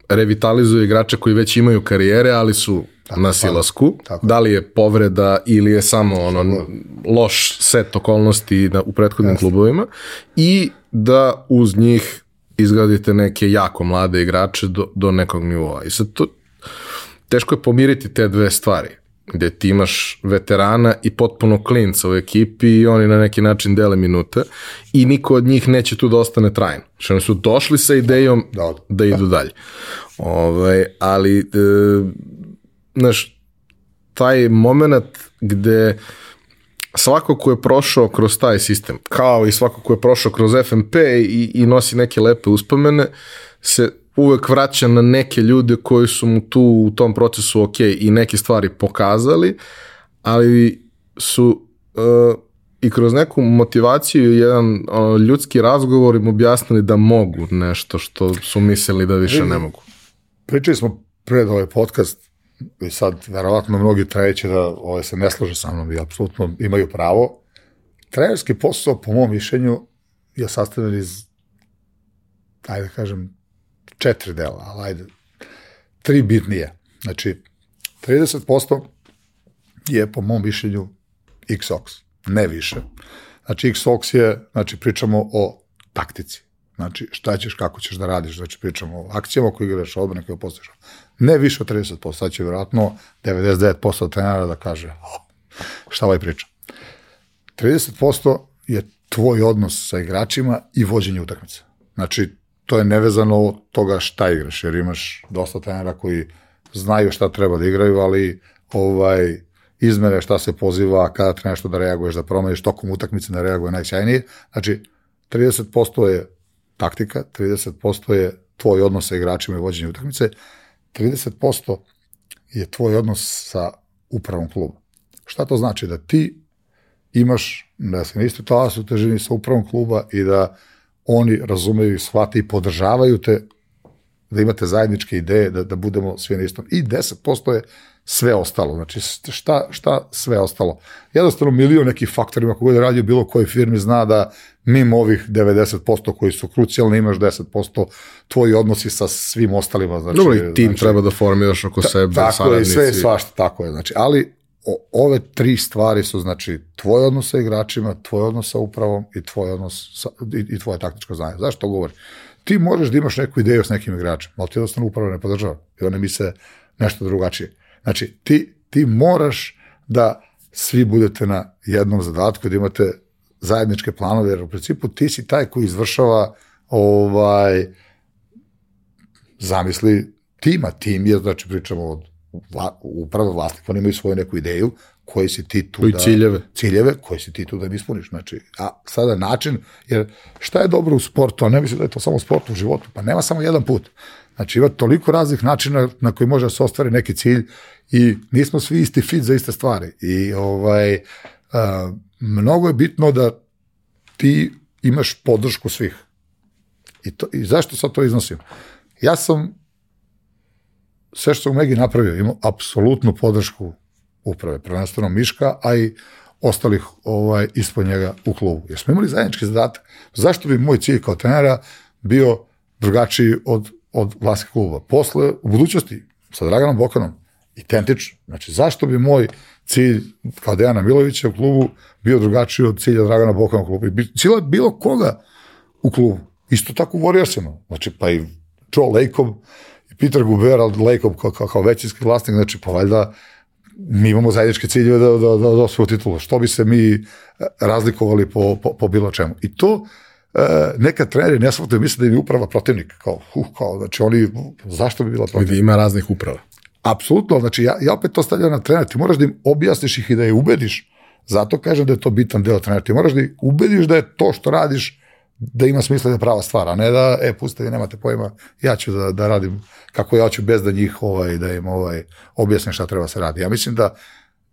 revitalizuje igrače koji već imaju karijere, ali su tako, na silasku. tako. Da li je povreda ili je samo ono loš set okolnosti na, u prethodnim klubovima i da uz njih izgradite neke jako mlade igrače do, do nekog nivoa. I sad to, teško je pomiriti te dve stvari gde ti imaš veterana i potpuno klinca u ekipi i oni na neki način dele minute i niko od njih neće tu da ostane trajno. Znači oni su došli sa idejom Da, da, da. idu dalje. Ovaj, ali e, znaš, taj moment gde svako ko je prošao kroz taj sistem, kao i svako ko je prošao kroz FMP i, i nosi neke lepe uspomene, se uvek vraća na neke ljude koji su mu tu u tom procesu ok i neke stvari pokazali, ali su uh, i kroz neku motivaciju i jedan uh, ljudski razgovor im objasnili da mogu nešto što su mislili da više ne mogu. Pričali smo pred ovaj podcast i sad verovatno mnogi treće da ovaj, se ne slože sa mnom i apsolutno imaju pravo. Trenerski posao, po mom mišljenju, je sastavljen iz, ajde da kažem, četiri dela, ali ajde, tri bitnije. Znači, 30% je, po mom mišljenju, XOX, ne više. Znači, XOX je, znači, pričamo o taktici. Znači, šta ćeš, kako ćeš da radiš, znači pričamo o akcijama koje igraš, odbrane koje postiš. Ne više od 30%, sad će vjerojatno 99% trenera da kaže šta ovaj priča. 30% je tvoj odnos sa igračima i vođenje utakmice. Znači, to je nevezano od toga šta igraš, jer imaš dosta trenera koji znaju šta treba da igraju, ali ovaj, izmere šta se poziva, kada treba nešto da reaguješ, da promeniš tokom utakmice, da reaguje najsjajnije. Znači, 30% je taktika, 30% je tvoj odnos sa igračima i vođenje utakmice, 30% je tvoj odnos sa upravom kluba. Šta to znači? Da ti imaš, da se niste talasu težini sa upravom kluba i da oni razumeju i shvate i podržavaju te, da imate zajedničke ideje, da, da budemo svi na istom. I 10% je sve ostalo. Znači, šta, šta sve ostalo? Jednostavno, milion nekih faktorima kako da radi u bilo kojoj firmi zna da mimo ovih 90% koji su krucijalni imaš 10% tvoji odnosi sa svim ostalima. Znači, Dobro, i tim znači, treba da formiraš oko ta, sebe, tako je, sve je svašta, tako je. Znači, ali o, ove tri stvari su, znači, tvoj odnos sa igračima, tvoj odnos sa upravom i tvoj odnos sa, i, i tvoje taktičko znanje. Zašto to govori? Ti možeš da imaš neku ideju s nekim igračem, ali ti jednostavno upravo ne podržava i one misle nešto drugačije. Znači, ti, ti moraš da svi budete na jednom zadatku, da imate zajedničke planove, jer u principu ti si taj koji izvršava ovaj, zamisli tima. Tim je, znači pričamo od vla, upravo vlasnik, oni imaju svoju neku ideju, koji si ti tu da... ciljeve. Ciljeve koji si ti tu da ispuniš. Znači, a sada način, jer šta je dobro u sportu, a ne mislim da je to samo sport u životu, pa nema samo jedan put. Znači, ima toliko raznih načina na koji može da se ostvari neki cilj i nismo svi isti fit za iste stvari. I ovaj, a, mnogo je bitno da ti imaš podršku svih. I, to, I zašto sad to iznosim? Ja sam sve što Megi napravio, imao apsolutnu podršku uprave, prvenstveno Miška, a i ostalih ovaj, ispod njega u klubu. Jer smo imali zajednički zadatak. Zašto bi moj cilj kao trenera bio drugačiji od, od vlasnika kluba? Posle, u budućnosti, sa Draganom Bokanom, identično. Znači, zašto bi moj cilj kao Dejana Milovića u klubu bio drugačiji od cilja Dragana Bokana u klubu? Cilja bilo koga u klubu. Isto tako u Warriorsima. Znači, pa i Joe Lacob, i Peter Guber, ali Lacob kao, kao, kao većinski vlasnik, znači, pa valjda mi imamo zajedničke ciljeve da, da, da, da osvoju titulu. Što bi se mi razlikovali po, po, po bilo čemu. I to e, neka treneri ne shvataju, misle da im je uprava protivnik. Kao, uh, kao, znači oni, zašto bi bila protivnik? Vidi, ima raznih uprava. Apsolutno, znači ja, ja opet to stavljam na trener, ti moraš da im objasniš ih i da je ubediš, zato kažem da je to bitan deo trenera, ti moraš da ih ubediš da je to što radiš da ima smisla da je prava stvar, a ne da, e, pustite, vi nemate pojma, ja ću da, da radim kako ja ću bez da njih ovaj, da im ovaj, objasnim šta treba se radi. Ja mislim da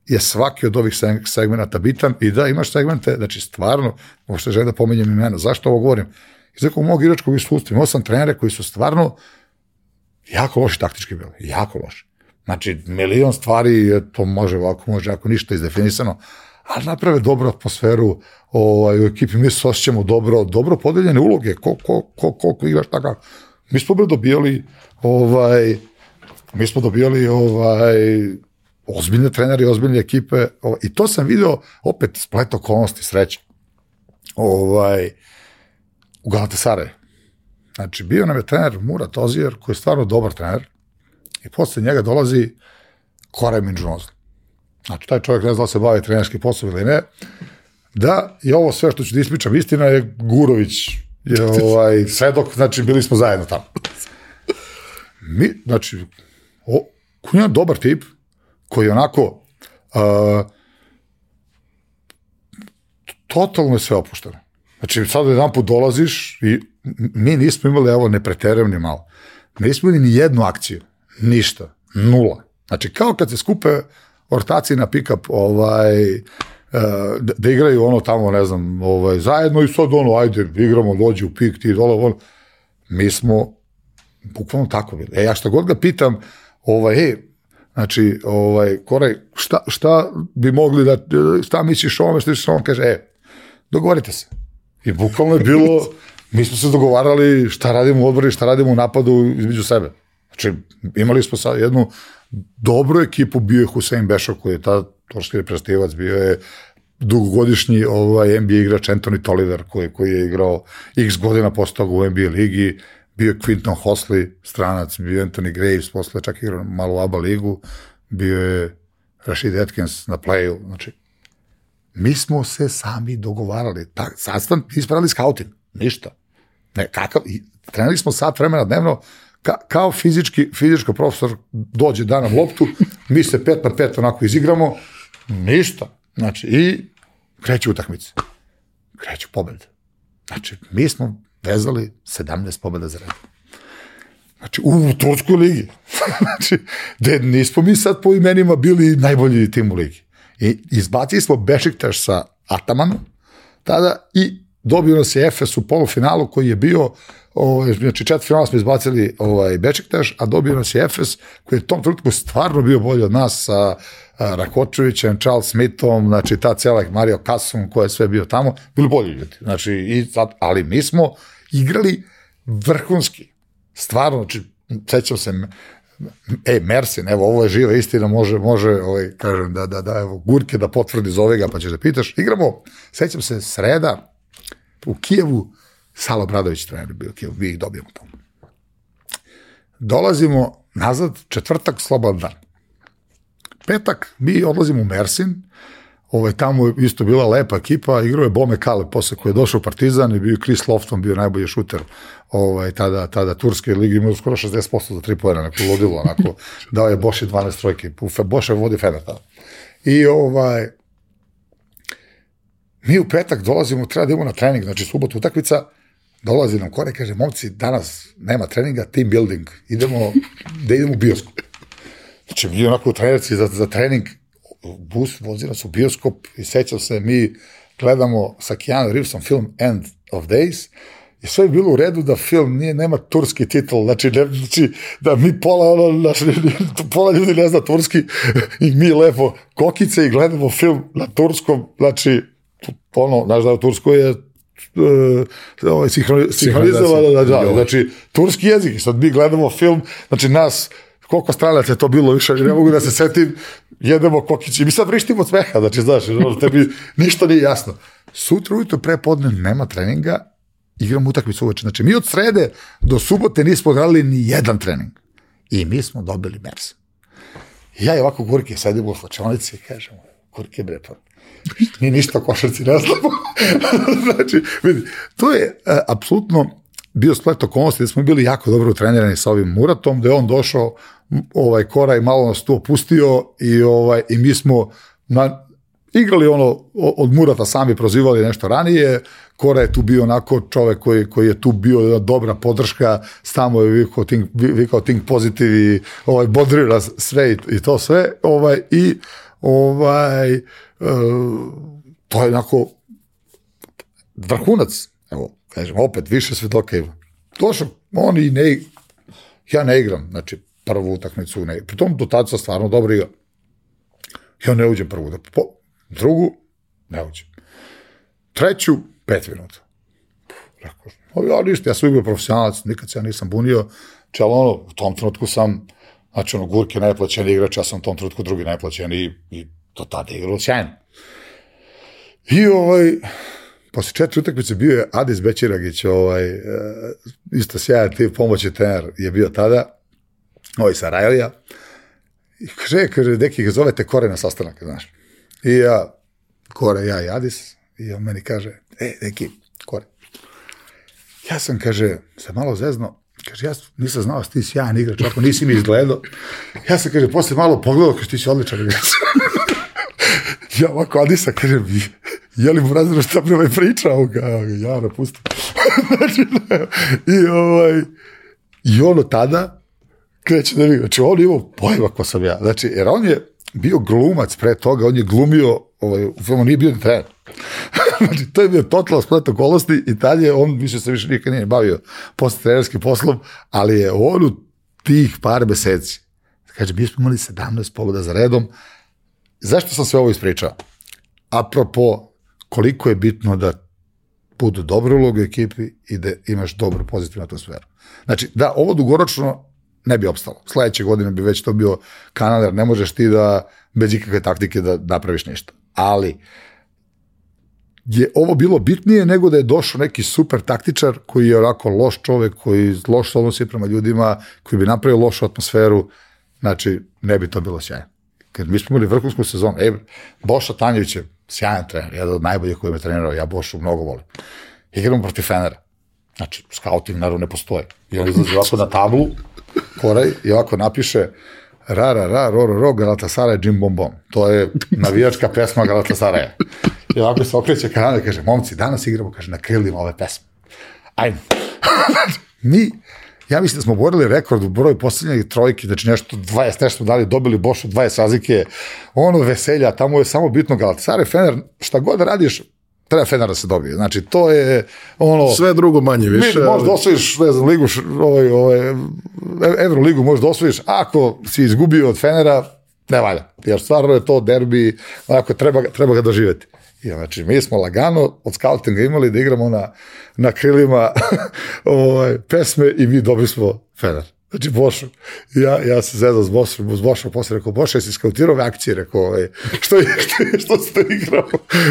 je svaki od ovih segmenta bitan i da imaš segmente, znači stvarno, možete želim da pomenjem imena, zašto ovo govorim? Iz nekog mog igračkog iskustva, imao sam trenere koji su stvarno jako loši taktički bili, jako loši. Znači, milion stvari, to može ovako, može ako ništa izdefinisano, ali naprave dobru atmosferu, ovaj, u ekipi mi se osjećamo dobro, dobro podeljene uloge, ko, ko, ko, koliko igraš takav. Mi smo bre dobijali, ovaj, mi smo dobijali ovaj, ozbiljne trenere i ozbiljne ekipe, ovaj, i to sam video, opet, splet okolnosti, sreće, ovaj, u Galatasaraju. Znači, bio nam je trener Murat Ozijer, koji je stvarno dobar trener, i posle njega dolazi Koray Minđunozli. Znači, taj čovjek ne zna da se bavi trenerski posao ili ne, da i ovo sve što ću da ispričam istina je Gurović je ovaj, svedok, znači bili smo zajedno tamo. Mi, znači, o, on je dobar tip, koji onako uh, totalno je sve opušteno. Znači, sad jedan put dolaziš i mi nismo imali, evo, ne preterujem ni malo, nismo imali ni jednu akciju, ništa, nula. Znači, kao kad se skupe ortaci na pick-up, ovaj, da, da igraju ono tamo, ne znam, ovaj, zajedno i sad ono, ajde, igramo, dođi u pik, ti dole, ono. Mi smo bukvalno tako bili. E, ja šta god ga pitam, ovaj, ej, znači, ovaj, Koraj, šta, šta bi mogli da, šta misliš o ovome, šta misliš o ovome, kaže, e, dogovorite se. I bukvalno je bilo, mi smo se dogovarali šta radimo u odbori, šta radimo u napadu između sebe. Znači, imali smo sad jednu dobru ekipu, bio je Husein Bešo koji je ta torski reprezentativac, bio je dugogodišnji ovaj, NBA igrač Anthony Tolliver koji, koji je igrao x godina toga u NBA ligi, bio je Quinton Hosley, stranac, bio je Anthony Graves, posle čak igrao malo u ABA ligu, bio je Rashid Atkins na playu, znači mi smo se sami dogovarali, ta, sastan, nismo radili scouting, ništa. Ne, kakav, trenali smo sat vremena dnevno, ka, kao fizički, fizičko profesor dođe da nam loptu, mi se pet na pet onako izigramo, ništa. Znači, i kreće utakmice. Kreću pobede. Znači, mi smo vezali 17 pobeda za redom. Znači, u Turskoj ligi. znači, de, nismo mi sad po imenima bili najbolji tim u ligi. I izbacili smo Bešiktaš sa Atamanom tada i dobio nas je Efes u polufinalu koji je bio ovaj, znači četiri finala smo izbacili ovaj, Bečiktaš, a dobio nas je Efes koji je tom trenutku stvarno bio bolji od nas sa Rakočevićem, Charles Smithom, znači ta cela Mario Kasom koja je sve bio tamo, bili bolji ljudi. Znači, i sad, ali mi smo igrali vrhunski. Stvarno, znači, sećam se, e, Mersin, evo, ovo je živa istina, može, može, ovaj, kažem, da, da, da, evo, Gurke da potvrdi zove ga, pa ćeš da pitaš. Igramo, sećam se, sreda u Kijevu, Salo Bradović trener bio u Kijevu, mi ih dobijemo tamo. Dolazimo nazad, četvrtak, slobodan dan. Petak, mi odlazimo u Mersin, ovaj, tamo je isto bila lepa ekipa, igrao je Bome Kale posle koji je došao u Partizan i bio Chris Lofton, bio najbolji šuter ovaj, tada, tada Turske ligi, imao skoro 60% za tri pojena, neko ludilo, onako, dao je Boši 12 trojke, Boše vodi Fener tada. I ovaj, mi u petak dolazimo, treba da idemo na trening, znači subotu utakmica, dolazi nam kore, kaže, momci, danas nema treninga, team building, idemo, da idemo u bioskop. Znači, mi onako trenerci za, za trening, bus vozi nas u bioskop i sećam se, mi gledamo sa Keanu Reevesom film End of Days i sve je bilo u redu da film nije, nema turski titul, znači, ne, znači da mi pola, ono, znači, pola ljudi ne zna turski i mi lepo kokice i gledamo film na turskom, znači, ono, znaš da u Turskoj je ovaj, sinhronizovano, da, da, znači, turski jezik, sad mi gledamo film, znači nas, koliko stranaca je to bilo više, ne mogu da se setim, jedemo kokići, mi sad vrištimo od smeha, znači, znaš, tebi ništa nije jasno. Sutra ujutro pre podne nema treninga, igramo utakmicu uveče. Znači, mi od srede do subote nismo odradili ni jedan trening. I mi smo dobili Mers. ja i ovako Gurke sedimo u slačonici i kažemo, Gurke bre, pa mi ništa košarci ne znamo. znači, vidi, to je uh, apsolutno bio splet okolnosti da smo bili jako dobro utrenirani sa ovim Muratom, da je on došao ovaj Kora i malo nas tu opustio i ovaj i mi smo na, igrali ono od Murata sami prozivali nešto ranije, Kora je tu bio onako čovek koji, koji je tu bio jedna dobra podrška, stamo je vikao think, vikao i ovaj, bodrira sve i, i to sve, ovaj, i ovaj, to je onako vrhunac, evo, kažem, opet, više svedoka ima. Došao, oni ne, ja ne igram, znači, prvu utakmicu, ne, pritom do tada sam stvarno dobro igra. Ja ne uđem prvu, da, po, drugu, ne uđem. Treću, pet minuta. Rekao, ja ništa, ja sam igrao profesionalac, nikad se ja nisam bunio, čelo ono, u tom trenutku sam, znači ono, Gurke najplaćeni igrač, ja sam u tom trenutku drugi najplaćeni i, i to tada je igralo sjajno. I ovaj, posle četiri utakmice bio je Adis Bećiragić, ovaj, e, isto sjajan tip, pomoći trener je bio tada, ovaj sa Rajlija. I kaže, kaže, deki, zovete Kore na sastanak, znaš. I ja, Kore, ja i Adis, i on meni kaže, e, deki, Kore, ja sam, kaže, se malo zezno, Kaže, ja nisam znao da ti sjajan igrač, ako nisi mi izgledao. Ja sam, kaže, posle malo pogledao, kaže, ti si odličan igrač. Ja ovako, a nisam, kaže, je li mu razredno šta prema priča ovoga, ja napustim. znači, i ovaj, i ono tada kreće da mi, znači on imao pojma ko sam ja, znači, jer on je bio glumac pre toga, on je glumio, ovaj, u filmu nije bio ni trener. znači, to je bio totalno splet okolosti i tad je, on više se više nikad nije bavio posle trenerskim poslom, ali je on u tih par meseci, kaže, mi smo imali 17 pogoda za redom, zašto sam sve ovo ispričao? Apropo, koliko je bitno da budu dobre uloge u ekipi i da imaš dobru pozitivnu atmosferu. Znači, da, ovo dugoročno ne bi opstalo. Sledeće godine bi već to bio kanal, jer ne možeš ti da bez ikakve taktike da napraviš ništa. Ali je ovo bilo bitnije nego da je došao neki super taktičar koji je onako loš čovek, koji loš odnosi prema ljudima, koji bi napravio lošu atmosferu, znači ne bi to bilo sjajno. Kad mi smo imali vrhunsku sezonu, e, Boša Tanjević je sjajan trener, jedan od najboljih koji me trenirao, ja Bošu mnogo volim. Igramo protiv Fenera. Znači, scouting naravno ne postoji. I on izlazi ovako na tablu, koraj, i ovako napiše ra, ra, ra, ro, ro, ro, Galatasaray, Jim Bom Bom. To je navijačka pesma Galatasaraja. I ovako se okreće kanada i kaže, momci, danas igramo, kaže, na krilima ove pesme. Ajde. Mi, ja mislim da smo borili rekord u broju posljednjih trojki, znači nešto 20, nešto dali, dobili Bošu 20 razlike, ono veselja, tamo je samo bitno Galatasaray, Fener, šta god da radiš, treba Fener da se dobije. Znači, to je ono... Sve drugo manje više. Mi možda osvojiš, ne znam, ligu, ovaj, ovaj, Euroligu možda osvojiš, ako si izgubio od Fenera, ne valja. Jer stvarno je to derbi, onako, treba, treba ga doživeti. I znači, mi smo lagano od scoutinga imali da igramo na, na krilima ovaj, pesme i mi dobili smo Fener. Znači, Bošo, ja, ja se zezao s Bošom, s Bošom posle rekao, Bošo, jesi skautirao akcije? Rekao, ovaj, što, što, što ste igramo?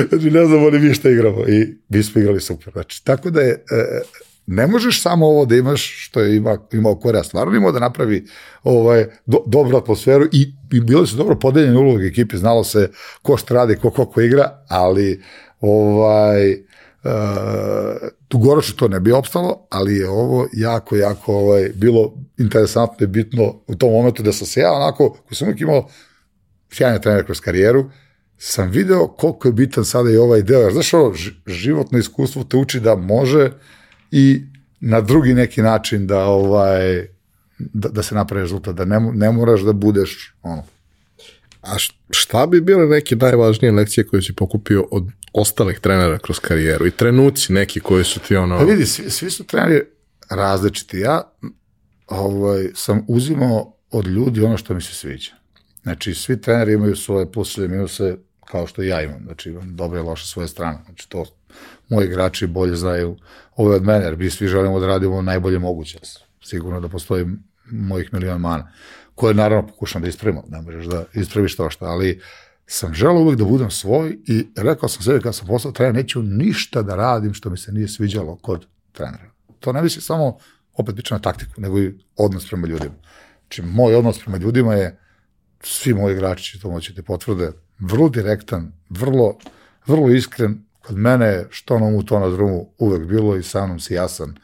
Znači, ne znamo ni mi igramo. I mi smo igrali super. Znači, tako da je, e, ne možeš samo ovo da imaš što je ima, imao Korea stvarno imao da napravi ovaj, do, dobru atmosferu i, i bilo se dobro podeljene uloge ekipe, znalo se ko šta radi, ko ko, ko igra, ali ovaj, Uh, dugoročno to ne bi opstalo, ali je ovo jako, jako ovaj, bilo interesantno i bitno u tom momentu da sam se ja onako, koji sam uvijek imao sjajne trener kroz karijeru, sam video koliko je bitan sada i ovaj deo. Znaš, ovo životno iskustvo te uči da može i na drugi neki način da ovaj da, da se napravi rezultat, da ne, ne moraš da budeš ono. A šta bi bile neke najvažnije lekcije koje si pokupio od ostalih trenera kroz karijeru i trenuci neki koji su ti ono... Pa vidi, svi, svi su treneri različiti. Ja ovaj, sam uzimao od ljudi ono što mi se sviđa. Znači, svi treneri imaju svoje plusove i minuse kao što ja imam. Znači, imam dobre i loše svoje strane. Znači, to moji igrači bolje znaju ove od mene, jer mi svi želimo da radimo najbolje moguće. Sigurno da postoji mojih miliona mana, koje naravno pokušam da ispravimo, ne možeš da ispraviš to što, ali sam želao uvek da budem svoj i rekao sam sebi kad sam postao trener, neću ništa da radim što mi se nije sviđalo kod trenera. To ne misli samo opet pričam na taktiku, nego i odnos prema ljudima. Znači, moj odnos prema ljudima je, svi moji igrači će to moći da potvrde, vrlo direktan, vrlo, vrlo iskren, kod mene što na umu to na drumu uvek bilo i sa mnom si jasan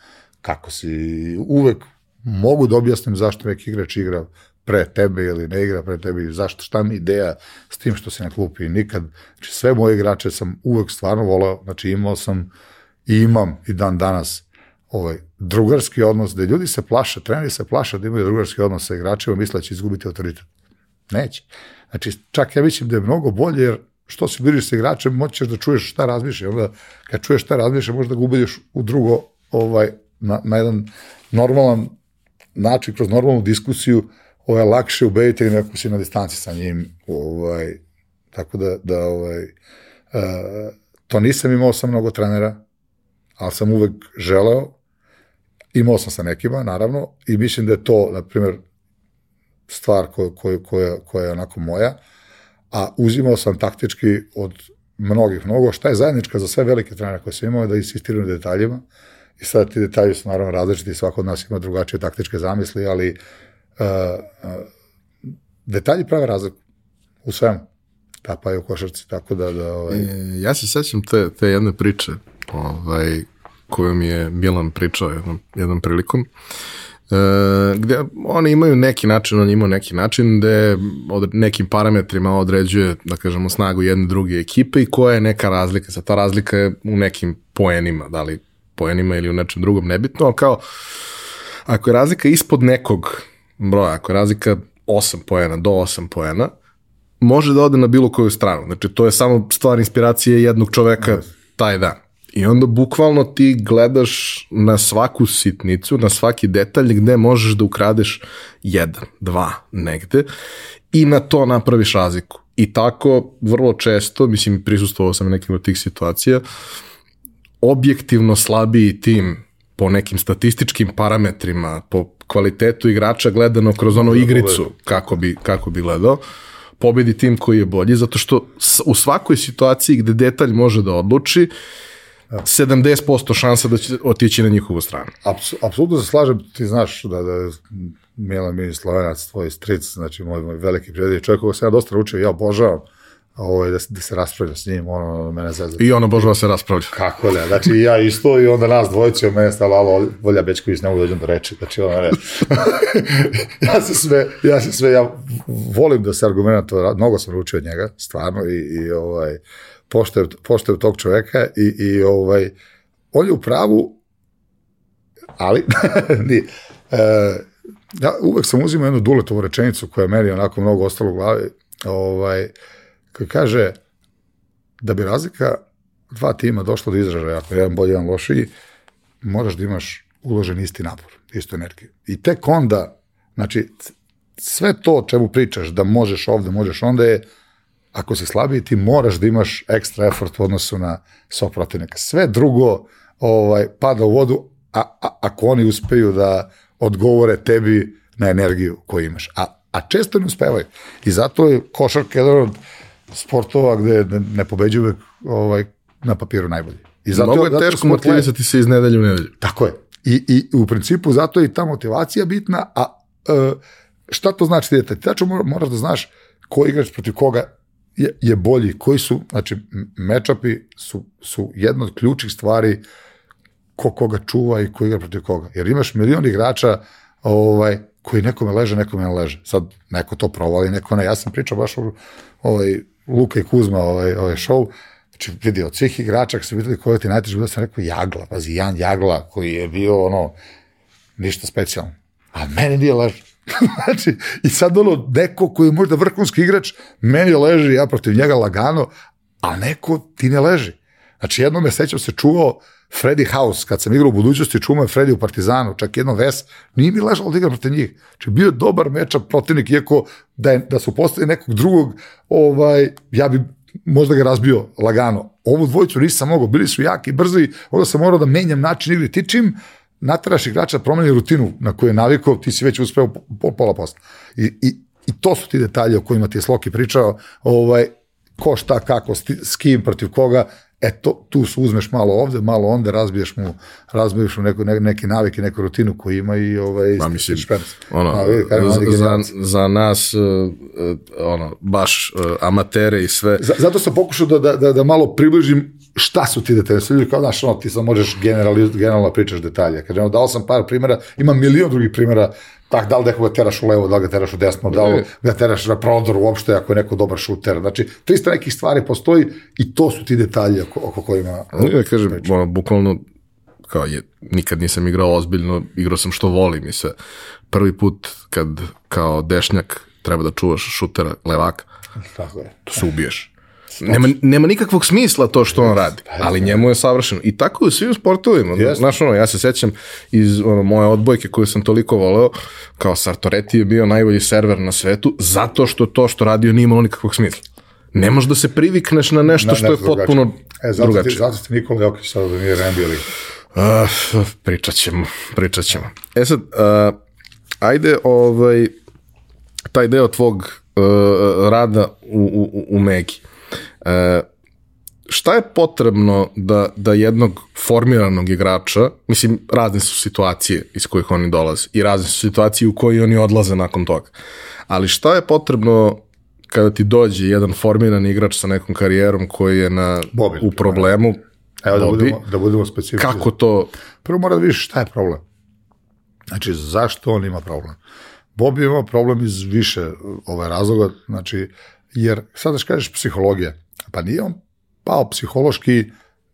kako si uvek mogu da objasnim zašto neki igrač igra pre tebe ili ne igra pre tebe i zašto, šta mi ideja s tim što se na klupi. Nikad, znači sve moje igrače sam uvek stvarno volao, znači imao sam i imam i dan danas ovaj, drugarski odnos, da ljudi se plaše, treneri se plaše da imaju drugarski odnos sa igračima, misle da će izgubiti autoritet. Neće. Znači, čak ja mislim da je mnogo bolje, jer što se biriš sa igračem, moćeš da čuješ šta razmišlja. Onda, kad čuješ šta razmišlja, možda ga ubediš u drugo, ovaj, na, na jedan normalan način, kroz normalnu diskusiju, ovaj, lakše ubediti nego ako si na distanci sa njim. Ovaj, tako da, da ovaj, uh, to nisam imao sa mnogo trenera, ali sam uvek želeo, imao sam sa nekima, naravno, i mislim da je to, na primjer, stvar koja, koja, koja, koja je onako moja, a uzimao sam taktički od mnogih mnogo, šta je zajednička za sve velike trenere koje sam imao, da insistiraju na detaljima, i sad ti detalji su naravno različiti, svako od nas ima drugačije taktičke zamisli, ali uh, uh, detalji prave razliku u svemu, ta pa i u košarci, tako da... da ovaj... E, ja se sećam te, te jedne priče, ovaj, koju mi je Milan pričao jednom, jednom prilikom, E, gde oni imaju neki način, on ima neki način gde od nekim parametrima određuje, da kažemo, snagu jedne druge ekipe i koja je neka razlika. Sad ta razlika je u nekim poenima, da li poenima ili u nečem drugom, nebitno, ali kao ako je razlika ispod nekog broja, ako je razlika 8 poena do 8 poena, može da ode na bilo koju stranu. Znači, to je samo stvar inspiracije jednog čoveka taj dan. I onda bukvalno ti gledaš na svaku sitnicu, na svaki detalj gde možeš da ukradeš jedan, dva negde i na to napraviš razliku. I tako vrlo često, mislim prisustovao sam nekim od tih situacija, objektivno slabiji tim po nekim statističkim parametrima, po kvalitetu igrača gledano kroz ono igricu kako bi, kako bi gledao, pobedi tim koji je bolji, zato što u svakoj situaciji gde detalj može da odluči, 70% šansa da će otići na njihovu stranu. Apsolutno se slažem, ti znaš da, da Milan Mini Slovenac, tvoj stric, znači moj, moj veliki prijatelj, čovjek koga sam ja dosta učio, ja obožavam, ovo je da, da se raspravlja s njim, ono, mene zezda. I ono božava se raspravlja. Kako ne, znači ja isto i onda nas dvojice od mene stala, alo, Volja Bečković, ne mogu dođem do reči, znači ono ne. ja se sve, ja se sve, ja volim da se argumenta, mnogo sam učio od njega, stvarno, i, i ovaj, poštojem, poštojem tog čoveka i, i ovaj, on je u pravu, ali, nije. E, ja uvek sam uzimao jednu duletovu rečenicu koja je meni onako mnogo ostalo u glavi, ovaj, koji kaže da bi razlika dva tima došla do izražaja, ako je jedan bolji, jedan lošiji, moraš da imaš uložen isti napor, istu energiju. I tek onda, znači, sve to o čemu pričaš, da možeš ovde, možeš onda je, ako si slabiji, ti moraš da imaš ekstra effort u odnosu na svog protivnika. Sve drugo ovaj, pada u vodu, a, a, ako oni uspeju da odgovore tebi na energiju koju imaš. A, a često ne uspevaju. I zato je košarka jedan od sportova gde ne pobeđuje uvek ovaj, na papiru najbolji. I zato, Mnogo je teško motivisati se iz nedelju u nedelju. Tako je. I, I u principu zato je i ta motivacija bitna, a e, šta to znači dete? Ti tačno moraš da znaš ko igrač protiv koga je, je bolji, koji su, znači mečapi su, su jedna od ključnih stvari ko koga čuva i ko igra protiv koga. Jer imaš milion igrača ovaj, koji nekome leže, nekome ne leže. Sad neko to provali, neko ne. Ja sam pričao baš o ovaj, Luka i Kuzma ovaj, ovaj show, znači vidi, od svih igrača, su videli koji ti najteže, bilo sam rekao Jagla, pazi, Jan Jagla, koji je bio ono, ništa specijalno. A meni nije leže. znači, i sad ono, neko koji je možda vrhunski igrač, meni leži, ja protiv njega lagano, a neko ti ne leži. Znači, jednom me sećam se čuvao Freddy House, kad sam igrao u budućnosti, čumo je Freddy u Partizanu, čak jedno ves, nije mi ležalo da igram protiv njih. Znači, bio dobar meča protivnik, iako da, je, da su postali nekog drugog, ovaj, ja bi možda ga razbio lagano. Ovu dvojicu nisam mogao, bili su jaki, brzi, onda sam morao da menjam način igre. Ti čim nataraš igrača da promeni rutinu na koju je navikao, ti si već uspeo po, pola posla. I, i, I to su ti detalji o kojima ti je Sloki pričao, ovaj, ko šta, kako, s kim, protiv koga, E to, tu su uzmeš malo ovde, malo onda, razbiješ mu, razbiješ mu neko, ne, neke navike, neku rutinu koju ima i ovaj, Ma, mislim, ono, A, vidi, za, za, za, nas, uh, ono, baš uh, amatere i sve. Z, zato sam pokušao da, da, da, da malo približim šta su ti detalje. Sve ljudi kao, znaš, ono, ti sam možeš generalno, generalno pričaš detalje. Kažem, dao sam par primjera, ima milion drugih primjera tak, da li nekoga teraš u levo, da li ga teraš u desno, da li ga teraš na prodor uopšte ako je neko dobar šuter. Znači, 300 nekih stvari postoji i to su ti detalji oko, oko kojima... Ja kažem, ono, bukvalno, kao je, nikad nisam igrao ozbiljno, igrao sam što volim i sve. Prvi put kad kao dešnjak treba da čuvaš šutera levaka, Tako je. to se ubiješ. Nema, nema nikakvog smisla to što on radi, ali njemu je savršeno. I tako je u svim sportovima. Yes. Znaš, ono, ja se sećam iz ono, moje odbojke koju sam toliko voleo, kao Sartoreti je bio najbolji server na svetu, zato što to što radio nije imalo nikakvog smisla. Ne možeš da se privikneš na nešto na, što je potpuno e, zato drugačije. Ti, zato ste Nikola Jokić sada da nije NBA Uh, pričat ćemo, pričat ćemo. E sad, uh, ajde ovaj, taj deo tvog uh, rada u, u, u Megi. E, šta je potrebno da, da jednog formiranog igrača, mislim, razne su situacije iz kojih oni dolaze i razne su situacije u koje oni odlaze nakon toga, ali šta je potrebno kada ti dođe jedan formiran igrač sa nekom karijerom koji je na, Bobin, u problemu, Evo da budemo, da budemo specifični. Kako to? Prvo mora da vidiš šta je problem. Znači, zašto on ima problem? Bobi ima problem iz više ovaj razloga, znači, jer sad da kažeš psihologija, pa nije on pao psihološki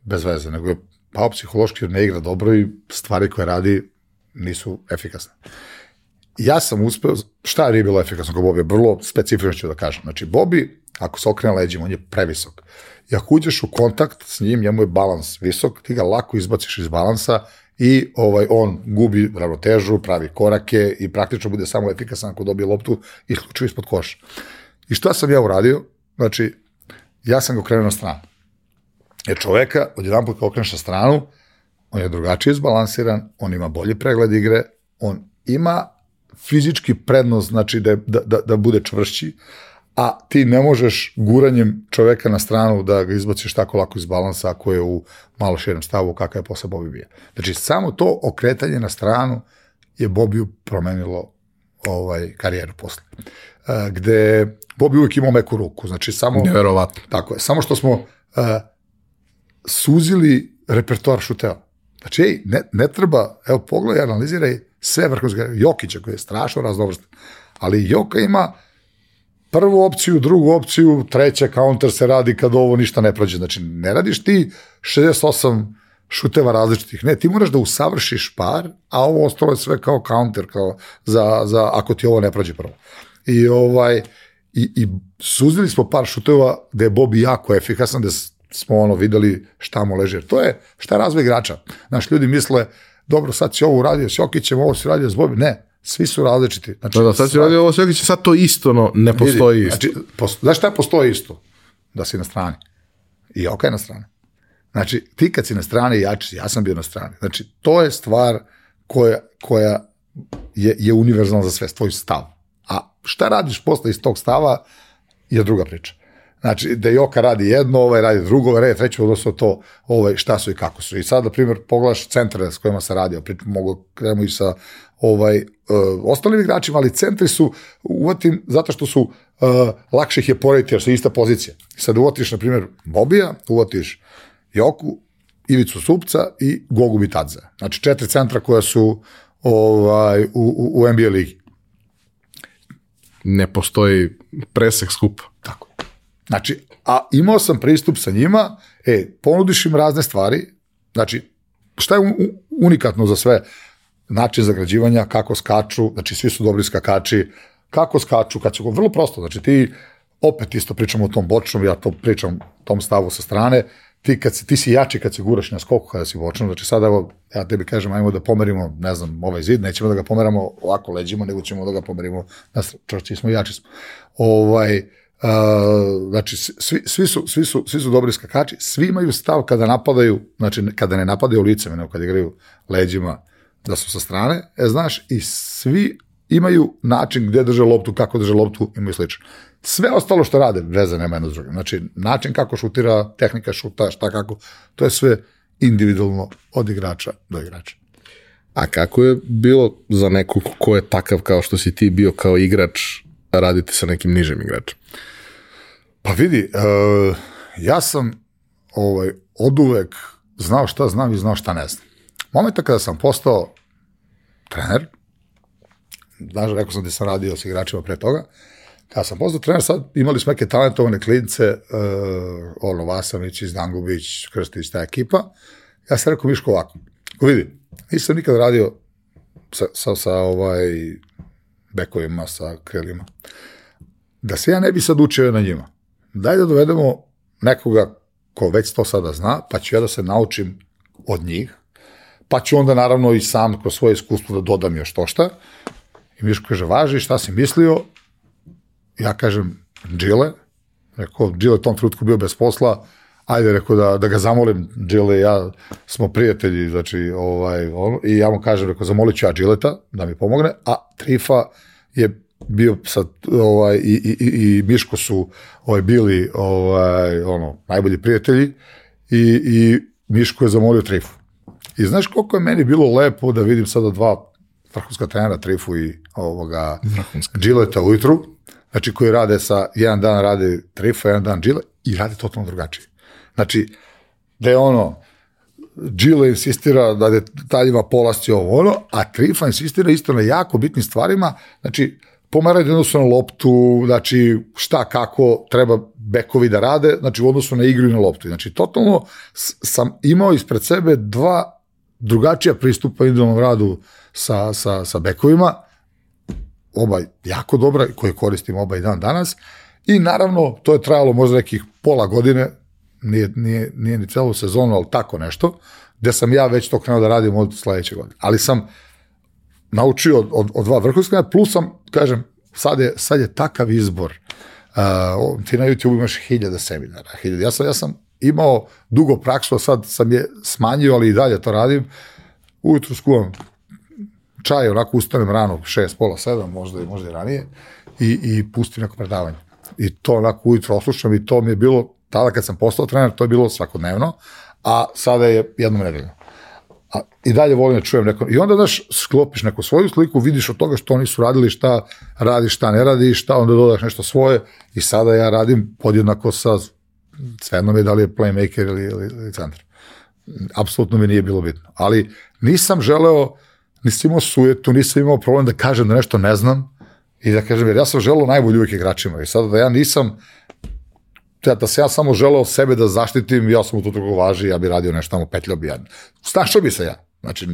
bez veze, nego je pao psihološki jer ne igra dobro i stvari koje radi nisu efikasne. Ja sam uspeo, šta je bilo efikasno kod Bobi? Vrlo specifično ću da kažem. Znači, Bobi, ako se okrene leđima, on je previsok. I ako uđeš u kontakt s njim, njemu je balans visok, ti ga lako izbaciš iz balansa i ovaj on gubi ravnotežu, pravi korake i praktično bude samo efikasan ako dobije loptu i isključivo ispod koša. I šta sam ja uradio? Znači, ja sam ga okrenuo na stranu. Jer čoveka, od jedan put kao okreneš na stranu, on je drugačije izbalansiran, on ima bolji pregled igre, on ima fizički prednost, znači da, da, da, da bude čvršći, a ti ne možeš guranjem čoveka na stranu da ga izbaciš tako lako iz balansa ako je u malo širem stavu kakav je posle Bobi bija. Znači, samo to okretanje na stranu je Bobiju promenilo ovaj, karijeru posle. Uh, gde Bobi uvijek imao meku ruku, znači samo... Neverovatno. Tako je, samo što smo uh, suzili repertoar šuteva. Znači, ej, ne, ne treba, evo, pogledaj, analiziraj sve vrhunske, Jokića koji je strašno raznovrstan, ali Joka ima prvu opciju, drugu opciju, treća counter se radi kad ovo ništa ne prođe. Znači, ne radiš ti 68 šuteva različitih. Ne, ti moraš da usavršiš par, a ovo ostalo je sve kao counter, kao za, za ako ti ovo ne prođe prvo. I ovaj, i, i suzili smo par šuteva gde je Bobi jako efikasan, gde smo ono videli šta mu leže. To je šta je razvoj igrača. Znaš, ljudi misle, dobro, sad si ovo uradio s Jokićem, ovo si uradio s Bobi. Ne, svi su različiti. Znači, da, da, sad si uradio ovo s Jokićem, sad to isto, no, ne postoji vidi, isto. Znači, posto, znaš šta postoji isto? Da si na strani. I Joka je na strani. Znači, ti kad si na strani jači, ja sam bio na strani. Znači, to je stvar koja, koja je, je univerzalna za sve, tvoj stav. Šta radiš posle iz tog stava je druga priča. Znači, da Joka radi jedno, ovaj radi drugo, ovaj radi treće, odnosno to ovaj, šta su i kako su. I sad, na primjer, pogledaš centre s kojima se radi, opet mogu krenemo i sa ovaj, uh, ostalim igračima, ali centri su uvatim zato što su uh, lakše ih je porediti jer su ista pozicija. Sad uvatiš, na primjer, Bobija, uvatiš Joku, Ivicu Supca i Gogu Bitadze. Znači, četiri centra koja su ovaj, u, u, u NBA ligi. Ne postoji presek skupa. Tako. Znači, a imao sam pristup sa njima, e, ponudiš im razne stvari, znači, šta je unikatno za sve? Način zagrađivanja, kako skaču, znači svi su dobri skakači, kako skaču, kad su, vrlo prosto, znači ti, opet isto pričamo o tom bočnom, ja to pričam tom stavu sa strane, ti, kad si, ti si jači kad se guraš na skoku kada si bočnom, znači sada evo, ja tebi kažem, ajmo da pomerimo, ne znam, ovaj zid, nećemo da ga pomeramo ovako leđima, nego ćemo da ga pomerimo, na čvršći smo, jači smo. Ovaj, Uh, znači, svi, svi, su, svi, su, svi su dobri skakači, svi imaju stav kada napadaju, znači kada ne napadaju licem, nego kada igraju leđima, da su sa strane, e, znaš, i svi imaju način gde drže loptu, kako drže loptu, imaju slično. Sve ostalo što rade, veze nema jedno s drugim. Znači, način kako šutira, tehnika šuta, šta kako, to je sve individualno od igrača do igrača. A kako je bilo za nekog ko je takav kao što si ti bio kao igrač, raditi sa nekim nižim igračem? Pa vidi, uh, ja sam ovaj, od uvek znao šta znam i znao šta ne znam. Momenta kada sam postao trener, znaš, rekao sam da sam radio sa igračima pre toga, kada sam postao trener, sad imali smo neke talentovane klince, uh, ono, Vasanić, Izdangubić, Krstić, ta ekipa, ja sam rekao Miško ovako, ko vidi, nisam nikad radio sa, sa, sa ovaj, bekovima, sa krilima, da se ja ne bi sad učio na njima daj da dovedemo nekoga ko već to sada zna, pa ću ja da se naučim od njih, pa ću onda naravno i sam kroz svoje iskustvo da dodam još to šta. I Miško kaže, važi, šta si mislio? Ja kažem, Džile, rekao, Džile tom trenutku bio bez posla, ajde, rekao da, da ga zamolim, Džile ja smo prijatelji, znači, ovaj, on, i ja mu kažem, rekao, zamolit ću ja Džileta da mi pomogne, a Trifa je bio sad ovaj i, i, i Miško su ovaj bili ovaj ono najbolji prijatelji i, i Miško je zamolio Trifu. I znaš koliko je meni bilo lepo da vidim sada dva vrhunska trenera Trifu i ovoga Džileta ujutru, znači koji rade sa, jedan dan rade Trifa, jedan dan Džile i rade totalno drugačije. Znači, da je ono, Gile insistira da detaljima polasti ovo ono, a Trifa insistira isto na jako bitnim stvarima, znači pomeraju odnosu na loptu, znači šta, kako treba bekovi da rade, znači u odnosu na igru i na loptu. Znači, totalno sam imao ispred sebe dva drugačija pristupa individualnom radu sa, sa, sa bekovima, oba jako dobra, koje koristim oba i dan danas, i naravno, to je trajalo možda nekih pola godine, nije, nije, nije ni celu sezonu, ali tako nešto, gde sam ja već to krenuo da radim od sledeće godine. Ali sam naučio od, od, od dva vrhunska, plus sam, kažem, sad je, sad je takav izbor. Uh, ti na YouTube imaš hiljada seminara. Hiljada. Ja, sam, ja sam imao dugo praksu, a sad sam je smanjio, ali i dalje to radim. Ujutru skuvam čaj, onako ustanem rano, šest, pola, sedam, možda, i možda i ranije, i, i pustim neko predavanje. I to onako ujutro oslušam i to mi je bilo, tada kad sam postao trener, to je bilo svakodnevno, a sada je jednom nedeljno. A, I dalje volim da čujem neko, i onda daš, sklopiš neku svoju sliku, vidiš od toga što oni su radili, šta radi, šta ne radi, šta onda dodaš nešto svoje i sada ja radim podjednako sa, svejedno je da li je playmaker ili, ili, ili centar. Apsolutno mi nije bilo bitno. Ali nisam želeo, nisam imao sujetu, nisam imao problem da kažem da nešto ne znam i da kažem, jer ja sam želeo najbolji uvijek igračima i sada da ja nisam da, da se ja samo želeo sebe da zaštitim, ja sam u to drugo važi, ja bi radio nešto tamo petljao bi ja. Snašao bi se ja. Znači,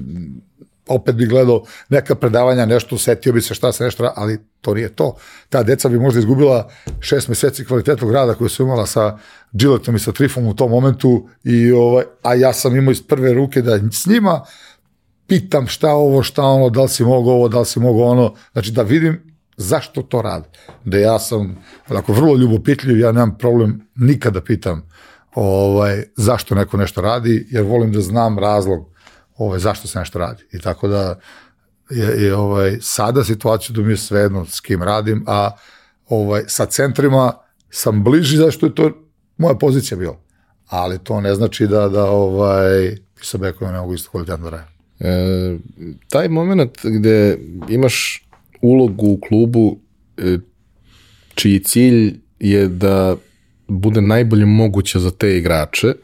opet bi gledao neka predavanja, nešto, setio bi se šta se nešto, ali to nije to. Ta deca bi možda izgubila šest meseci kvalitetnog rada koju su imala sa Gilletom i sa Trifom u tom momentu, i, ovaj, a ja sam imao iz prve ruke da s njima pitam šta ovo, šta ono, da li si mogo ovo, da li si mogo ono, znači da vidim zašto to rade. Da ja sam onako vrlo ljubopitljiv, ja nemam problem nikada pitam ovaj, zašto neko nešto radi, jer volim da znam razlog ovaj, zašto se nešto radi. I tako da je, je ovaj, sada situaciju da mi je svejedno s kim radim, a ovaj, sa centrima sam bliži zašto je to moja pozicija bila. Ali to ne znači da, da ovaj, sa bekovima ne mogu isto kvalitetno da radim. E, taj moment gde imaš ulogu u klubu e, čiji cilj je da bude najbolje moguće za te igrače,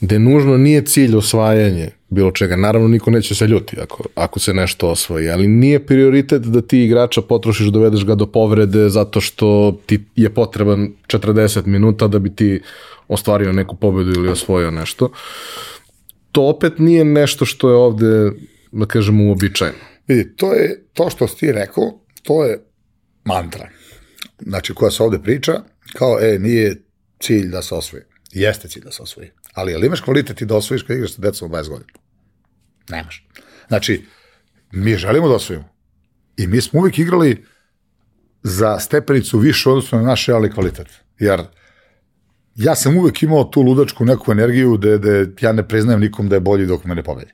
gde nužno nije cilj osvajanje bilo čega. Naravno, niko neće se ljuti ako, ako se nešto osvoji, ali nije prioritet da ti igrača potrošiš, dovedeš ga do povrede zato što ti je potreban 40 minuta da bi ti ostvario neku pobedu ili osvojio nešto. To opet nije nešto što je ovde, da kažemo, uobičajeno. Vidi, to je to što si ti rekao, to je mantra. Znači, koja se ovde priča, kao, e, nije cilj da se osvoji. Jeste cilj da se osvoji. Ali, ali imaš kvalitet i da osvojiš kad igraš sa decom 20 godina? Nemaš. Znači, mi želimo da osvojimo. I mi smo uvijek igrali za stepenicu više odnosno na naš realni kvalitet. Jer ja sam uvek imao tu ludačku neku energiju da, da ja ne priznajem nikom da je bolji dok me ne pobedi.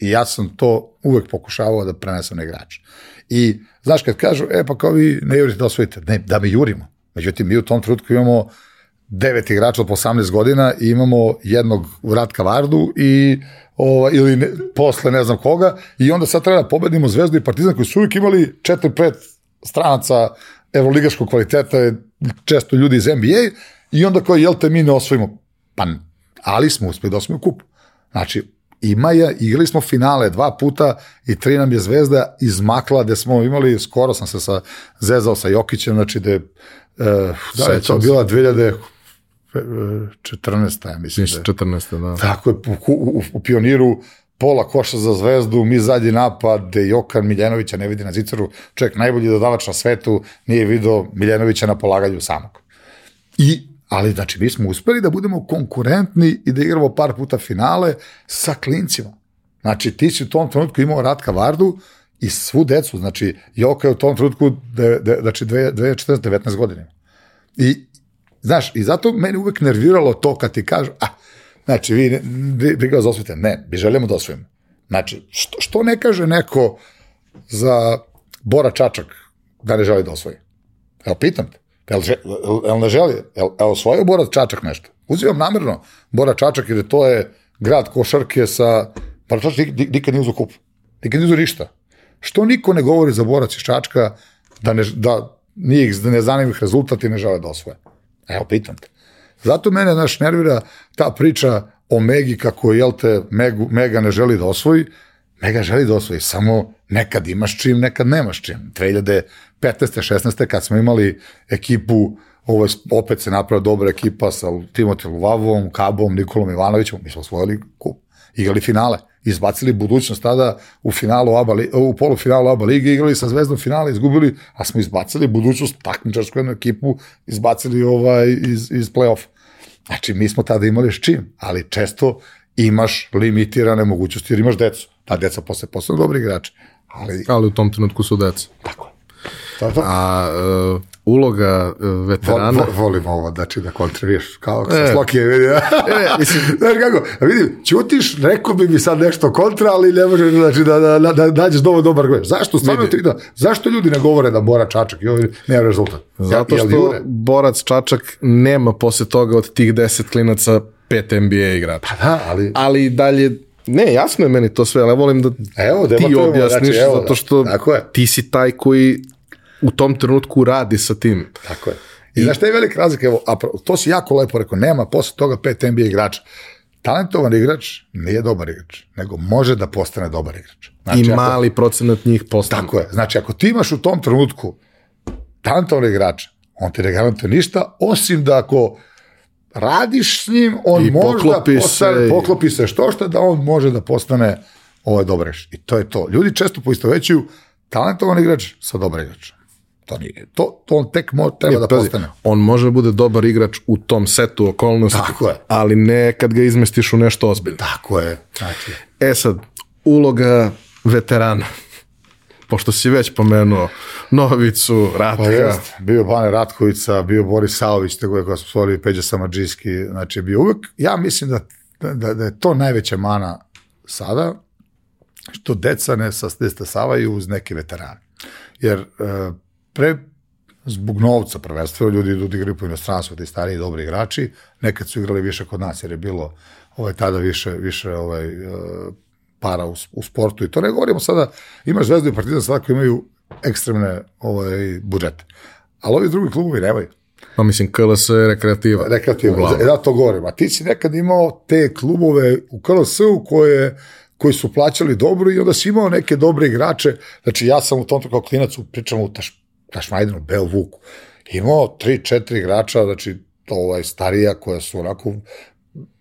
I ja sam to uvek pokušavao da prenesem na igrača. I, znaš, kad kažu, e, pa kao vi ne jurite da osvojite, ne, da mi jurimo. Međutim, mi u tom trenutku imamo devet igrača od 18 godina i imamo jednog Ratka Vardu i ova, ili ne, posle ne znam koga i onda sad treba da pobedimo Zvezdu i Partizan koji su uvijek imali četiri pet stranaca evroligaškog kvaliteta, često ljudi iz NBA i onda kao, jel te mi ne osvojimo? Pa, ali smo uspeli da osvojimo kup. Znači, ima je, igrali smo finale dva puta i tri nam je zvezda izmakla gde smo imali, skoro sam se sa, zezao sa Jokićem, znači da je, uh, da je to bila 2000, 14. ja mislim. Da 14. da. Tako je, u, u, u pioniru pola koša za zvezdu, mi zadnji napad, Jokan Miljanovića ne vidi na zicaru, čovjek najbolji dodavač na svetu, nije video Miljanovića na polaganju samog. I Ali, znači, mi smo uspeli da budemo konkurentni i da igramo par puta finale sa klincima. Znači, ti si u tom trenutku imao Ratka Vardu i svu decu. Znači, Joka je u tom trenutku, de, de, znači, 2014-19 godina. I, znaš, i zato meni uvek nerviralo to kad ti kažu, a, znači, vi, vi, vi ga osvojite. Ne, mi želimo da osvojimo. Znači, što, što ne kaže neko za Bora Čačak da ne želi da osvoji? Evo, pitam te. Jel, jel ne želi? Jel, jel osvojio Bora Čačak nešto? Uzimam namerno Bora Čačak jer to je grad košarke sa... Pa Čačak nikad nije uzu kup. Nikad nije uzu ništa. Što niko ne govori za Borac iz Čačka da, ne, da nije da ne zanima ih i ne žele da osvoje? Evo, pitam te. Zato mene, naš, nervira ta priča o Megi kako, jel te, Megu, Mega ne želi da osvoji, Mega želi da osvoji, samo nekad imaš čim, nekad nemaš čim. 2015. 16. kad smo imali ekipu, ovo je, opet se napravila dobra ekipa sa Timotej Luvavom, Kabom, Nikolom Ivanovićem, mi smo osvojili kup, igrali finale, izbacili budućnost tada u finalu ABA, u polufinalu ABA lige, igrali sa Zvezdom finale, izgubili, a smo izbacili budućnost takmičarsku jednu ekipu, izbacili ovaj iz, iz play-off. Znači, mi smo tada imali s čim, ali često imaš limitirane mogućnosti jer imaš decu. Ta deca posle postanu dobri igrači. Ali, Ali u tom trenutku su deca. tako je. To to. A uh, uloga uh, veterana... Vol, vol, volim ovo, znači da kontrariš, kao sa E. Slokije, vidi. e, mislim, znaš kako, a vidi, ćutiš, rekao bi mi sad nešto kontra, ali ne može, znači, da, da, da, da nađeš dovoljno dobar argument. Zašto, stvarno ti da, zašto ljudi ne govore da Bora Čačak i nema rezultat? Zato što jure? borac Čačak nema posle toga od tih 10 klinaca pet NBA igrača. Da, ali, Ali dalje, ne, jasno je meni to sve, ali ja volim da Evo, ti objasniš, znači, evo, zato što tako je. ti si taj koji u tom trenutku radi sa tim. tako je. I, znaš šta je velika razlika, evo, a to si jako lepo rekao, nema posle toga pet NBA igrača. Talentovan igrač nije dobar igrač, nego može da postane dobar igrač. Znači, I ako- mali procenat njih postane. Tako je. Znači, ako ti imaš u tom trenutku talentovan igrač, on ti ne garantuje ništa, osim da ako radiš s njim, on I možda poklopi postane, se poklopi se što što da on može da postane ovaj igrač. I to je to. Ljudi često poistovećuju talentovan igrač sa dobar igrač. To nije. To, to on tek mo, treba da Pazi, postane. On može da bude dobar igrač u tom setu okolnosti, Tako je. ali ne kad ga izmestiš u nešto ozbiljno. Tako je. Znači, E sad, uloga veterana. Pošto si već pomenuo Novicu, Ratka, Pa jest, bio Bane Ratkovica, bio Boris Saović, tako je kada smo stvorili Peđa Samadžijski, znači bio uvek, ja mislim da, da, da je to najveća mana sada, što deca ne sasavaju uz neke veterane. Jer e, pre, zbog novca prvenstveno, ljudi idu da igraju po inostranstvu, ti stariji dobri igrači, nekad su igrali više kod nas, jer je bilo ovaj, tada više, više ovaj, e, para u, u sportu i to ne govorimo sada, imaš Zvezdu i Partizan sada koji imaju ekstremne ovaj, budžete. Ali ovi drugi klubovi nemaju. pa mislim KLS je rekreativa. Rekreativno. Uglavnom. E da to govorim. A ti si nekad imao te klubove u KLS-u koje koji su plaćali dobro i onda si imao neke dobre igrače. Znači ja sam u tom kao klinac, pričamo u Taš, Tašmajdinu, Bel Vuku, imao tri, četiri igrača, znači ovaj, starija koja su onako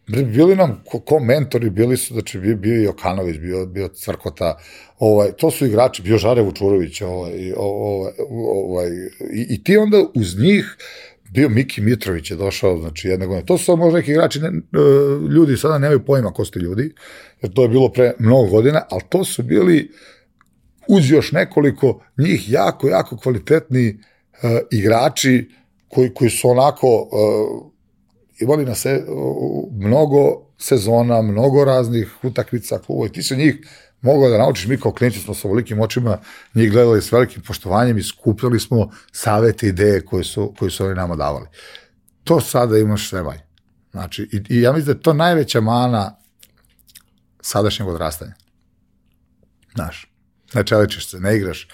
bili nam ko, ko mentori, bili su, znači bio, bio i Jokanović, bio, bio Crkota, ovaj, to su igrači, bio Žare Vučurović, ovaj, ovaj, ovaj, i, i ti onda uz njih, bio Miki Mitrović je došao, znači jedne godine. To su samo možda neki igrači, ne, e, ljudi sada nemaju pojma ko su ti ljudi, jer to je bilo pre mnogo godina, ali to su bili uz još nekoliko njih jako, jako kvalitetni uh, igrači koji, koji su onako uh, imali na se, mnogo sezona, mnogo raznih utakmica, klubova i ti se njih mogao da naučiš, mi kao klinci smo sa velikim očima njih gledali s velikim poštovanjem i skupljali smo savete i ideje koje su, koje su oni nama davali. To sada imaš sve manje. Znači, i, i ja mislim da je to najveća mana sadašnjeg odrastanja. Znaš, ne čeličiš se, ne igraš.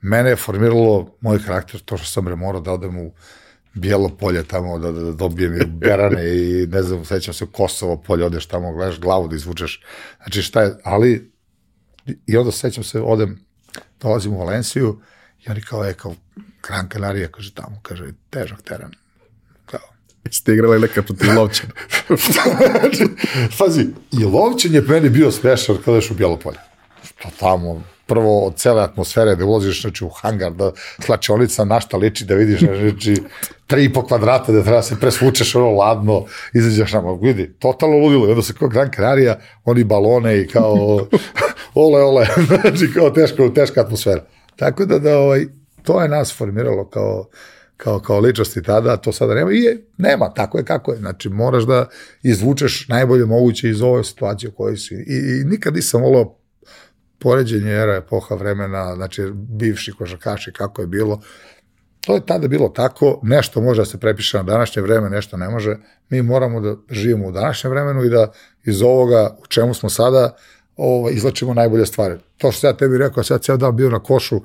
Mene je formiralo moj karakter to što sam morao da odem u bijelo polje tamo, da, da, da dobijem i berane i ne znam, sećam se Kosovo polje, odeš tamo, gledaš glavu da izvučeš. Znači šta je, ali i onda sećam se, odem, dolazim u Valenciju i oni kao, e, kao, Gran Canaria, kaže tamo, kaže, težak teren. Kao, Ste igrali neka protiv Lovćana. znači, pazi, i lovčan je meni bio smešan kada ješ u Bjelopolje. Što tamo, prvo od cele atmosfere da ulaziš znači, u hangar, da slačionica na šta liči, da vidiš znači, tri i po kvadrata da treba se presvučeš ono ladno, izađeš nama, vidi, totalno ludilo, i onda se kao Gran Canaria, oni balone i kao ole, ole, znači kao teška, teška atmosfera. Tako da, da ovaj, to je nas formiralo kao, kao, kao ličnosti tada, to sada nema i je, nema, tako je kako je. Znači, moraš da izvučeš najbolje moguće iz ove situacije u kojoj si. I, i nikad nisam volao poređenje era, epoha vremena, znači bivši košarkaši, kako je bilo. To je tada bilo tako, nešto može da se prepiše na današnje vreme, nešto ne može. Mi moramo da živimo u današnjem vremenu i da iz ovoga u čemu smo sada ovo, izlačimo najbolje stvari. To što ja tebi rekao, sad ceo dan bio na košu,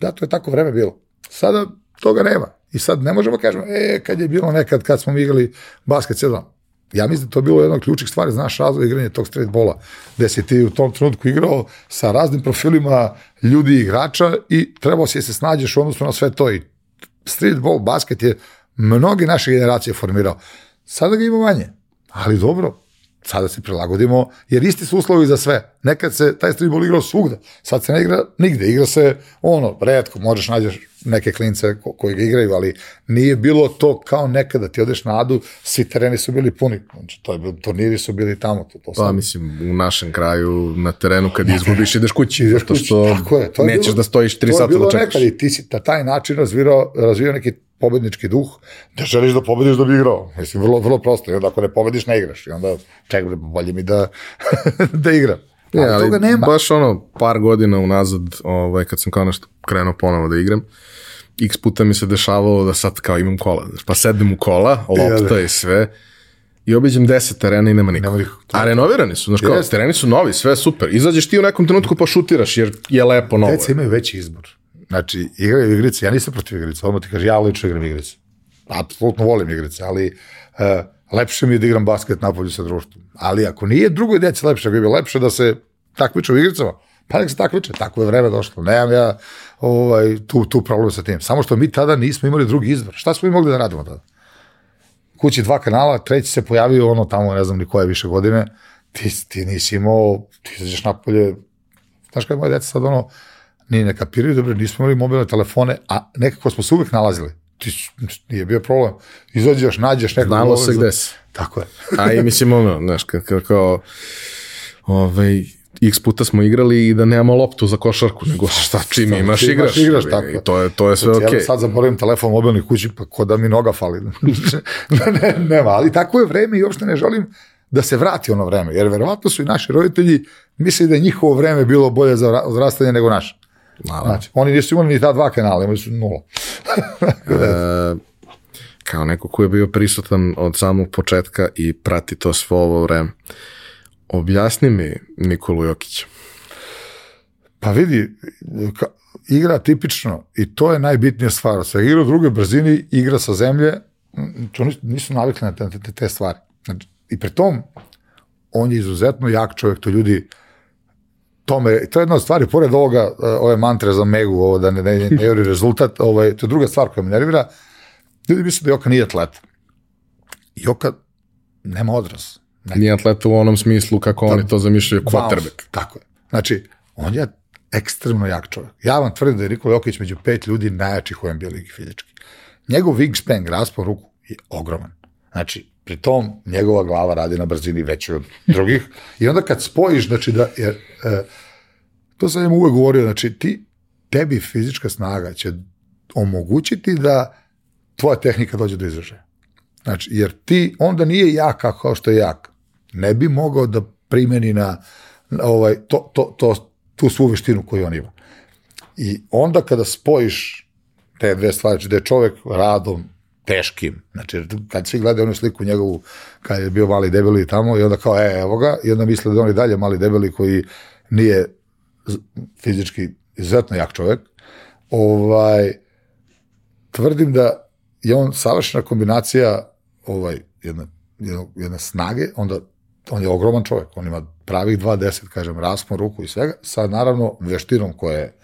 da, to je tako vreme bilo. Sada toga nema. I sad ne možemo kažemo, e, kad je bilo nekad, kad smo igrali basket ceo dan. Ja mislim da to je bilo jedna od ključnih stvari za naš razvoj igranja tog street bola, gde si ti u tom trenutku igrao sa raznim profilima ljudi i igrača i trebao si da se snađeš u odnosu na sve to i street ball, basket je mnogi naše generacije formirao. Sada ga ima manje, ali dobro, sada se prilagodimo, jer isti su uslovi za sve. Nekad se taj streetball igrao svugde, sad se ne igra nigde, igra se ono, redko, možeš nađeš neke klince ko, koji ga igraju, ali nije bilo to kao nekada, ti odeš na Adu, svi tereni su bili puni, znači, to je bilo, turniri su bili tamo. To, to pa sad. mislim, u našem kraju, na terenu, kad izgubiš, ideš kući, Ideš zato kući, što tako je, to je nećeš bilo- da stojiš tri to je sata bilo da čekaš. nekad i ti si na taj način razvirao, razvio neki pobednički duh, da želiš da pobediš da bi igrao. Mislim, vrlo, vrlo prosto. I onda ako ne pobediš, ne igraš. I onda čekaj, bolje mi da, da igram. Ne, ali, ali toga nema. baš ono, par godina unazad, ovaj, kad sam kao nešto krenuo ponovo da igram, x puta mi se dešavalo da sad kao imam kola, pa sedem u kola, lopta da. i sve, i obiđem 10 terena i nema nikog. Nema nikog. A renovirani su, znaš kao, tereni su novi, sve super. Izađeš ti u nekom trenutku pa šutiraš, jer je lepo novo. Deca imaju veći izbor. Znači, igraju igrice, ja nisam protiv igrice, odmah ti kaže, ja lično igram igrice. Apsolutno volim igrice, ali uh, lepše mi je da igram basket napolju sa društvom. Ali ako nije drugoj deci lepše, je bi lepše da se takmiče u igricama, pa nek se takmiče, tako je vreme došlo. Nemam ja ovaj, tu, tu problem sa tim. Samo što mi tada nismo imali drugi izbor. Šta smo mi mogli da radimo tada? kući dva kanala, treći se pojavio ono tamo, ne znam ni koje više godine, ti, ti nisi imao, ti izađeš napolje, znaš kada moje deca sad ono, ni ne kapiraju, dobro, nismo imali mobilne telefone, a nekako smo se uvek nalazili. Ti, nije bio problem. Izađeš, nađeš nekog. Znalo se gde si. Tako je. A i mislim ono, znaš, kao, kao, ovaj, x puta smo igrali i da nemamo loptu za košarku, nego šta čim imaš Čim igraš. igraš, I tako. to je, to je sve Znači, okej. Ja sad zaboravim telefon mobilni kući, pa ko da mi noga fali. ne, nema, ali tako je vreme i uopšte ne želim da se vrati ono vreme, jer verovatno su i naši roditelji mislili da je njihovo vreme bilo bolje za ra- odrastanje nego naše. Znači, oni nisu imali ni ta dva kanala, imali su nula. E, kao neko ko je bio prisutan od samog početka i prati to svo ovo vreme. Objasni mi Nikolu Jokića. Pa vidi, ka, igra tipično i to je najbitnija stvar. Sve igra u drugoj brzini, igra sa zemlje, m, to nisu, nisu navikli na te, te, te stvari. Znači, I pri tom, on je izuzetno jak čovjek, to ljudi tome, to je jedna od stvari, pored ovoga, e, ove mantre za Megu, ovo da ne, ne, ne juri rezultat, ovaj, to je druga stvar koja me nervira, ljudi misle da Joka nije atlet. Joka nema odraz. Ne, Nije atleta u onom smislu kako oni to zamišljaju quarterback. Tako je. Znači, on je ekstremno jak čovjek. Ja vam tvrdim da je Nikola Jokić među pet ljudi najjačih u NBA ligi fizički. Njegov wingspan, raspon ruku, je ogroman. Znači, pri tom njegova glava radi na brzini većoj od drugih i onda kad spojiš, znači da, jer, e, to sam im uvek govorio, znači ti, tebi fizička snaga će omogućiti da tvoja tehnika dođe do izražaja. Znači, jer ti onda nije jak kao što je jak. Ne bi mogao da primeni na, na ovaj, to, to, to, tu svu veštinu koju on ima. I onda kada spojiš te dve stvari, znači da je čovek radom teškim, znači kad svi gledaju onu sliku njegovu kad je bio mali debeli tamo i onda kao e, evo ga. I onda misle da on i dalje mali debeli koji nije fizički izuzetno jak čovek, ovaj, tvrdim da je on savršena kombinacija ovaj, jedne, jedne, jedne snage, onda on je ogroman čovjek, on ima pravih 2.10, kažem, raspon ruku i svega, sa naravno veštinom koja je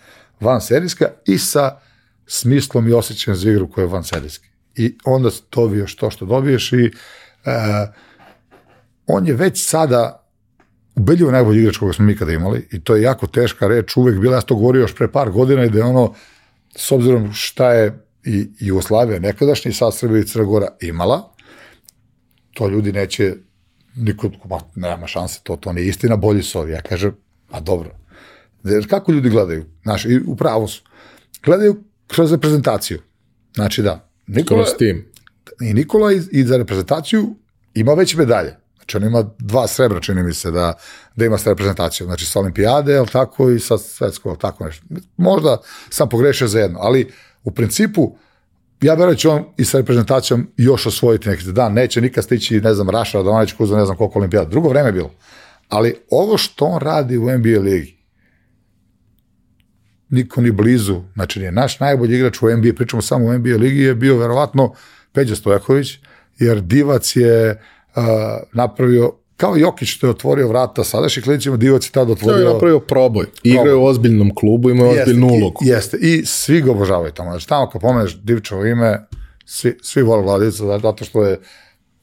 van serijska i sa smislom i osjećajem za igru koja je van serijski. I onda dobiješ to što dobiješ i e, on je već sada ubedljivo najbolji igrač koga smo mi ikada imali i to je jako teška reč, uvek bila, ja sam to govorio još pre par godina i da je ono, s obzirom šta je i Jugoslavija nekadašnji, sad Srbija i Crna Gora imala, to ljudi neće, niko, ma, nema šanse, to, to nije istina, bolji su ovi. Ja kažem, a dobro. Jer kako ljudi gledaju? Znaš, i u pravu su. Gledaju kroz reprezentaciju. Znači da, Nikola, Kroz tim. i Nikola i, i za reprezentaciju ima već medalje. Znači on ima dva srebra, čini mi se, da, da ima sa reprezentacijom. Znači sa olimpijade, jel tako, i sa svetskog, jel tako nešto. Možda sam pogrešio za jedno, ali u principu ja verujem da će on i sa reprezentacijom još osvojiti neki dan. Neće nikad stići, ne znam, Raša Radovanić koji uzeo ne znam koliko olimpijada. Drugo vreme je bilo. Ali ovo što on radi u NBA ligi, niko ni blizu, znači nije naš najbolji igrač u NBA, pričamo samo u NBA ligi, je bio verovatno Peđa Stojaković, jer Divac je napravio kao Jokić što je otvorio vrata sadašnji klinicima, Divac je tada To otvorio... je napravio proboj. Igraju u ozbiljnom klubu, imaju ozbiljnu ulogu. Jeste, i svi ga obožavaju tamo. Znači, tamo kad pomeneš Divčevo ime, svi, svi vole Vladica, zato- zato što je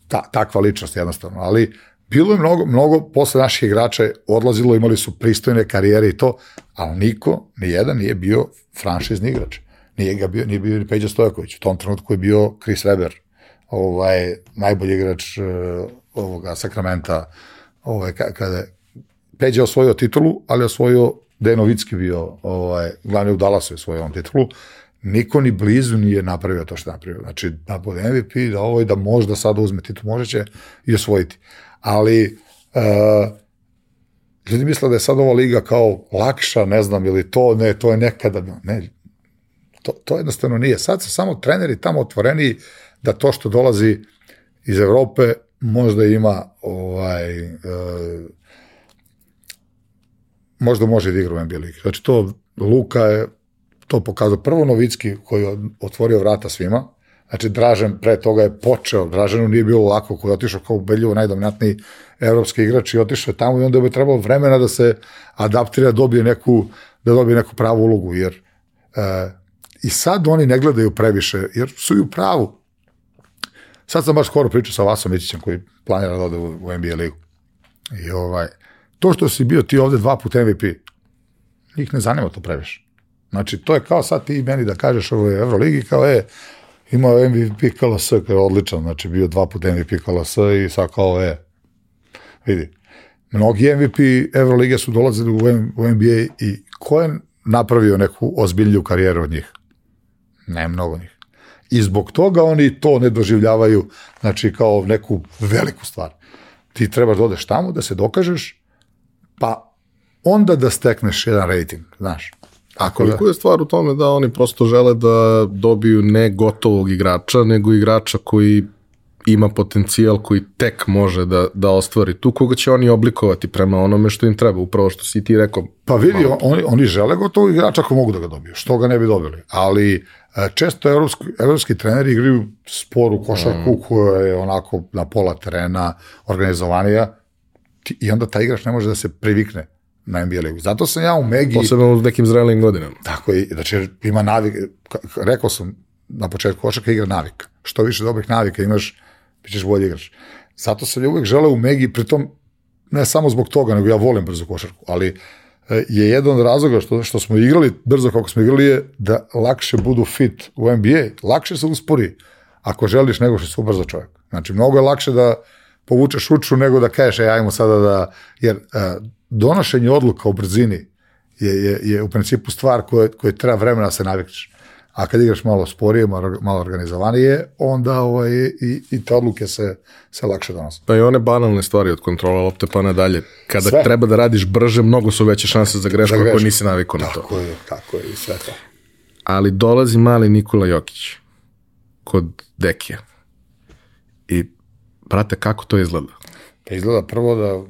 ta, takva ličnost jednostavno. Ali bilo je mnogo, mnogo posle naših igrača odlazilo, imali su pristojne karijere i to, ali niko, ni jedan nije bio franšizni igrač. Nije, ga bio, nije bio ni Peđa Stojaković. U tom trenutku je bio Chris Weber, ovaj, najbolji igrač uh, ovoga Sakramenta, ovaj, ka- kada Peđa osvojio titulu, ali osvojio Denovicki bio, ovaj, glavni u Dallasu je osvojio on titulu, niko ni blizu nije napravio to što je napravio. Znači, da bude MVP, da ovo i da možda sada uzme titul, može će i osvojiti. Ali, uh, ljudi misle da je sad ova liga kao lakša, ne znam, ili to, ne, to je nekada, ne, to, to jednostavno nije. Sad su samo treneri tamo otvoreni da to što dolazi iz Evrope možda ima ovaj, e, možda može da igra u NBA ligi. Znači to Luka je to pokazao. Prvo Novicki koji je otvorio vrata svima, znači Dražen pre toga je počeo, Draženu nije bilo lako koji je otišao kao ubedljivo najdominantniji evropski igrač i otišao je tamo i onda bi trebalo vremena da se adaptira, dobije neku, da dobije neku pravu ulogu, jer e, i sad oni ne gledaju previše, jer su i u pravu. Sad sam baš skoro pričao sa Vasom Mićićem koji planira da ode u, u NBA ligu. I ovaj, to što si bio ti ovde dva puta MVP, njih ne zanima to previše. Znači, to je kao sad ti meni da kažeš ovo je Euroligi, kao je, imao MVP KLS, kao je odličan, znači bio dva puta MVP KLS i sad kao je, vidi, mnogi MVP Evrolige su dolazili u, NBA i ko je napravio neku ozbiljniju karijeru od njih? Ne mnogo njih. I zbog toga oni to ne doživljavaju, znači kao neku veliku stvar. Ti trebaš da odeš tamo, da se dokažeš, pa onda da stekneš jedan rating, znaš. Da, Koliko je stvar u tome da oni prosto žele da dobiju ne gotovog igrača, nego igrača koji ima potencijal koji tek može da, da ostvari tu, koga će oni oblikovati prema onome što im treba, upravo što si ti rekao. Pa vidi, oni, oni žele gotovog igrača ako mogu da ga dobiju, što ga ne bi dobili. Ali e, često evropski, evropski treneri igraju sporu košarku mm. koja je onako na pola terena organizovanija ti- i onda taj igrač ne može da se privikne na NBA ligu. Zato sam ja u Megi... Posebno u nekim zrelim godinama. Tako je, znači ima navik, ka- ka- rekao sam na početku košarka igra navika. Što više dobrih navika imaš, bit ćeš bolji igrač. Zato sam ja uvek želeo u Megi, pritom ne samo zbog toga, nego ja volim brzu košarku, ali e, je jedan od razloga što, što smo igrali brzo kako smo igrali je da lakše budu fit u NBA, lakše se uspori ako želiš nego što se ubrza čovjek. Znači, mnogo je lakše da povučeš uču nego da kažeš, e, ajmo sada da, jer e, donošenje odluka u brzini je, je, je u principu stvar koje, koje treba vremena da se navikneš. A kad igraš malo sporije, malo, organizovanije, onda ovaj, i, i te odluke se, se lakše donose. Pa i one banalne stvari od kontrola lopte pa nadalje. Kada Sve. treba da radiš brže, mnogo su veće šanse za grešku Za ako grešku. nisi navikao na to. Tako je, tako je i sve to. Ali dolazi mali Nikola Jokić kod Dekija. I, brate, kako to izgleda? Pa izgleda prvo da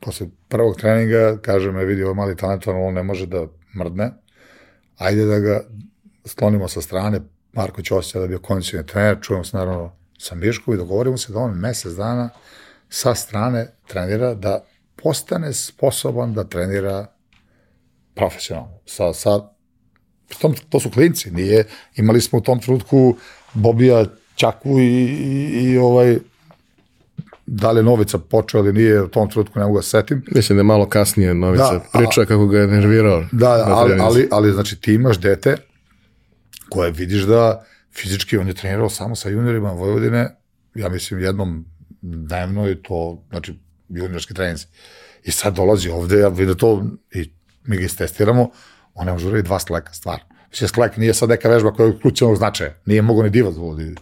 posle prvog treninga kaže me vidi ovo je mali talentovan, on ne može da mrdne, ajde da ga sklonimo sa strane, Marko Ćosić je da bio kondicioni trener, čujemo se naravno sa Miškom i dogovorimo se da on mesec dana sa strane trenira da postane sposoban da trenira profesionalno. Sa, sa, tom, to su klinci, nije, imali smo u tom trenutku Bobija Ćaku i, i, i ovaj da li je Novica počeo ili nije, u tom trenutku ne mogu da se setim. Mislim da je malo kasnije Novica Da, da, a- kako ga je nervirao. Da, da ali, ali, ali znači ti imaš dete koje vidiš da fizički on je trenirao samo sa juniorima Vojvodine, ja mislim jednom dnevno i to, znači juniorski treninzi. I sad dolazi ovde, ja vidim da to, i mi ga istestiramo, on ne može uraditi dva sleka, stvar. Mislim, slek nije sad neka vežba koja je ključnog značaja. Nije mogo ni divac da vodi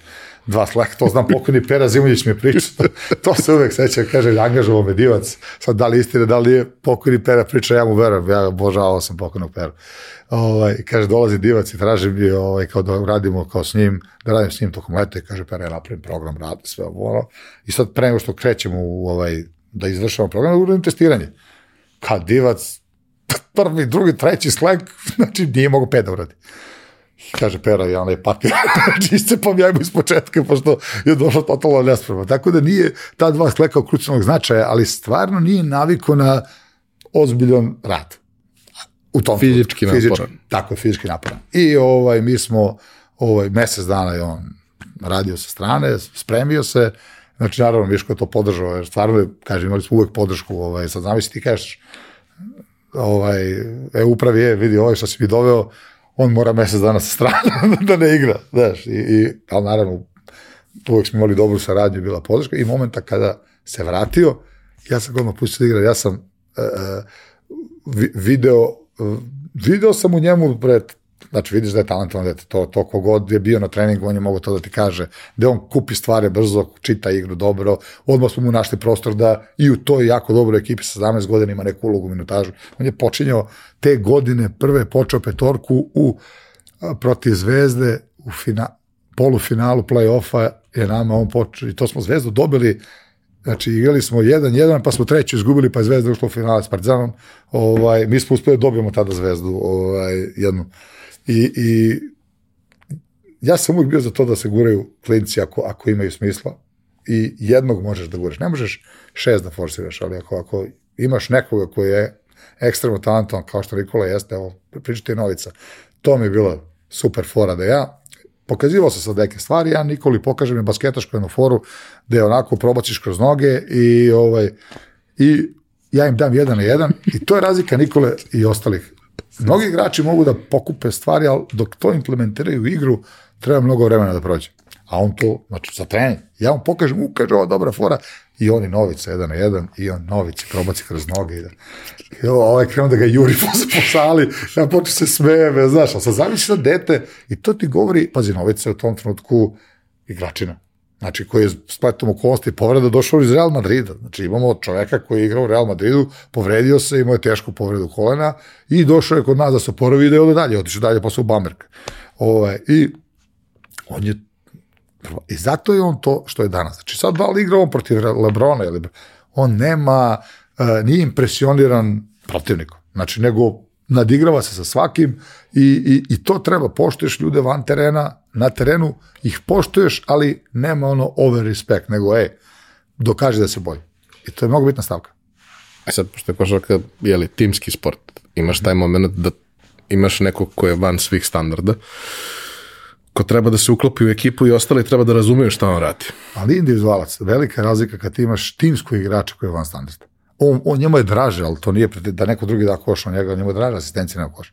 dva sleka, to znam pokojni Pera Zimonjić mi je pričao, to se uvek seća, kaže, angažovao me divac, sad da li istina, da li je pokojni Pera priča, ja mu verujem, ja obožavao sam pokojnog Pera. Ovaj, kaže, dolazi divac i traži mi ovaj, kao da radimo kao s njim, da radim s njim tokom leta i kaže, Pera, ja napravim program, radi sve ovo. I sad pre nego što krećemo u ovaj, da izvršamo program, uradim testiranje. Kad divac, prvi, drugi, treći slek, znači nije mogo pet da uradi. Kaže Pera, ja onaj papir, iscepam ja iz početka, pošto je došlo totalno nespravo. Tako da nije ta dva skleka krucijalnog značaja, ali stvarno nije naviko na ozbiljan rad. U tom Fizički trenutku. naporan. Tako, fizički naporan. I ovaj, mi smo, ovaj, mesec dana je on radio sa strane, spremio se, znači naravno Miško je to podržao, jer stvarno, je, kažem, imali smo uvek podršku, ovaj, sad znam ti kažeš, ovaj, e, upravi je, vidi, ovaj što si mi doveo, on mora mesec dana sa strane da ne igra, znaš, i, i ali naravno, uvek smo imali dobru saradnju, bila podrška i momenta kada se vratio, ja sam odmah pustio da igra, ja sam uh, vi- video, uh, video sam u njemu pred Znači, vidiš da je talentovan dete, to, to kogod je bio na treningu, on je mogo to da ti kaže, da on kupi stvari brzo, čita igru dobro, odmah smo mu našli prostor da i u toj jako dobroj ekipi sa 17 godina ima neku ulogu minutažu. On je počinjao te godine, prve počeo petorku u protiv Zvezde u fina, polufinalu play-offa je nama on počeo, i to smo Zvezdu dobili Znači, igrali smo 1-1, pa smo treću izgubili, pa je Zvezda ušla u finale s Partizanom. Ovaj, mi smo uspeli da dobijemo tada Zvezdu ovaj, jednu. I, I ja sam uvijek bio za to da se guraju klinci ako, ako imaju smisla i jednog možeš da guraš. Ne možeš šest da forsiraš, ali ako, ako imaš nekoga koji je ekstremno talentovan, kao što Nikola jeste, evo, pričate je Novica, to mi je bila super fora da ja pokazivao sam sad neke stvari, ja Nikoli pokažem je basketašku jednu foru, da je onako probaciš kroz noge i ovaj i ja im dam jedan na jedan i to je razlika Nikole i ostalih. Mnogi igrači mogu da pokupe stvari, ali dok to implementiraju u igru, treba mnogo vremena da prođe. A on to, znači za trening, ja mu pokažem, u, kaže, ovo dobra fora, i oni novice, jedan na jedan, i on novice, probaci kroz noge, i da, i ovaj krenuo da ga juri po, sali, ja počeo se smeje, znaš, ali sad zamisli da dete, i to ti govori, pazi, novice u tom trenutku igračina, znači koji je spletom okolnosti povreda došao iz Real Madrida. Znači imamo čoveka koji je igrao u Real Madridu, povredio se, imao je tešku povredu kolena i došao je kod nas da se oporavi da je ode dalje, otišao dalje posle u Bamberg. Ovaj, I on je I zato je on to što je danas. Znači sad da li igra on protiv Lebrona ili on nema, uh, nije impresioniran protivnikom. Znači nego nadigrava se sa svakim i, i, i to treba, poštuješ ljude van terena, na terenu ih poštuješ, ali nema ono over respect, nego ej, dokaži da se bolji. I to je mnogo bitna stavka. A sad, pošto je košarka, je li, timski sport, imaš taj moment da imaš nekog ko je van svih standarda, ko treba da se uklopi u ekipu i ostali treba da razumeju šta on radi. Ali individualac, velika razlika kad ti imaš timskog igrača koji je van standarda. On, on njemu je draže, ali to nije da neko drugi da koš na njega, njemu je draže asistencija nego koš.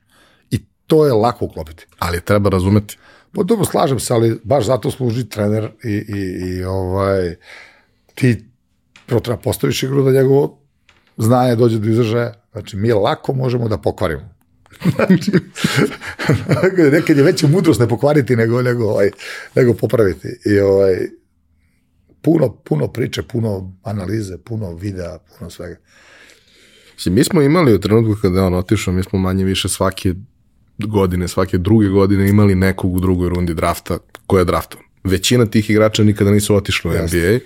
I to je lako uklopiti. Ali treba razumeti. Pa dobro, slažem se, ali baš zato služi trener i, i, i ovaj, ti prvo treba postaviš igru da njegovo znanje dođe do izražaja. Znači, mi lako možemo da pokvarimo. znači, nekad je veća mudrost ne pokvariti nego, nego, ovaj, nego popraviti. I ovaj, puno, puno priče, puno analize, puno videa, puno svega. Mi smo imali u trenutku kada je on otišao, mi smo manje više svake godine, svake druge godine imali nekog u drugoj rundi drafta ko je draftovan. Većina tih igrača nikada nisu otišli u NBA. Yes.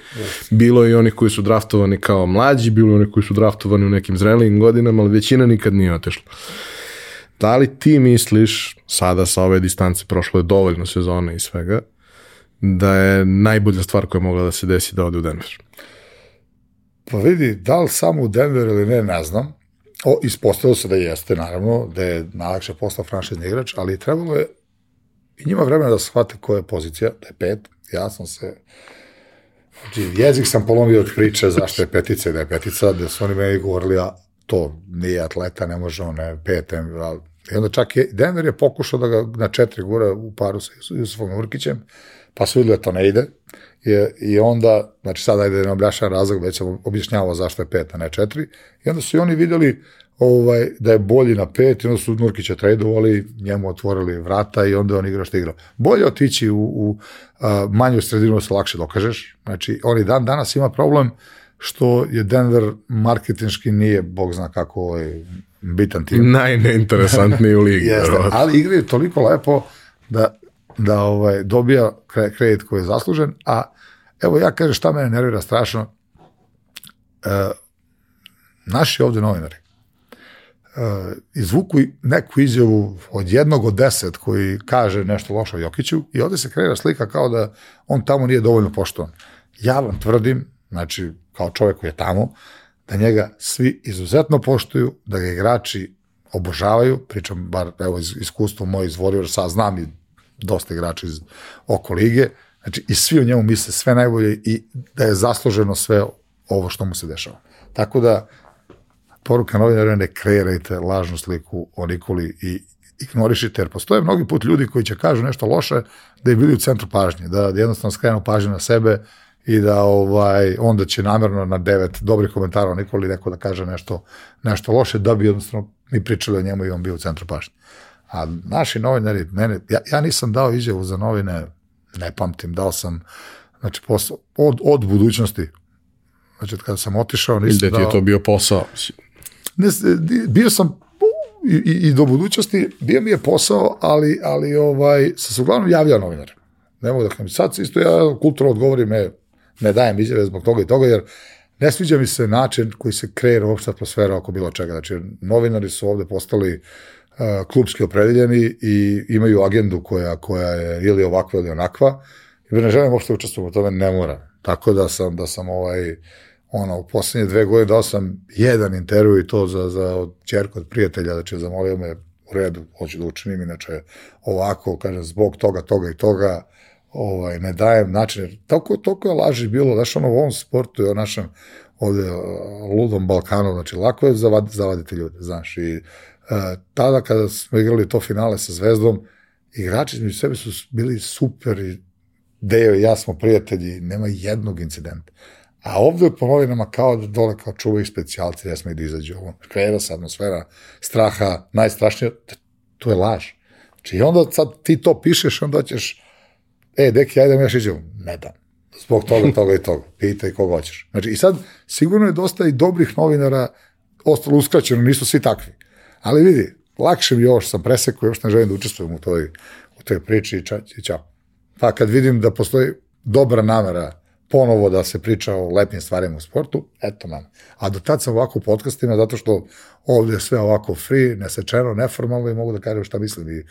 Bilo je i onih koji su draftovani kao mlađi, bilo je onih koji su draftovani u nekim zrelijim godinama, ali većina nikad nije otišla. Da li ti misliš, sada sa ove distance prošlo je dovoljno sezone i svega, da je najbolja stvar koja je mogla da se desi da ode u Denver? Pa vidi, da li samo u Denver ili ne, ne znam. O, ispostavilo se da jeste, naravno, da je najlakše postao franšizni igrač, ali trebalo je i njima vremena da shvate koja je pozicija, da je pet. Ja sam se, znači, jezik sam polomio od priče zašto je petica i da je petica, da su oni meni govorili, a to nije atleta, ne može on ne pet, ali I onda čak je, Denver je pokušao da ga na četiri gura u paru sa Jusufom Urkićem, pa su videli da to ne ide. I, i onda, znači sada ajde da ne objašnjam razlog, već sam objašnjavao zašto je pet, a ne četiri. I onda su i oni videli ovaj, da je bolji na pet i onda su Nurkića tradovali, njemu otvorili vrata i onda on igra što igra. Bolje otići u, u a, manju sredinu da se lakše dokažeš. Znači, oni dan danas ima problem što je Denver marketinški nije, bog zna kako ovaj, bitan tim. Najneinteresantniji u ligi. Jeste, ali igraju toliko lepo da, da ovaj, dobija kredit koji je zaslužen, a evo ja kažem šta mene nervira strašno, e, naši ovde novinari, izvuku neku izjavu od jednog od deset koji kaže nešto loše o Jokiću i ovde se kreira slika kao da on tamo nije dovoljno poštovan. Ja vam tvrdim, znači kao čovjek koji je tamo, da njega svi izuzetno poštuju, da ga igrači obožavaju, pričam bar evo iz iskustva moje iz Warriors, sad znam i dosta igrača iz oko lige, znači i svi o njemu misle sve najbolje i da je zasluženo sve ovo što mu se dešava. Tako da, poruka novinara ne kreirajte lažnu sliku o Nikoli i ignorišite, jer postoje mnogi put ljudi koji će kažu nešto loše da je bili u centru pažnje, da jednostavno skrenu pažnju na sebe i da ovaj onda će namerno na devet dobrih komentara o Nikoli neko da kaže nešto, nešto loše da bi jednostavno mi pričali o njemu i on bio u centru pažnje. A naši novinari, mene, ja, ja nisam dao izjavu za novine, ne pamtim, dao sam znači, posao, od, od budućnosti. Znači, kada sam otišao, nisam Ili da ti je to bio posao? Ne, bio sam i, i, i do budućnosti, bio mi je posao, ali, ali ovaj, sam se uglavnom javljao novinar. Ne mogu da kažem. Sad isto ja kulturno odgovorim, ne, ne dajem izjave zbog toga i toga, jer ne sviđa mi se način koji se kreira uopšte atmosfera oko bilo čega. Znači, novinari su ovde postali uh, klubski opredeljeni i imaju agendu koja, koja je ili ovakva ili onakva. I ne želim uopšte učestvovati u tome, ne mora. Tako da sam, da sam ovaj, ono, u poslednje dve godine dao sam jedan intervju i to za, za od čerka od prijatelja, znači zamolio me u redu, hoću da učinim, inače ovako, kažem, zbog toga, toga i toga, ovaj, ne dajem način, jer toliko, toliko je laži bilo, znaš, ono, u ovom sportu i o našem ovde ludom Balkanu, znači, lako je zavad, zavaditi ljude, znaš, i tada kada smo igrali to finale sa Zvezdom, igrači između sebe su bili super i Dejo i ja smo prijatelji, nema jednog incidenta. A ovde po novinama kao da dole kao čuvaju specijalci, ja smo i da izađu ovo. Kreva se atmosfera straha, najstrašnije, to je laž. Znači, onda sad ti to pišeš, onda ćeš, e, deki, ajde još iđemo. Ne dam. Zbog toga, toga i toga. Pitaj koga hoćeš. Znači, i sad, sigurno je dosta i dobrih novinara ostalo uskraćeno, nisu svi takvi. Ali vidi, lakše mi je ovo što sam presekao, još ne želim da učestvujem u toj, u toj priči i, ča, čao. Pa kad vidim da postoji dobra namera ponovo da se priča o lepim stvarima u sportu, eto nam. A do tad sam ovako u podcastima, zato što ovde je sve ovako free, nesečeno, neformalno i mogu da kažem šta mislim. I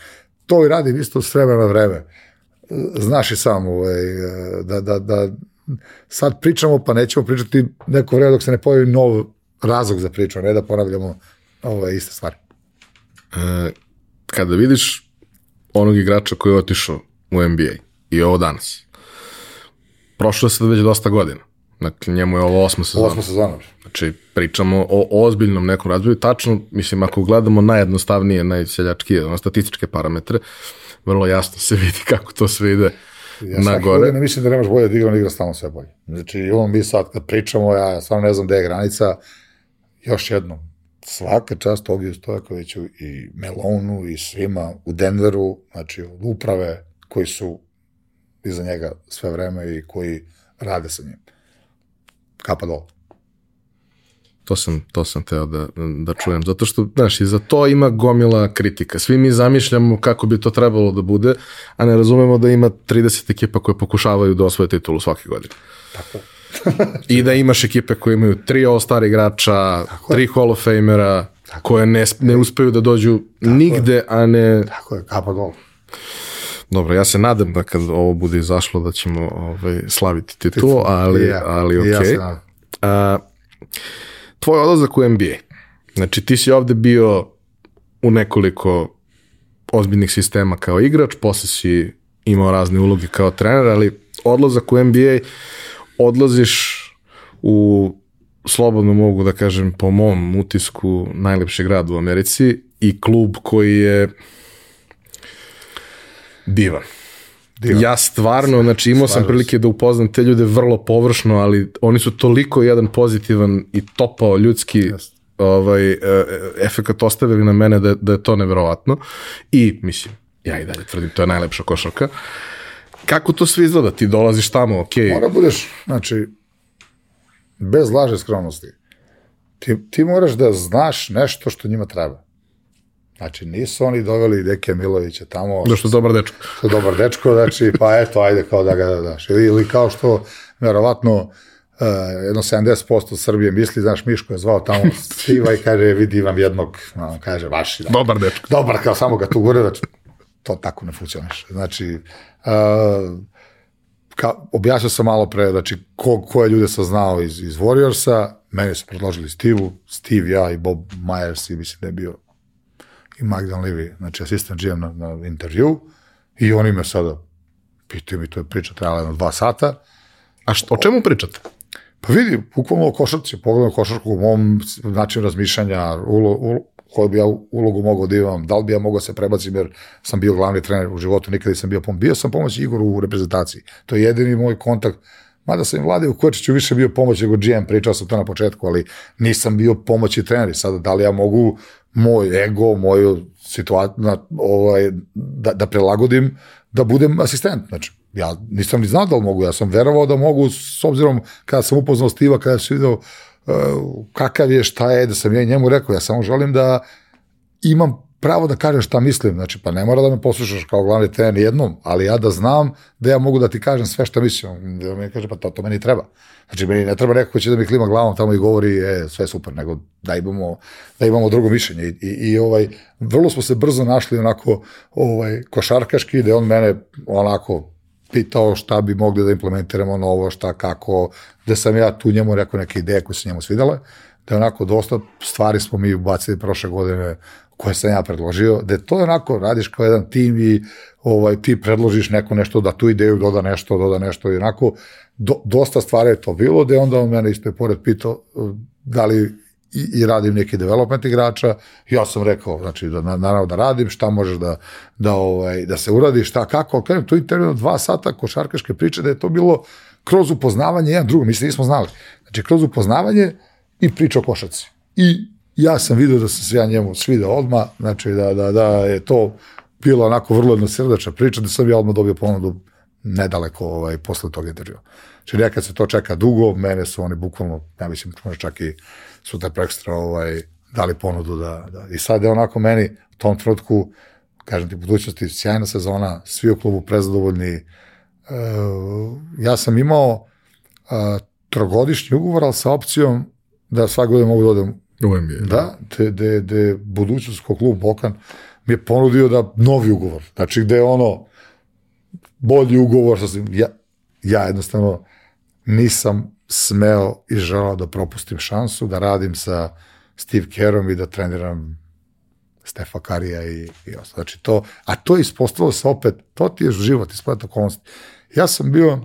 to i radim isto s vremena na vreme. Znaš i sam ovaj, da, da, da sad pričamo, pa nećemo pričati neko vreme dok se ne pojavi nov razlog za priču, ne da ponavljamo ove iste stvari. E, kada vidiš onog igrača koji je otišao u NBA i ovo danas, prošlo je sad već dosta godina. Dakle, njemu je ovo osma sezona. Osma sezona. Znači, pričamo o ozbiljnom nekom razvoju. Tačno, mislim, ako gledamo najjednostavnije, najseljačkije, ono, statističke parametre, vrlo jasno se vidi kako to sve ide ja na gore. ne mislim da nemaš bolje da igra, on igra stalno sve bolje. Znači, on mi sad kad pričamo, ja stvarno ne znam gde je granica, još jednom, svaka čast Ogiju Stojakoviću i Melonu i svima u Denveru, znači od uprave koji su iza njega sve vreme i koji rade sa njim. Kapa dole. To sam, to sam teo da, da čujem, zato što, znaš, i za to ima gomila kritika. Svi mi zamišljamo kako bi to trebalo da bude, a ne razumemo da ima 30 ekipa koje pokušavaju da osvoje titulu svake godine. Tako I da imaš ekipe koje imaju tri all-star igrača, Tako tri Hall of Famera, Tako koje ne, ne uspeju da dođu Tako nigde, je. a ne... Tako je, kapa dole. Dobro, ja se nadam da kad ovo bude izašlo da ćemo ovaj, slaviti titulu, ali, ja, ali ok. Ja se nadam. A, tvoj odlazak u NBA. Znači ti si ovde bio u nekoliko ozbiljnih sistema kao igrač, posle si imao razne uloge kao trener, ali odlazak u NBA odlaziš u slobodno mogu da kažem po mom utisku najlepši grad u Americi i klub koji je divan. Divan. Ja stvarno, znači imao sam prilike da upoznam te ljude vrlo površno, ali oni su toliko jedan pozitivan i topao ljudski yes. ovaj, e, efekat ostavili na mene da, da je to neverovatno. I, mislim, ja i dalje tvrdim, to je najlepša košarka. Kako to sve izgleda? Ti dolaziš tamo, ok. Mora budeš, znači, bez laže skromnosti. Ti, ti moraš da znaš nešto što njima treba. Znači, nisu oni doveli Deke Milovića tamo. Da što dobar dečko. Što dobar dečko, znači, pa eto, ajde kao da ga daš. Ili, ili kao što, verovatno, uh, jedno 70% Srbije misli, znaš, Miško je zvao tamo Stiva i kaže, vidi, imam jednog, on kaže, vaši. Da. Dobar dečko. Dobar, kao samo ga tu gure, znači, to tako ne funkcioniše. Znači, ka, objasnio sam malo pre, znači, ko, koje ljude sam znao iz, iz Warriorsa, meni su predložili Steve-u, Steve, ja i Bob Myers i mislim da je bio i Magdan Levy, znači asistent GM na, na intervju i oni me sada pitaju mi, to je priča trajala jedno dva sata. A što, o čemu pričate? Pa vidi, bukvalno o košarci, pogledam košarku u mom načinu razmišljanja, ulo, ulo, koju bi ja ulogu mogao da imam, da li bi ja mogao da se prebacim jer sam bio glavni trener u životu, nikada nisam bio pomoć. Bio sam pomoć Igoru u reprezentaciji. To je jedini moj kontakt Mada sam Vlade u Kočiću više bio pomoć nego GM, pričao sam to na početku, ali nisam bio pomoć i trener. Sada, da li ja mogu moj ego, moju situaciju, ovaj, da, da prelagodim, da budem asistent. Znači, ja nisam ni znao da li mogu, ja sam verovao da mogu, s obzirom kada sam upoznao Stiva, kada sam vidio kakav je, šta je, da sam ja njemu rekao, ja samo želim da imam pravo da kažem šta mislim, znači pa ne mora da me poslušaš kao glavni trener jednom, ali ja da znam da ja mogu da ti kažem sve šta mislim, da mi kaže pa to, to meni treba. Znači meni ne treba neko ko će da mi klima glavom tamo i govori e, sve super, nego da imamo, da imamo drugo mišljenje. I, i, i ovaj, vrlo smo se brzo našli onako ovaj, košarkaški, da on mene onako pitao šta bi mogli da implementiramo novo, šta, kako, da sam ja tu njemu rekao neke ideje koje su njemu svidale, da onako dosta stvari smo mi ubacili prošle godine koje sam ja predložio, da to je onako, radiš kao jedan tim i ovaj, ti predložiš neko nešto, da tu ideju doda nešto, doda nešto i onako, do, dosta stvari je to bilo, da je onda on mene ispred pored pitao da li i, i radim neki development igrača, ja sam rekao, znači, da, naravno da radim, šta možeš da, da, ovaj, da se uradi, šta, kako, krenem, to intervju dva sata košarkaške priče, da je to bilo kroz upoznavanje jedan drugom, mi se nismo znali, znači, kroz upoznavanje i priča o košarci. I ja sam vidio da sam se ja njemu svidao odma, znači da, da, da je to bilo onako vrlo jednosrdačna priča, da sam ja odmah dobio ponudu nedaleko ovaj, posle tog intervjua. Znači nekad se to čeka dugo, mene su oni bukvalno, ja mislim, možda čak i sutra prekstra ovaj, dali ponudu da, da, i sad je onako meni u tom trenutku, kažem ti, budućnosti, sjajna sezona, svi u klubu prezadovoljni, e, ja sam imao a, trogodišnji ugovor, ali sa opcijom da svak godine mogu da odem U NBA. Da, te, de, de budućnost ko klub Bokan mi je ponudio da novi ugovor. Znači gde je ono bolji ugovor, sam, ja, ja jednostavno nisam smeo i želao da propustim šansu da radim sa Steve Kerom i da treniram Stefa Karija i, i ostalo. Znači to, a to je ispostavilo se opet, to ti je život, isplet okolnosti. Ja sam bio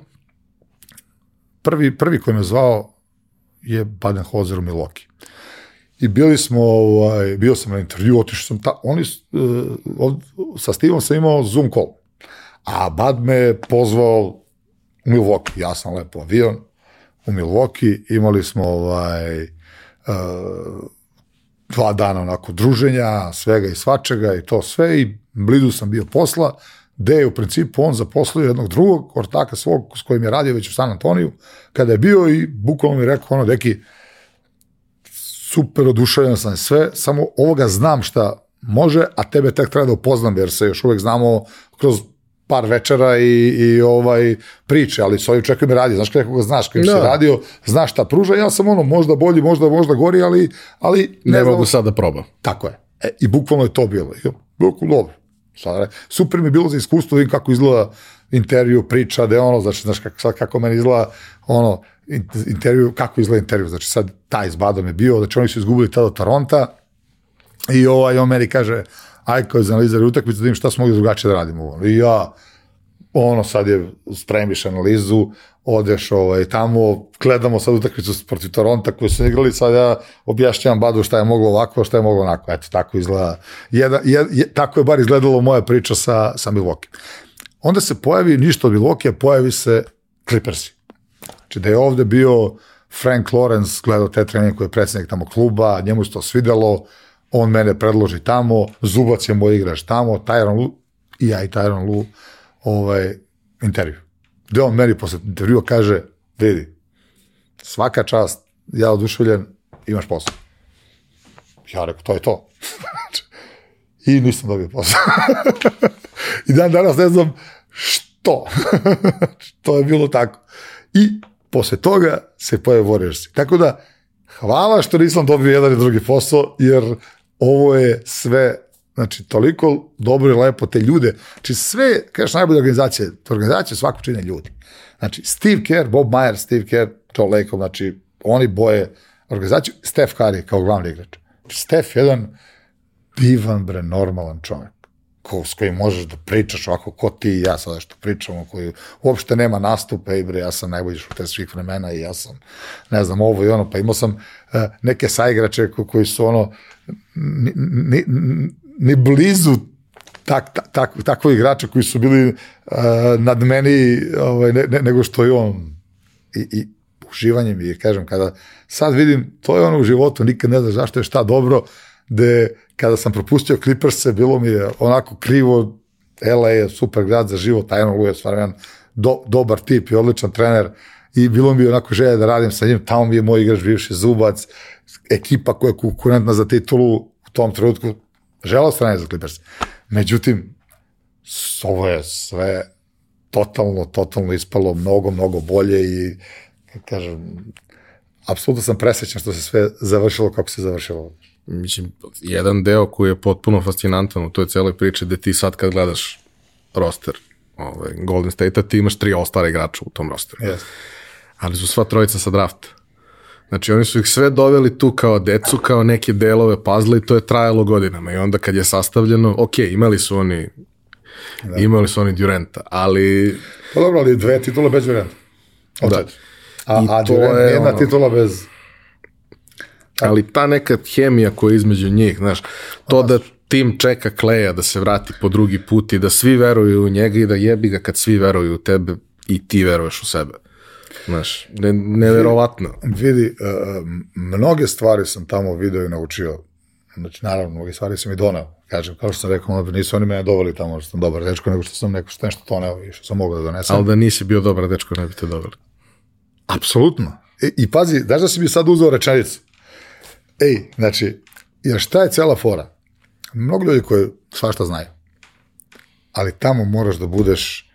prvi, prvi koji me zvao je Baden Hozer u Miloki. I bili smo, ovaj, bio sam na intervju, otišao sam ta, oni, uh, sa Stevom sam imao Zoom call, a Bad me pozvao u Milwaukee, ja sam lepo avion, u Milwaukee, imali smo ovaj, uh, dva dana onako druženja, svega i svačega i to sve. I blizu sam bio posla, gde je u principu on zaposlio jednog drugog ortaka svog s kojim je radio već u San Antoniju, kada je bio i bukvalno mi rekao ono, deki, super oduševljen sam sve, samo ovoga znam šta može, a tebe tek treba da upoznam, jer se još uvek znamo kroz par večera i, i ovaj priče, ali s ovim čekaj me radi, znaš kako ga znaš, kako da. se radio, znaš šta pruža, ja sam ono možda bolji, možda možda gori, ali, ali ne, ne mogu sad da probam. Tako je. E, I bukvalno je to bilo. I, bukvalno dobro. Sad, super mi je bilo za iskustvo, vidim kako izgleda intervju, priča, da je ono, znači, znaš kako, sad kako meni izgleda, ono, intervju, kako izgleda intervju, znači sad taj s Badom je bio, znači oni su izgubili tada Toronta i ovaj, on meni kaže, aj kao za analizar utakmicu, da im šta smo mogli drugačije da radimo. I ja, ono sad je, spremiš analizu, odeš ovaj, tamo, gledamo sad utakmicu protiv Toronta koju su igrali, sad ja objašnjam Badu šta je moglo ovako, šta je moglo onako. Eto, tako izgleda, jedan, je, je, tako je bar izgledalo moja priča sa, sa Milwaukee. Onda se pojavi ništa od Milwaukee, pojavi se Clippersi. Znači da je ovde bio Frank Lawrence, gledao te treninge koji je predsednik tamo kluba, njemu se to svidelo, on mene predloži tamo, Zubac je moj igrač tamo, Tyron Lu, i ja i Tyron Lu, ovaj, intervju. Gde on meni posle intervjua kaže, vidi, svaka čast, ja oduševljen, imaš posao. Ja rekao, to je to. I nisam dobio posao. I dan danas ne znam što. to je bilo tako. I posle toga se pojave Warriors. Tako da, hvala što nisam dobio jedan i drugi posao, jer ovo je sve Znači, toliko dobro i lepo te ljude. Znači, sve, kažeš, najbolje organizacije, organizacije svako čine ljudi. Znači, Steve Kerr, Bob Meyer, Steve Kerr, Joe Lacob, znači, oni boje organizaciju, Steph Curry kao glavni igrač. Znači, Steph jedan divan, bre, normalan čovjek ko, s kojim možeš da pričaš ovako ko ti i ja sada što pričamo, koji uopšte nema nastupe i bre, ja sam najbolji šuter svih vremena i ja sam, ne znam, ovo i ono, pa imao sam uh, neke saigrače ko, koji su ono, ni, ni, ni blizu tak, tak, tak, takvih igrača koji su bili uh, nad meni ovaj, ne, ne, nego što je on. I, i uživanje mi je, kažem, kada sad vidim, to je ono u životu, nikad ne znaš zašto je šta dobro, gde kada sam propustio Clippers-e, bilo mi je onako krivo, LA je super grad za život, Tyron Lue je stvarno do, dobar tip i odličan trener i bilo mi je onako želje da radim sa njim, tamo mi je moj igrač bivši Zubac, ekipa koja je konkurentna za titulu u tom trenutku, želao strane za Clippers. Međutim, ovo je sve totalno, totalno ispalo mnogo, mnogo bolje i, kažem, apsolutno sam presrećan što se sve završilo kako se završilo. Mislim, jedan deo koji je potpuno fascinantan u toj celoj priči, gde ti sad kad gledaš roster ovaj, Golden State-a, ti imaš tri ostale igrača u tom rosteru. Yes. Ali su sva trojica sa drafta. Znači oni su ih sve doveli tu kao decu, kao neke delove pazla i to je trajalo godinama. I onda kad je sastavljeno, ok, imali su oni da. imali su oni Durenta, ali... Pa dobro, ali dve titule bez Durenta. Da. A, I a Durent, je jedna ono... titula bez... Ali ta neka hemija koja je između njih, znaš, to da tim čeka Kleja da se vrati po drugi put i da svi veruju u njega i da jebi ga kad svi veruju u tebe i ti veruješ u sebe. Znaš, ne, neverovatno. Vidi, uh, mnoge stvari sam tamo video i naučio. Znači, naravno, mnoge stvari sam i doneo. Kažem, kao što sam rekao, nisu oni mene doveli tamo što sam dobar dečko, nego što sam neko što nešto toneo i što sam mogao da donesem. Ali da nisi bio dobar dečko, ne bi te doveli. Apsolutno. I, I pazi, daš da si mi sad uzeo rečenicu. Ej, znači, jer šta je cela fora? Mnogo ljudi koji svašta znaju. Ali tamo moraš da budeš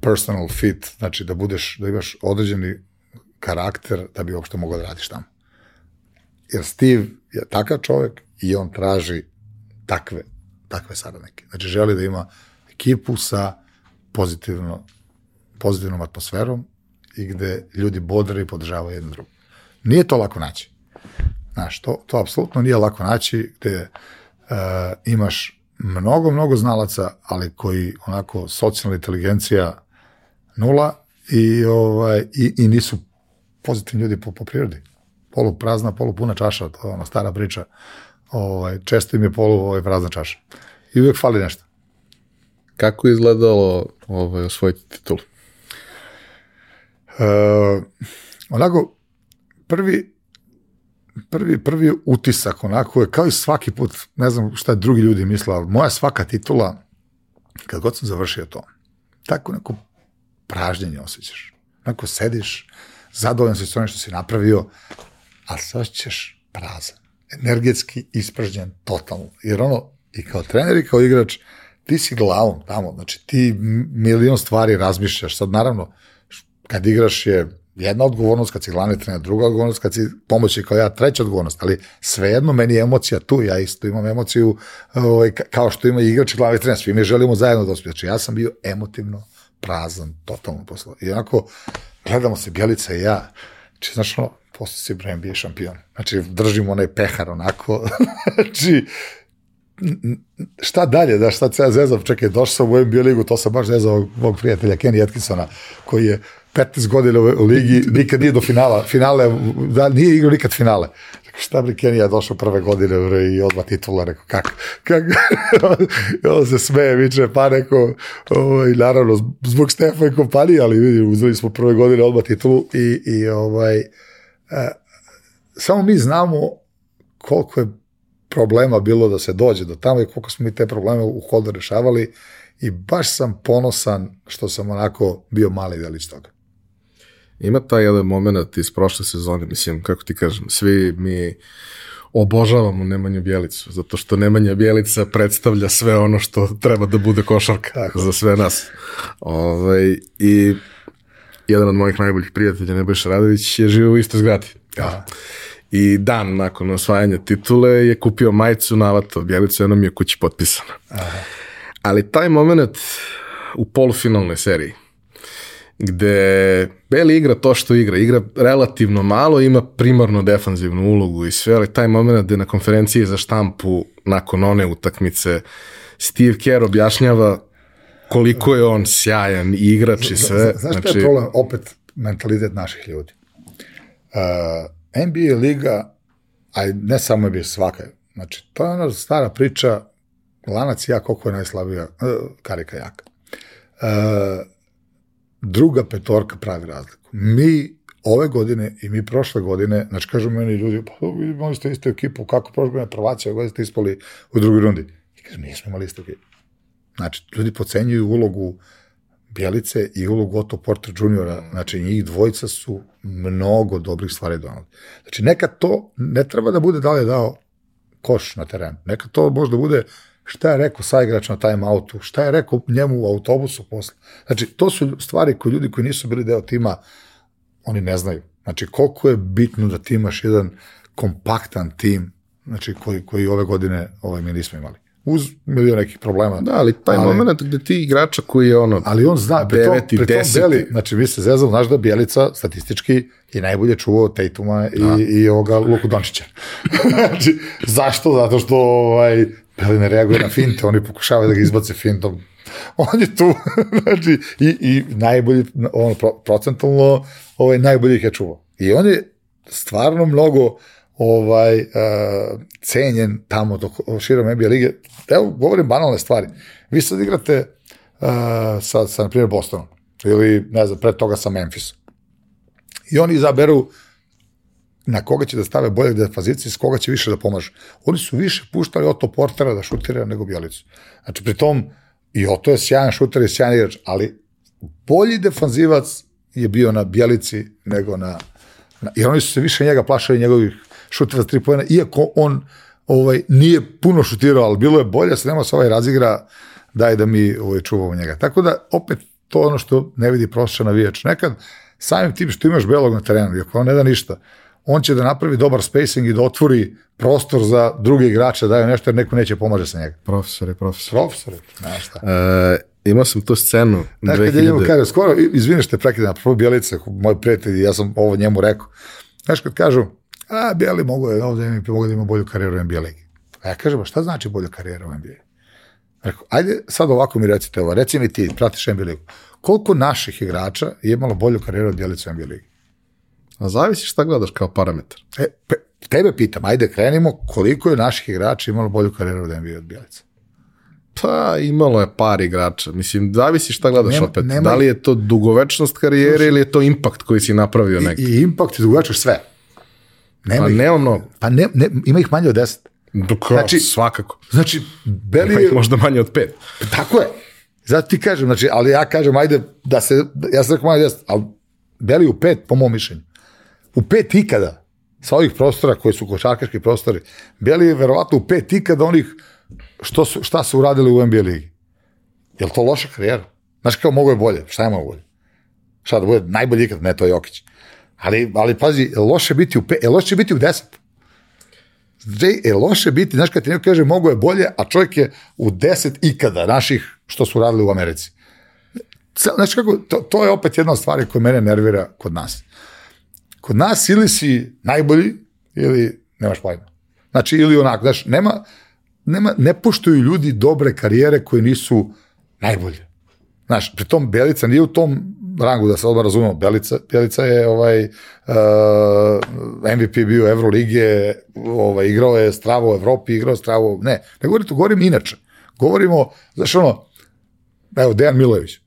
personal fit, znači da budeš, da imaš određeni karakter da bi uopšte mogao da radiš tamo. Jer Steve je takav čovek i on traži takve, takve saradnike. Znači želi da ima ekipu sa pozitivno, pozitivnom atmosferom i gde ljudi bodre i podržavaju jedan drugog. Nije to lako naći. Znaš, to, to apsolutno nije lako naći gde uh, imaš mnogo, mnogo znalaca, ali koji onako socijalna inteligencija nula i, ovaj, i, i nisu pozitivni ljudi po, po prirodi. Polu prazna, polu puna čaša, to je ona stara priča. Ovaj, često im je polu ovaj, prazna čaša. I uvijek fali nešto. Kako je izgledalo ovaj, osvojiti titul? Uh, onako, prvi, prvi, prvi utisak onako je kao i svaki put, ne znam šta drugi ljudi misle, ali moja svaka titula, kad god sam završio to, tako neko pražnjenje osjećaš. Onako sediš, zadovoljan si s onim što si napravio, a sad ćeš prazan. Energetski ispražnjen totalno. Jer ono, i kao trener i kao igrač, ti si glavom tamo, znači ti milion stvari razmišljaš. Sad naravno, kad igraš je jedna odgovornost, kad si glavni trener, druga odgovornost, kad si pomoći kao ja, treća odgovornost, ali svejedno meni je emocija tu, ja isto imam emociju ovaj, kao što ima igrač glavni trener, svi mi želimo zajedno da uspije. Znači ja sam bio emotivno prazan, totalno posle. I onako, gledamo se Bjelica i ja, znači, znaš, ono, posle si bre NBA šampion. Znači, držimo onaj pehar onako, znači, šta dalje, da šta ceo zezao, čekaj, došao sam u NBA ligu, to sam baš zezao mog prijatelja Kenny Atkinsona, koji je 15 godina u ligi, nikad nije do finala, finale, da, nije igrao nikad finale. Šta bi Kenija došao prve godine i odmah titula, rekao, kak, kak, i on se smeje, viče, pa neko, ovaj, naravno, zbog Stefa i kompanije, ali vidi, uzeli smo prve godine odmah titulu i, i ovaj, e, samo mi znamo koliko je problema bilo da se dođe do tamo i koliko smo mi te probleme u hodu rešavali i baš sam ponosan što sam onako bio mali delić toga. Ima taj jedan moment iz prošle sezone, mislim, kako ti kažem, svi mi obožavamo Nemanju Bjelicu, zato što Nemanja Bjelica predstavlja sve ono što treba da bude košarka Tako. za sve nas. Ove, ovaj, i, jedan od mojih najboljih prijatelja, Nebojša Radović, je živio u istoj zgradi. Ja. I dan nakon osvajanja titule je kupio majicu navato, Bjelicu, jednom je kući potpisana. Aha. Ali taj moment u polufinalnoj seriji, gde Beli igra to što igra, igra relativno malo, ima primarno defanzivnu ulogu i sve, ali taj moment gde na konferenciji za štampu nakon one utakmice Steve Kerr objašnjava koliko je on sjajan igrač i sve. Znaš znači... je problem? Opet mentalitet naših ljudi. Uh, NBA liga, a ne samo NBA, svaka Znači, to je ona stara priča, lanac ja koliko je najslabija, uh, karika jaka. Uh, druga petorka pravi razliku. Mi ove godine i mi prošle godine, znači kažu meni ljudi, pa imali ste istu ekipu, kako prošle godine prvaci, ove godine ste ispali u drugoj rundi. I kažem, nismo imali istu ekipu. Znači, ljudi pocenjuju ulogu Bjelice i ulogu Otto Porter juniora, znači njih dvojica su mnogo dobrih stvari donali. Znači, nekad to ne treba da bude da li je dao koš na teren. Nekad to možda bude šta je rekao saigrač na time outu, šta je rekao njemu u autobusu posle. Znači, to su stvari koje ljudi koji nisu bili deo tima, oni ne znaju. Znači, koliko je bitno da ti imaš jedan kompaktan tim, znači, koji, koji ove godine ovaj, mi nismo imali uz milion nekih problema. Da, ali taj ali, moment gde ti igrača koji je ono ali on zna, pri tom, pri tom Beli, znači vi se zezali, znaš da Bjelica statistički je najbolje čuvao Tatuma i, da. i ovoga Luku Dončića. znači, zašto? Zato što ovaj, Beli ne reaguje na finte, oni pokušavaju da ga izbace fintom. On je tu, znači, i, i najbolji, on procentalno, ovaj, najbolji ih je čuvao. I on je stvarno mnogo ovaj, uh, cenjen tamo dok širom NBA lige. Evo, govorim banalne stvari. Vi sad igrate uh, sa, sa, na primjer, Bostonom ili, ne znam, pred toga sa Memphisom. I oni izaberu na koga će da stave bolje defazicije, s koga će više da pomažu. Oni su više puštali Otto Portera da šutira nego Bjelicu. Znači, pri tom, i Otto je sjajan šuter i sjajan igrač, ali bolji defanzivac je bio na Bjelici nego na, na jer oni su se više njega plašali njegovih šutira tri pojena, iako on ovaj, nije puno šutirao, ali bilo je bolje, se nema se ovaj razigra, daj da mi ovaj, čuvamo njega. Tako da, opet, to ono što ne vidi prosječan navijač. Nekad, samim tim što imaš belog na terenu, iako on ne da ništa, on će da napravi dobar spacing i da otvori prostor za druge igrače, da je nešto jer neko neće pomaže sa njega. Profesor profesor. Profesor znaš šta. E, imao sam tu scenu. 2000... kad je njemu kaže, skoro, izvini što te prekidam, prvo Bjelica, moj prijatelj, ja sam ovo njemu rekao. Znaš, kad kažu, a Bijeli mogu je ovdje MVP, mogu da ima bolju karijeru u NBA ligi. A ja kažem, šta znači bolja karijera u NBA? Rekao, ajde sad ovako mi recite ovo, reci mi ti, pratiš NBA ligu. Koliko naših igrača je imalo bolju karijeru od Bjelica u NBA ligi? A zavisi šta gledaš kao parametar. E, pe, tebe pitam, ajde krenimo, koliko je naših igrača imalo bolju karijeru od NBA od Bjelica? Pa, imalo je par igrača. Mislim, zavisi šta gledaš nema, opet. Nema... Da li je to dugovečnost karijere ili je to impakt koji si napravio neki? I, i impakt i dugovečnost sve. Nema pa ih, nema mnogo. Pa ne, ne, ima ih manje od deset. Dok, znači, svakako. Znači, Beli... Ima ih možda manje od pet. Tako je. Zato ti kažem, znači, ali ja kažem, ajde, da se, ja sam rekao manje deset, ali Beli u pet, po mom mišljenju. U pet ikada, sa ovih prostora koji su košarkaški prostori, Beli je verovatno u pet ikada onih što su, šta su uradili u NBA ligi. Je li to loša karijera? Znaš kao mogo je bolje, šta je mogo bolje? Šta da bude najbolji ikad, ne to je Jokić. Ali, ali pazi, loše biti u, pe, loše biti u deset. Znači, je loše biti, znaš kad ti neko kaže mogo je bolje, a čovjek je u deset ikada naših što su radili u Americi. Znači kako, to, to je opet jedna od stvari koja mene nervira kod nas. Kod nas ili si najbolji ili nemaš pojma. Znači ili onako, znaš, nema, nema, ne poštuju ljudi dobre karijere koje nisu najbolje. Znaš, pritom Belica nije u tom rangu, da se odmah razumemo, Belica, Belica je ovaj, uh, MVP bio Evrolige, ovaj, igrao je stravo u Evropi, igrao stravo, ne, ne govorim to, govorim inače. Govorimo, znaš ono, evo, Dejan Milojević,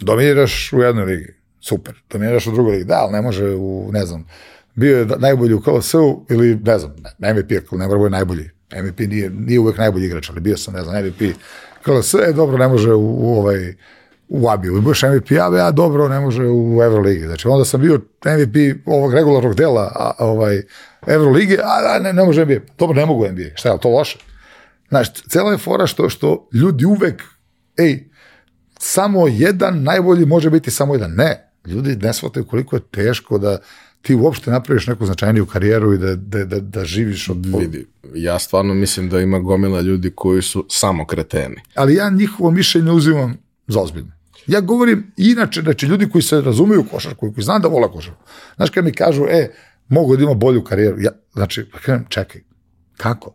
dominiraš u jednoj ligi, super, dominiraš u drugoj ligi, da, ali ne može u, ne znam, bio je najbolji u KLS-u ili, ne znam, MVP, ne mora najbolji, MVP nije, nije uvek najbolji igrač, ali bio sam, ne znam, MVP KLS, e, dobro, ne može u, u ovaj, u Abiju. I budeš MVP, a ja dobro, ne može u Euroligi. Znači, onda sam bio MVP ovog regularnog dela a, ovaj, Eurolige, a, a ne, ne može NBA. Dobro, ne mogu NBA. Šta je, to loše? Znači, cela je fora što, što ljudi uvek, ej, samo jedan najbolji može biti samo jedan. Ne. Ljudi ne shvataju koliko je teško da ti uopšte napraviš neku značajniju karijeru i da, da, da, da živiš od... Vidi, ja stvarno mislim da ima gomila ljudi koji su samo kreteni. Ali ja njihovo mišljenje uzimam za ozbiljno. Ja govorim inače, znači ljudi koji se razumeju u košarku, koji znam da vole košarku. Znaš, kad mi kažu, e, mogu da ima bolju karijeru, ja, znači, pa krenem, čekaj, kako?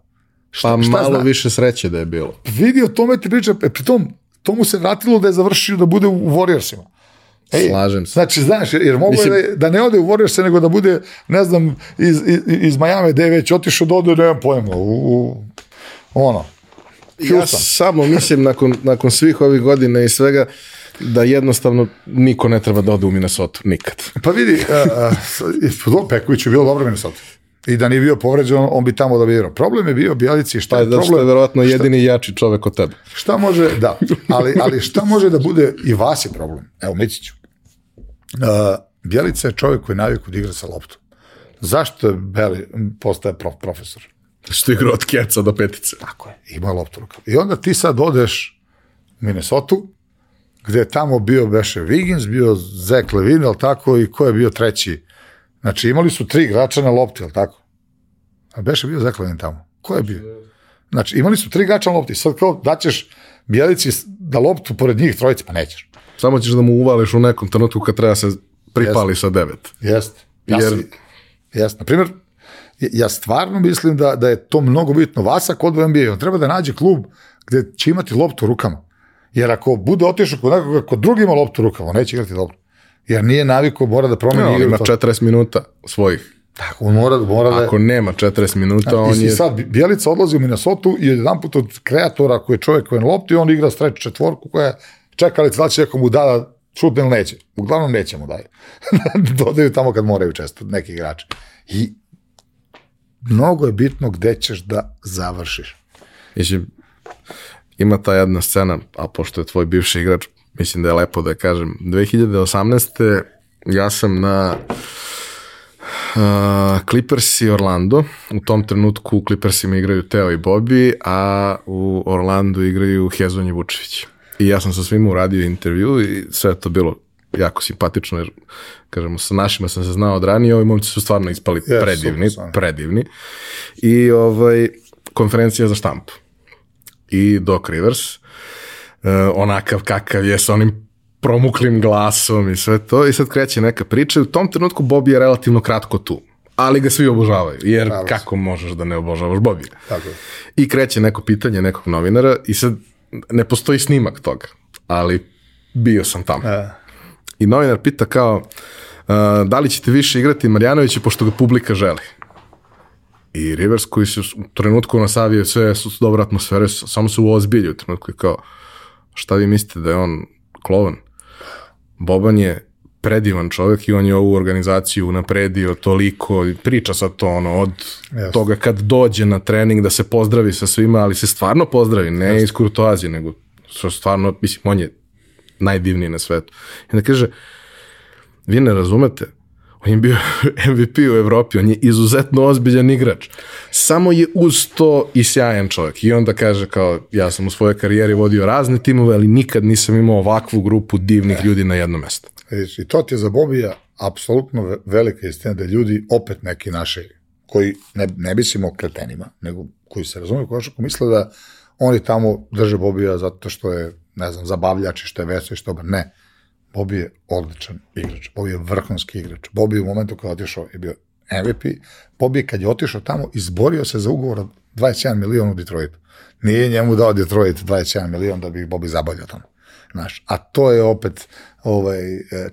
Šta, pa šta malo zna? više sreće da je bilo. Vidi, o tome ti priča, e, pritom, to mu se vratilo da je završio da bude u Warriorsima. Ej, Slažem se. Znači, znaš, jer mogu Mislim... da, da ne ode u Warriors, nego da bude, ne znam, iz, iz, iz Miami gde je već otišao da ode, nemam pojma, u, u ono, Houston. Ja samo mislim, nakon, nakon svih ovih godina i svega, da jednostavno niko ne treba da ode u Minnesota, nikad. Pa vidi, uh, uh, Peković je bilo dobro Minnesota. I da nije bio povređen, on bi tamo da bi igrao. Problem je bio Bjelici, šta pa, je da problem? je verovatno jedini šta, jači čovek od tebe. Šta može, da, ali, ali šta može da bude i vas je problem? Evo, Miciću. Bjelica je čovjek koji naviku da igra sa loptom. Zašto je Beli postaje prof, profesor? Što igra od keca do petice. Tako je, ima loptu rukav. I onda ti sad odeš u Minnesota, gde je tamo bio Beše Wiggins, bio Zach Levine, ali tako, i ko je bio treći? Znači, imali su tri igrača na lopti, ali tako? A Beše bio Zach Levine tamo. Ko je bio? Znači, imali su tri igrača na lopti. Sad kao daćeš Bjelici da loptu pored njih trojice, pa nećeš. Samo ćeš da mu uvališ u nekom trenutku kad treba se pripali jest. sa devet. Jeste. Ja Jer... Jest. Na primjer, ja stvarno mislim da, da je to mnogo bitno. Vasa kod u NBA, on treba da nađe klub gde će imati loptu u rukama. Jer ako bude otišao kod nekoga, kod drugi ima loptu u rukama, on neće igrati dobro. Jer nije naviko, mora da promeni no, igru. Ima 40 minuta svojih. Tako, on mora, mora da... Ako nema 40 minuta, a, on je... sad, Bjelica odlazi u Minnesota i jedan put od kreatora koji je čovjek koji je na lopti, on igra streč četvorku koja je čekali da će mu da, da šutne ili neće. Uglavnom neće mu daju. Dodaju tamo kad moraju često neki igrači. I mnogo je bitno gde ćeš da završiš. Mislim, ima ta jedna scena, a pošto je tvoj bivši igrač, mislim da je lepo da je kažem, 2018. ja sam na uh, Clippers i Orlando. U tom trenutku u Clippersima igraju Teo i Bobby, a u Orlandu igraju Hezon i Vučević. I ja sam sa svima uradio intervju i sve to bilo jako simpatično, jer, kažemo, sa našima sam se znao od ranije, ovi momci su stvarno ispali yes, predivni, super, predivni. I ovaj, konferencija za štampu. I Doc Rivers, uh, onakav kakav je sa onim promuklim glasom i sve to, i sad kreće neka priča i u tom trenutku Bobby je relativno kratko tu ali ga svi obožavaju, jer Pravo kako možeš da ne obožavaš Bobby? Tako. I kreće neko pitanje nekog novinara i sad ne postoji snimak toga, ali bio sam tamo. E. I novinar pita kao, uh, da li ćete više igrati Marjanovića pošto ga publika želi? I Rivers koji se u trenutku nasavio sve su dobro atmosfere, samo se u ozbilju u trenutku kao, šta vi mislite da je on klovan? Boban je predivan čovjek i on je ovu organizaciju napredio toliko, priča sad to ono, od yes. toga kad dođe na trening da se pozdravi sa svima, ali se stvarno pozdravi, ne yes. iz kurtoazije, nego što stvarno, mislim, on je najdivniji na svetu. I onda kaže, vi ne razumete, on je bio MVP u Evropi, on je izuzetno ozbiljan igrač. Samo je uz to i sjajan čovjek. I onda kaže kao, ja sam u svojoj karijeri vodio razne timove, ali nikad nisam imao ovakvu grupu divnih ne. ljudi na jedno mesto. I to ti je za Bobija apsolutno velika istina da ljudi, opet neki naši, koji ne, ne mislimo kretenima, nego koji se razumiju košaku, misle da oni tamo drže Bobija zato što je, ne znam, zabavljač i što je vesel i što ba. Ne. Bobi je odličan igrač. Bobi je vrhunski igrač. Bobi u momentu kada je otišao je bio MVP. Bobi kad je otišao tamo izborio se za ugovor od 21 miliona u Detroitu. Nije njemu dao Detroit 21 milion da bi Bobi zabavljao tamo. Znaš, a to je opet ovaj,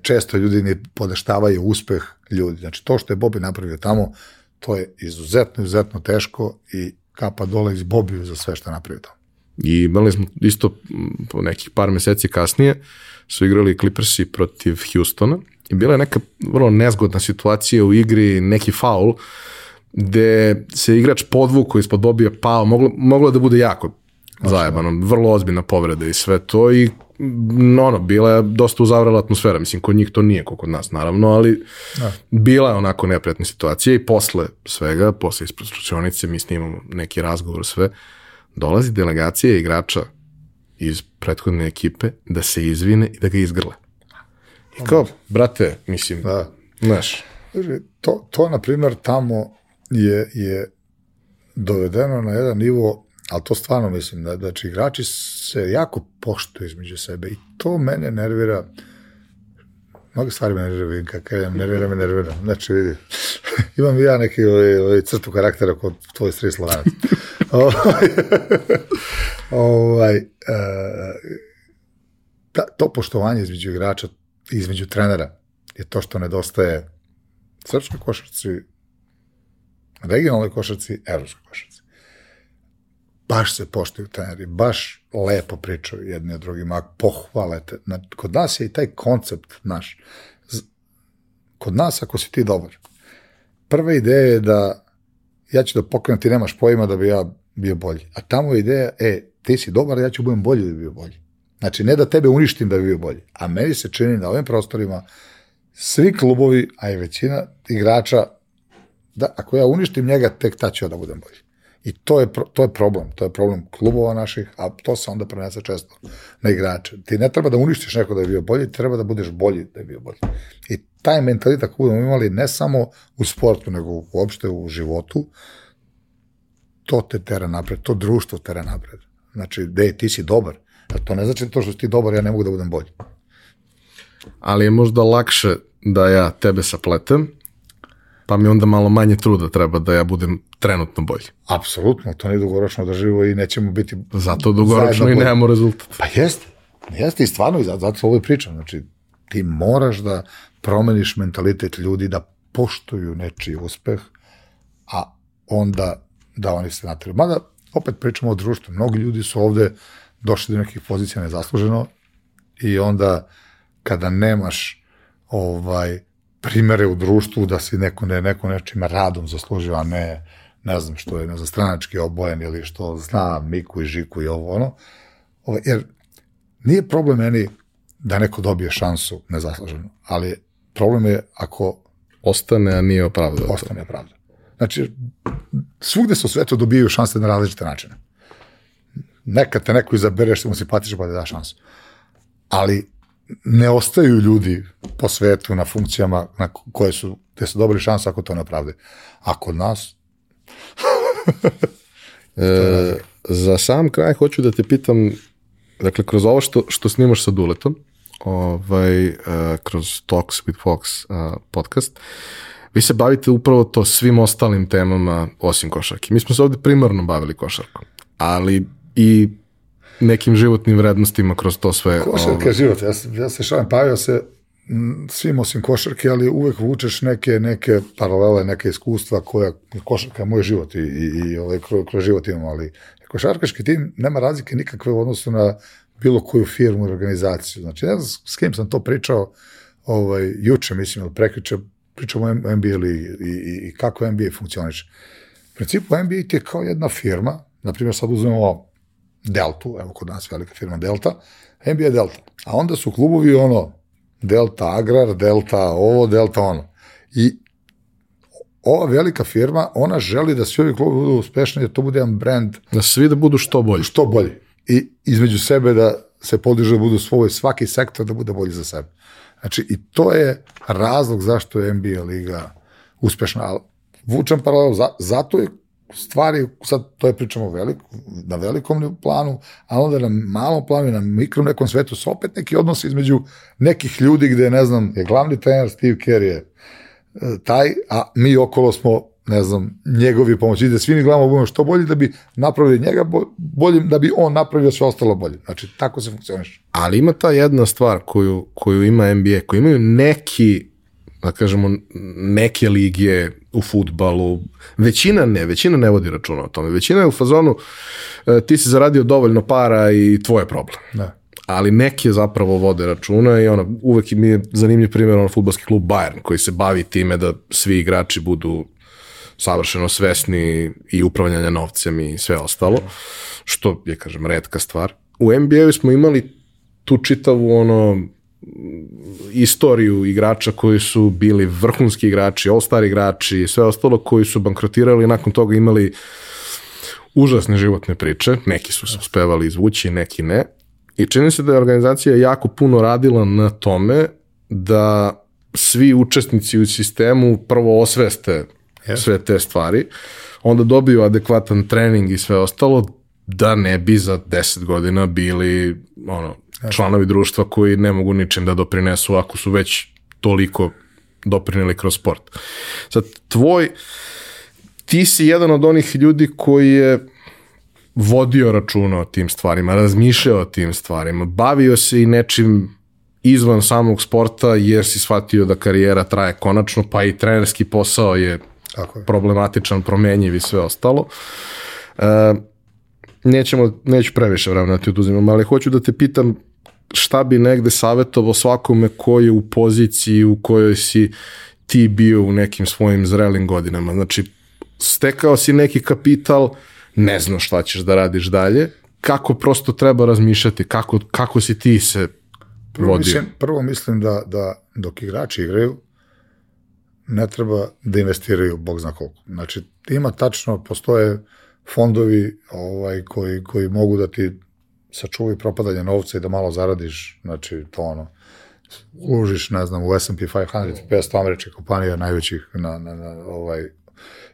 često ljudi ne podeštavaju uspeh ljudi. Znači, to što je Bobi napravio tamo, to je izuzetno, izuzetno teško i kapa dole iz Bobiju za sve što je napravio tamo. I imali smo isto po nekih par meseci kasnije, su igrali Clippersi protiv Houstona i bila je neka vrlo nezgodna situacija u igri, neki faul, gde se igrač podvuko ispod Bobija pao, moglo, moglo da bude jako zajebano, vrlo ozbiljna povreda i sve to i ono, bila je dosta uzavrala atmosfera, mislim, kod njih to nije kao kod nas, naravno, ali da. bila je onako neprijatna situacija i posle svega, posle ispred mi snimamo neki razgovor, sve, dolazi delegacija igrača iz prethodne ekipe da se izvine i da ga izgrle. I kao, brate, mislim, Da. znaš, To, to na primjer, tamo je, je dovedeno na jedan nivo, ali to stvarno mislim, da, znači igrači se jako poštuju između sebe i to mene nervira, mnogo stvari me nervira, vidim kakav je, nervira me, nervira. Znači, vidi, imam i ja neki ovaj, ovaj crtu karaktera kod tvoj stri Slovanac. ovaj, ta, to poštovanje između igrača između trenera je to što nedostaje srpskoj košarci, regionalnoj košarci, evropskoj košarci. Baš se poštuju treneri, baš lepo pričaju jedni o drugima, pohvale te. Na- Kod nas je i taj koncept naš. Kod nas, ako si ti dobar, prva ideja je da ja ću da pokrenem, ti nemaš pojma da bi ja bio bolji. A tamo je ideja, e, ti si dobar, ja ću budem bolji da bi bio bolji. Znači, ne da tebe uništim da bi bio bolji. A meni se čini na ovim prostorima svi klubovi, a i većina igrača, da ako ja uništim njega, tek tad ću ja da budem bolji. I to je, to je problem. To je problem klubova naših, a to se onda prenese često na igrače. Ti ne treba da uništiš neko da je bio bolji, treba da budeš bolji da je bio bolji. I taj mentalitet ako budemo imali ne samo u sportu, nego uopšte u životu, to te tera napred, to društvo tera napred. Znači, de, ti si dobar. A to ne znači to što si ti dobar, ja ne mogu da budem bolji. ali je možda lakše da ja tebe sapletem, pa mi onda malo manje truda treba da ja budem trenutno bolji. Apsolutno, to nije dugoročno održivo i nećemo biti... Zato dugoročno i bolji. nemamo rezultat. Pa jeste, jeste i stvarno, i zato, ovo i pričam, znači ti moraš da promeniš mentalitet ljudi da poštuju nečiji uspeh, a onda da oni se natraju. Mada, opet pričamo o društvu, mnogi ljudi su ovde došli do nekih pozicija nezasluženo i onda kada nemaš ovaj primere u društvu da si neko ne neko nečim radom zaslužio, a ne ne znam što je ne znam, stranački obojen ili što zna Miku i Žiku i ovo ono. Ovaj, jer nije problem meni da neko dobije šansu nezasluženo, ali problem je ako Ostane, a nije opravdao. ostane pravda. Znači, svugde se u svetu dobijaju šanse na različite načine. Nekad te neko izabere što mu simpatično pa da da šansu. Ali ne ostaju ljudi po svetu na funkcijama na koje su, gde su dobili šansu ako to ne opravde. A kod nas, E, za sam kraj hoću da te pitam, dakle, kroz ovo što, što snimaš sa Duletom, ovaj, uh, kroz Talks with Fox uh, podcast, vi se bavite upravo to svim ostalim temama osim košarke. Mi smo se ovde primarno bavili košarkom, ali i nekim životnim vrednostima kroz to sve. košarka je život. Ja, ja se šalim, bavio se svim osim košarke, ali uvek vučeš neke, neke paralele, neke iskustva koja, košarka je moj život i, i, i ovaj, kroz, kroz život imam, ali košarkaški tim nema razlike nikakve u odnosu na bilo koju firmu i organizaciju. Znači, ne znam s kim sam to pričao ovaj, juče, mislim, ili prekriče, pričamo o NBA ligi i, i, i kako NBA funkcioniše. U principu NBA ti je kao jedna firma, na primjer sad uzmemo Deltu, evo kod nas velika firma Delta, NBA Delta. A onda su klubovi ono, Delta Agrar, Delta ovo, Delta ono. I ova velika firma, ona želi da svi ovi klubovi budu uspešni, da to bude jedan brand Da svi da budu što bolji. što bolji. I između sebe da se podiže da budu svoj, svaki sektor da bude bolji za sebe. Znači, i to je razlog zašto je NBA liga uspešna. Ali vučem paralel, za, zato je stvari, sad to je pričamo velik, na velikom planu, a onda na malom planu i na mikrom nekom svetu su opet neki odnosi između nekih ljudi gde, ne znam, je glavni trener Steve Kerr je e, taj, a mi okolo smo ne znam, njegovi pomoći, da svi mi gledamo da budemo što bolji da bi napravili njega bo- boljim, da bi on napravio sve ostalo bolje. Znači, tako se funkcioniše. Ali ima ta jedna stvar koju, koju ima NBA, koji imaju neki, da kažemo, neke ligije u futbalu, većina ne, većina ne vodi računa o tome. Većina je u fazonu, e, ti si zaradio dovoljno para i tvoj je problem. Da. ali neke zapravo vode računa i ono, uvek mi je zanimljiv primjer ono futbolski klub Bayern koji se bavi time da svi igrači budu savršeno svesni i upravljanja novcem i sve ostalo, što je, kažem, redka stvar. U NBA-u smo imali tu čitavu ono istoriju igrača koji su bili vrhunski igrači, all-star igrači i sve ostalo koji su bankrotirali i nakon toga imali užasne životne priče, neki su se uspevali izvući, neki ne. I čini se da je organizacija jako puno radila na tome da svi učesnici u sistemu prvo osveste Yes. sve te stvari, onda dobiju adekvatan trening i sve ostalo, da ne bi za 10 godina bili ono, članovi društva koji ne mogu ničim da doprinesu ako su već toliko doprineli kroz sport. Sad, tvoj, ti si jedan od onih ljudi koji je vodio računa o tim stvarima, razmišljao o tim stvarima, bavio se i nečim izvan samog sporta jer si shvatio da karijera traje konačno, pa i trenerski posao je Tako je. problematičan, promenjiv i sve ostalo. E, nećemo, neću previše vremena ti oduzimam, ali hoću da te pitam šta bi negde savjetovao svakome ko je u poziciji u kojoj si ti bio u nekim svojim zrelim godinama. Znači, stekao si neki kapital, ne znaš šta ćeš da radiš dalje, kako prosto treba razmišljati, kako, kako si ti se Prvo vodio. mislim, prvo mislim da, da dok igrači igraju, ne treba da investiraju, bog zna koliko. Znači, ima tačno, postoje fondovi ovaj, koji, koji mogu da ti sačuvaju propadanje novca i da malo zaradiš, znači, to ono, uložiš, ne znam, u S&P 500, 500 američkih kompanija najvećih na, na, na ovaj,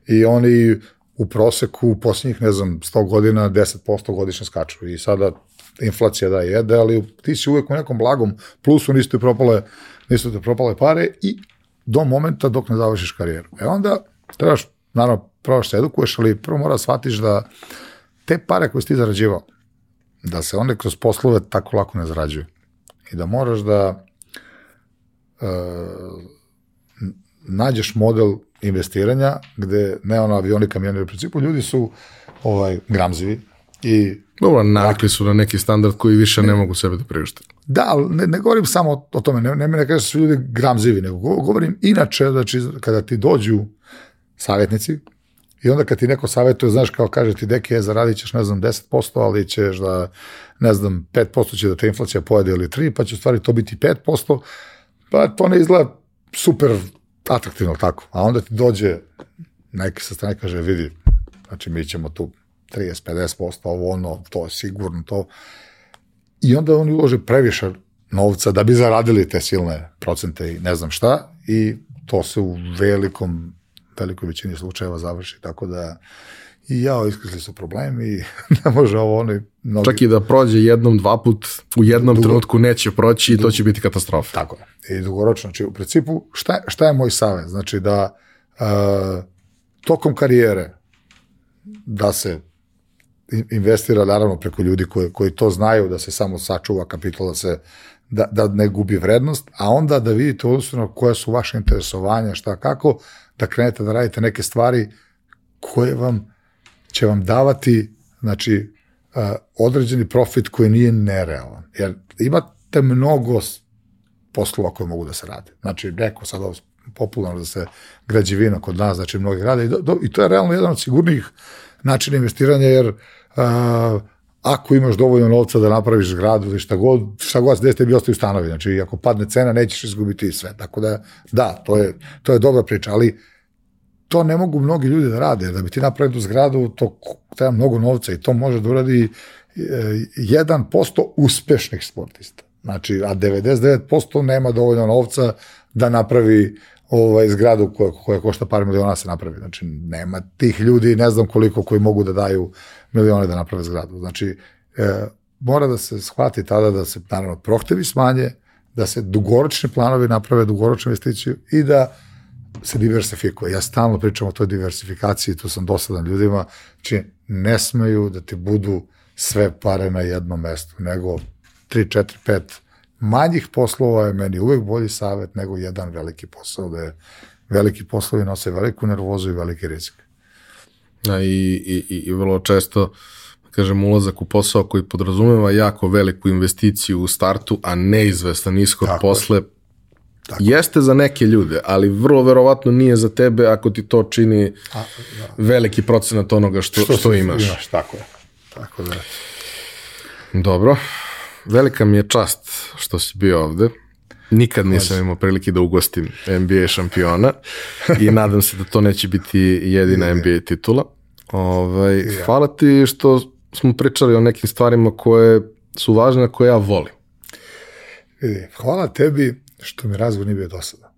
i oni u proseku u posljednjih, ne znam, 100 godina 10% godišnje skaču i sada inflacija da jede, ali ti si uvek u nekom blagom plusu, nisu ti propale, nisu ti propale pare i do momenta dok ne završiš karijeru. E onda trebaš, naravno, prvo se edukuješ, ali prvo mora shvatiš da te pare koje si ti zarađivao, da se one kroz poslove tako lako ne zarađuju. I da moraš da e, nađeš model investiranja gde ne ono avioni, kamioni, u principu ljudi su ovaj gramzivi i Dobro, navikli su na neki standard koji više ne mogu sebe da priušte. Da, ali ne, ne govorim samo o tome, ne, ne, ne kažem da su ljudi gramzivi, nego go- govorim inače, znači, kada ti dođu savjetnici i onda kad ti neko savjetuje, znaš, kao kaže ti, deke, zaradit ćeš, ne znam, 10%, ali ćeš da, ne znam, 5% će da te inflacija pojede ili 3, pa će u stvari to biti 5%, pa to ne izgleda super atraktivno tako. A onda ti dođe neki sa strane kaže, vidi, znači mi ćemo tu 30-50%, ovo ono, to je sigurno, to, i onda oni ulože previše novca da bi zaradili te silne procente i ne znam šta i to se u velikom velikoj većini slučajeva završi, tako da i ja, iskrisli su problemi i ne može ovo oni mnogi... Čak i da prođe jednom, dva put, u jednom trenutku neće proći i to će biti katastrofa. Tako je. I dugoročno, znači u principu, šta, šta je moj savjet? Znači da uh, tokom karijere da se in- investira naravno preko ljudi koji, koji to znaju, da se samo sačuva kapital, da se da, da ne gubi vrednost, a onda da vidite odnosno koja su vaše interesovanja, šta kako, da krenete da radite neke stvari koje vam će vam davati znači određeni profit koji nije nerealan. Jer imate mnogo poslova koje mogu da se rade. Znači, neko sad ovo popularno da se građevina kod nas, znači mnogi rade i, do, i to je realno jedan od sigurnijih načina investiranja jer uh, ako imaš dovoljno novca da napraviš zgradu ili šta god, šta god se desi, tebi ostaju stanovi. Znači, ako padne cena, nećeš izgubiti sve. Tako da, da, to je, to je dobra priča, ali to ne mogu mnogi ljudi da rade, da bi ti napravio zgradu, to treba mnogo novca i to može da uradi e, 1% uspešnih sportista. Znači, a 99% nema dovoljno novca da napravi ovaj, zgradu koja, koja košta par miliona da se napravi. Znači, nema tih ljudi, ne znam koliko, koji mogu da daju milione da naprave zgradu. Znači, e, mora da se shvati tada da se, naravno, prohtevi smanje, da se dugoročni planovi naprave, dugoročnu investiciju i da se diversifikuje. Ja stalno pričam o toj diversifikaciji, tu sam dosadan ljudima, znači ne smeju da ti budu sve pare na jednom mestu, nego 3, 4, 5 manjih poslova je meni uvek bolji savet nego jedan veliki posao, da je veliki poslovi nose veliku nervozu i veliki rizik. A i, i, i- vrlo često kažem, ulazak u posao koji podrazumeva jako veliku investiciju u startu, a neizvestan ishod Tako je. posle, jeste za neke ljude, ali vrlo verovatno nije za tebe ako ti to čini veliki procenat onoga što, što, se- imaš. Imaš, tako je. Tako da, Dobro. Velika mi je čast što si bio ovde. Nikad nisam imao prilike da ugostim NBA šampiona i nadam se da to neće biti jedina NBA titula. Ovaj, Hvala ti što smo pričali o nekim stvarima koje su važne, koje ja volim. vidi, hvala tebi što mi razgovor nije bio dosada.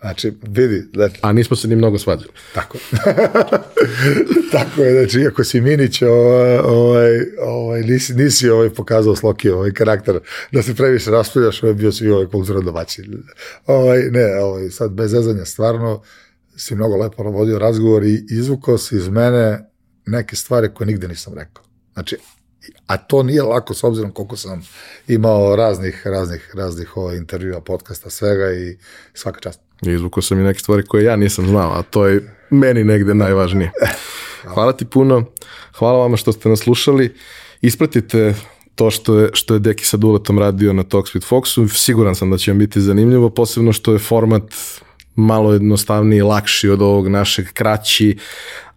Znači, vidi, znači, A nismo se ni mnogo svađali. tako. tako je, znači, iako si Minić, ovaj, ovaj, ovaj, nisi, nisi ovaj pokazao Sloki ovaj karakter da se previše raspravljaš, ovaj bio si ovaj kulturan domaćin. Ovaj, ne, ovaj, sad bez zezanja, stvarno si mnogo lepo vodio razgovor i izvukao si iz mene neke stvari koje nigde nisam rekao. Znači, a to nije lako s obzirom koliko sam imao raznih, raznih, raznih ovaj, intervjua, podcasta, svega i svaka čast. I izvukao sam i neke stvari koje ja nisam znao, a to je meni negde najvažnije. Hvala ti puno, hvala vama što ste nas slušali. Ispratite to što je, što je Deki sa Duletom radio na Talks with Foxu. Siguran sam da će vam biti zanimljivo, posebno što je format malo jednostavniji, lakši od ovog našeg, kraći,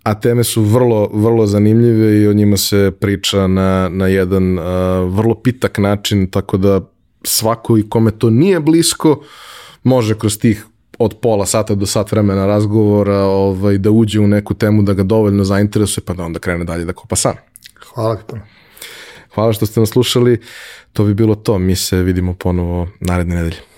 a teme su vrlo, vrlo zanimljive i o njima se priča na, na jedan uh, vrlo pitak način, tako da svako i kome to nije blisko, može kroz tih od pola sata do sat vremena razgovora ovaj, da uđe u neku temu da ga dovoljno zainteresuje pa da onda krene dalje da kopa sam. Hvala puno. Hvala što ste nas slušali, to bi bilo to, mi se vidimo ponovo naredne nedelje.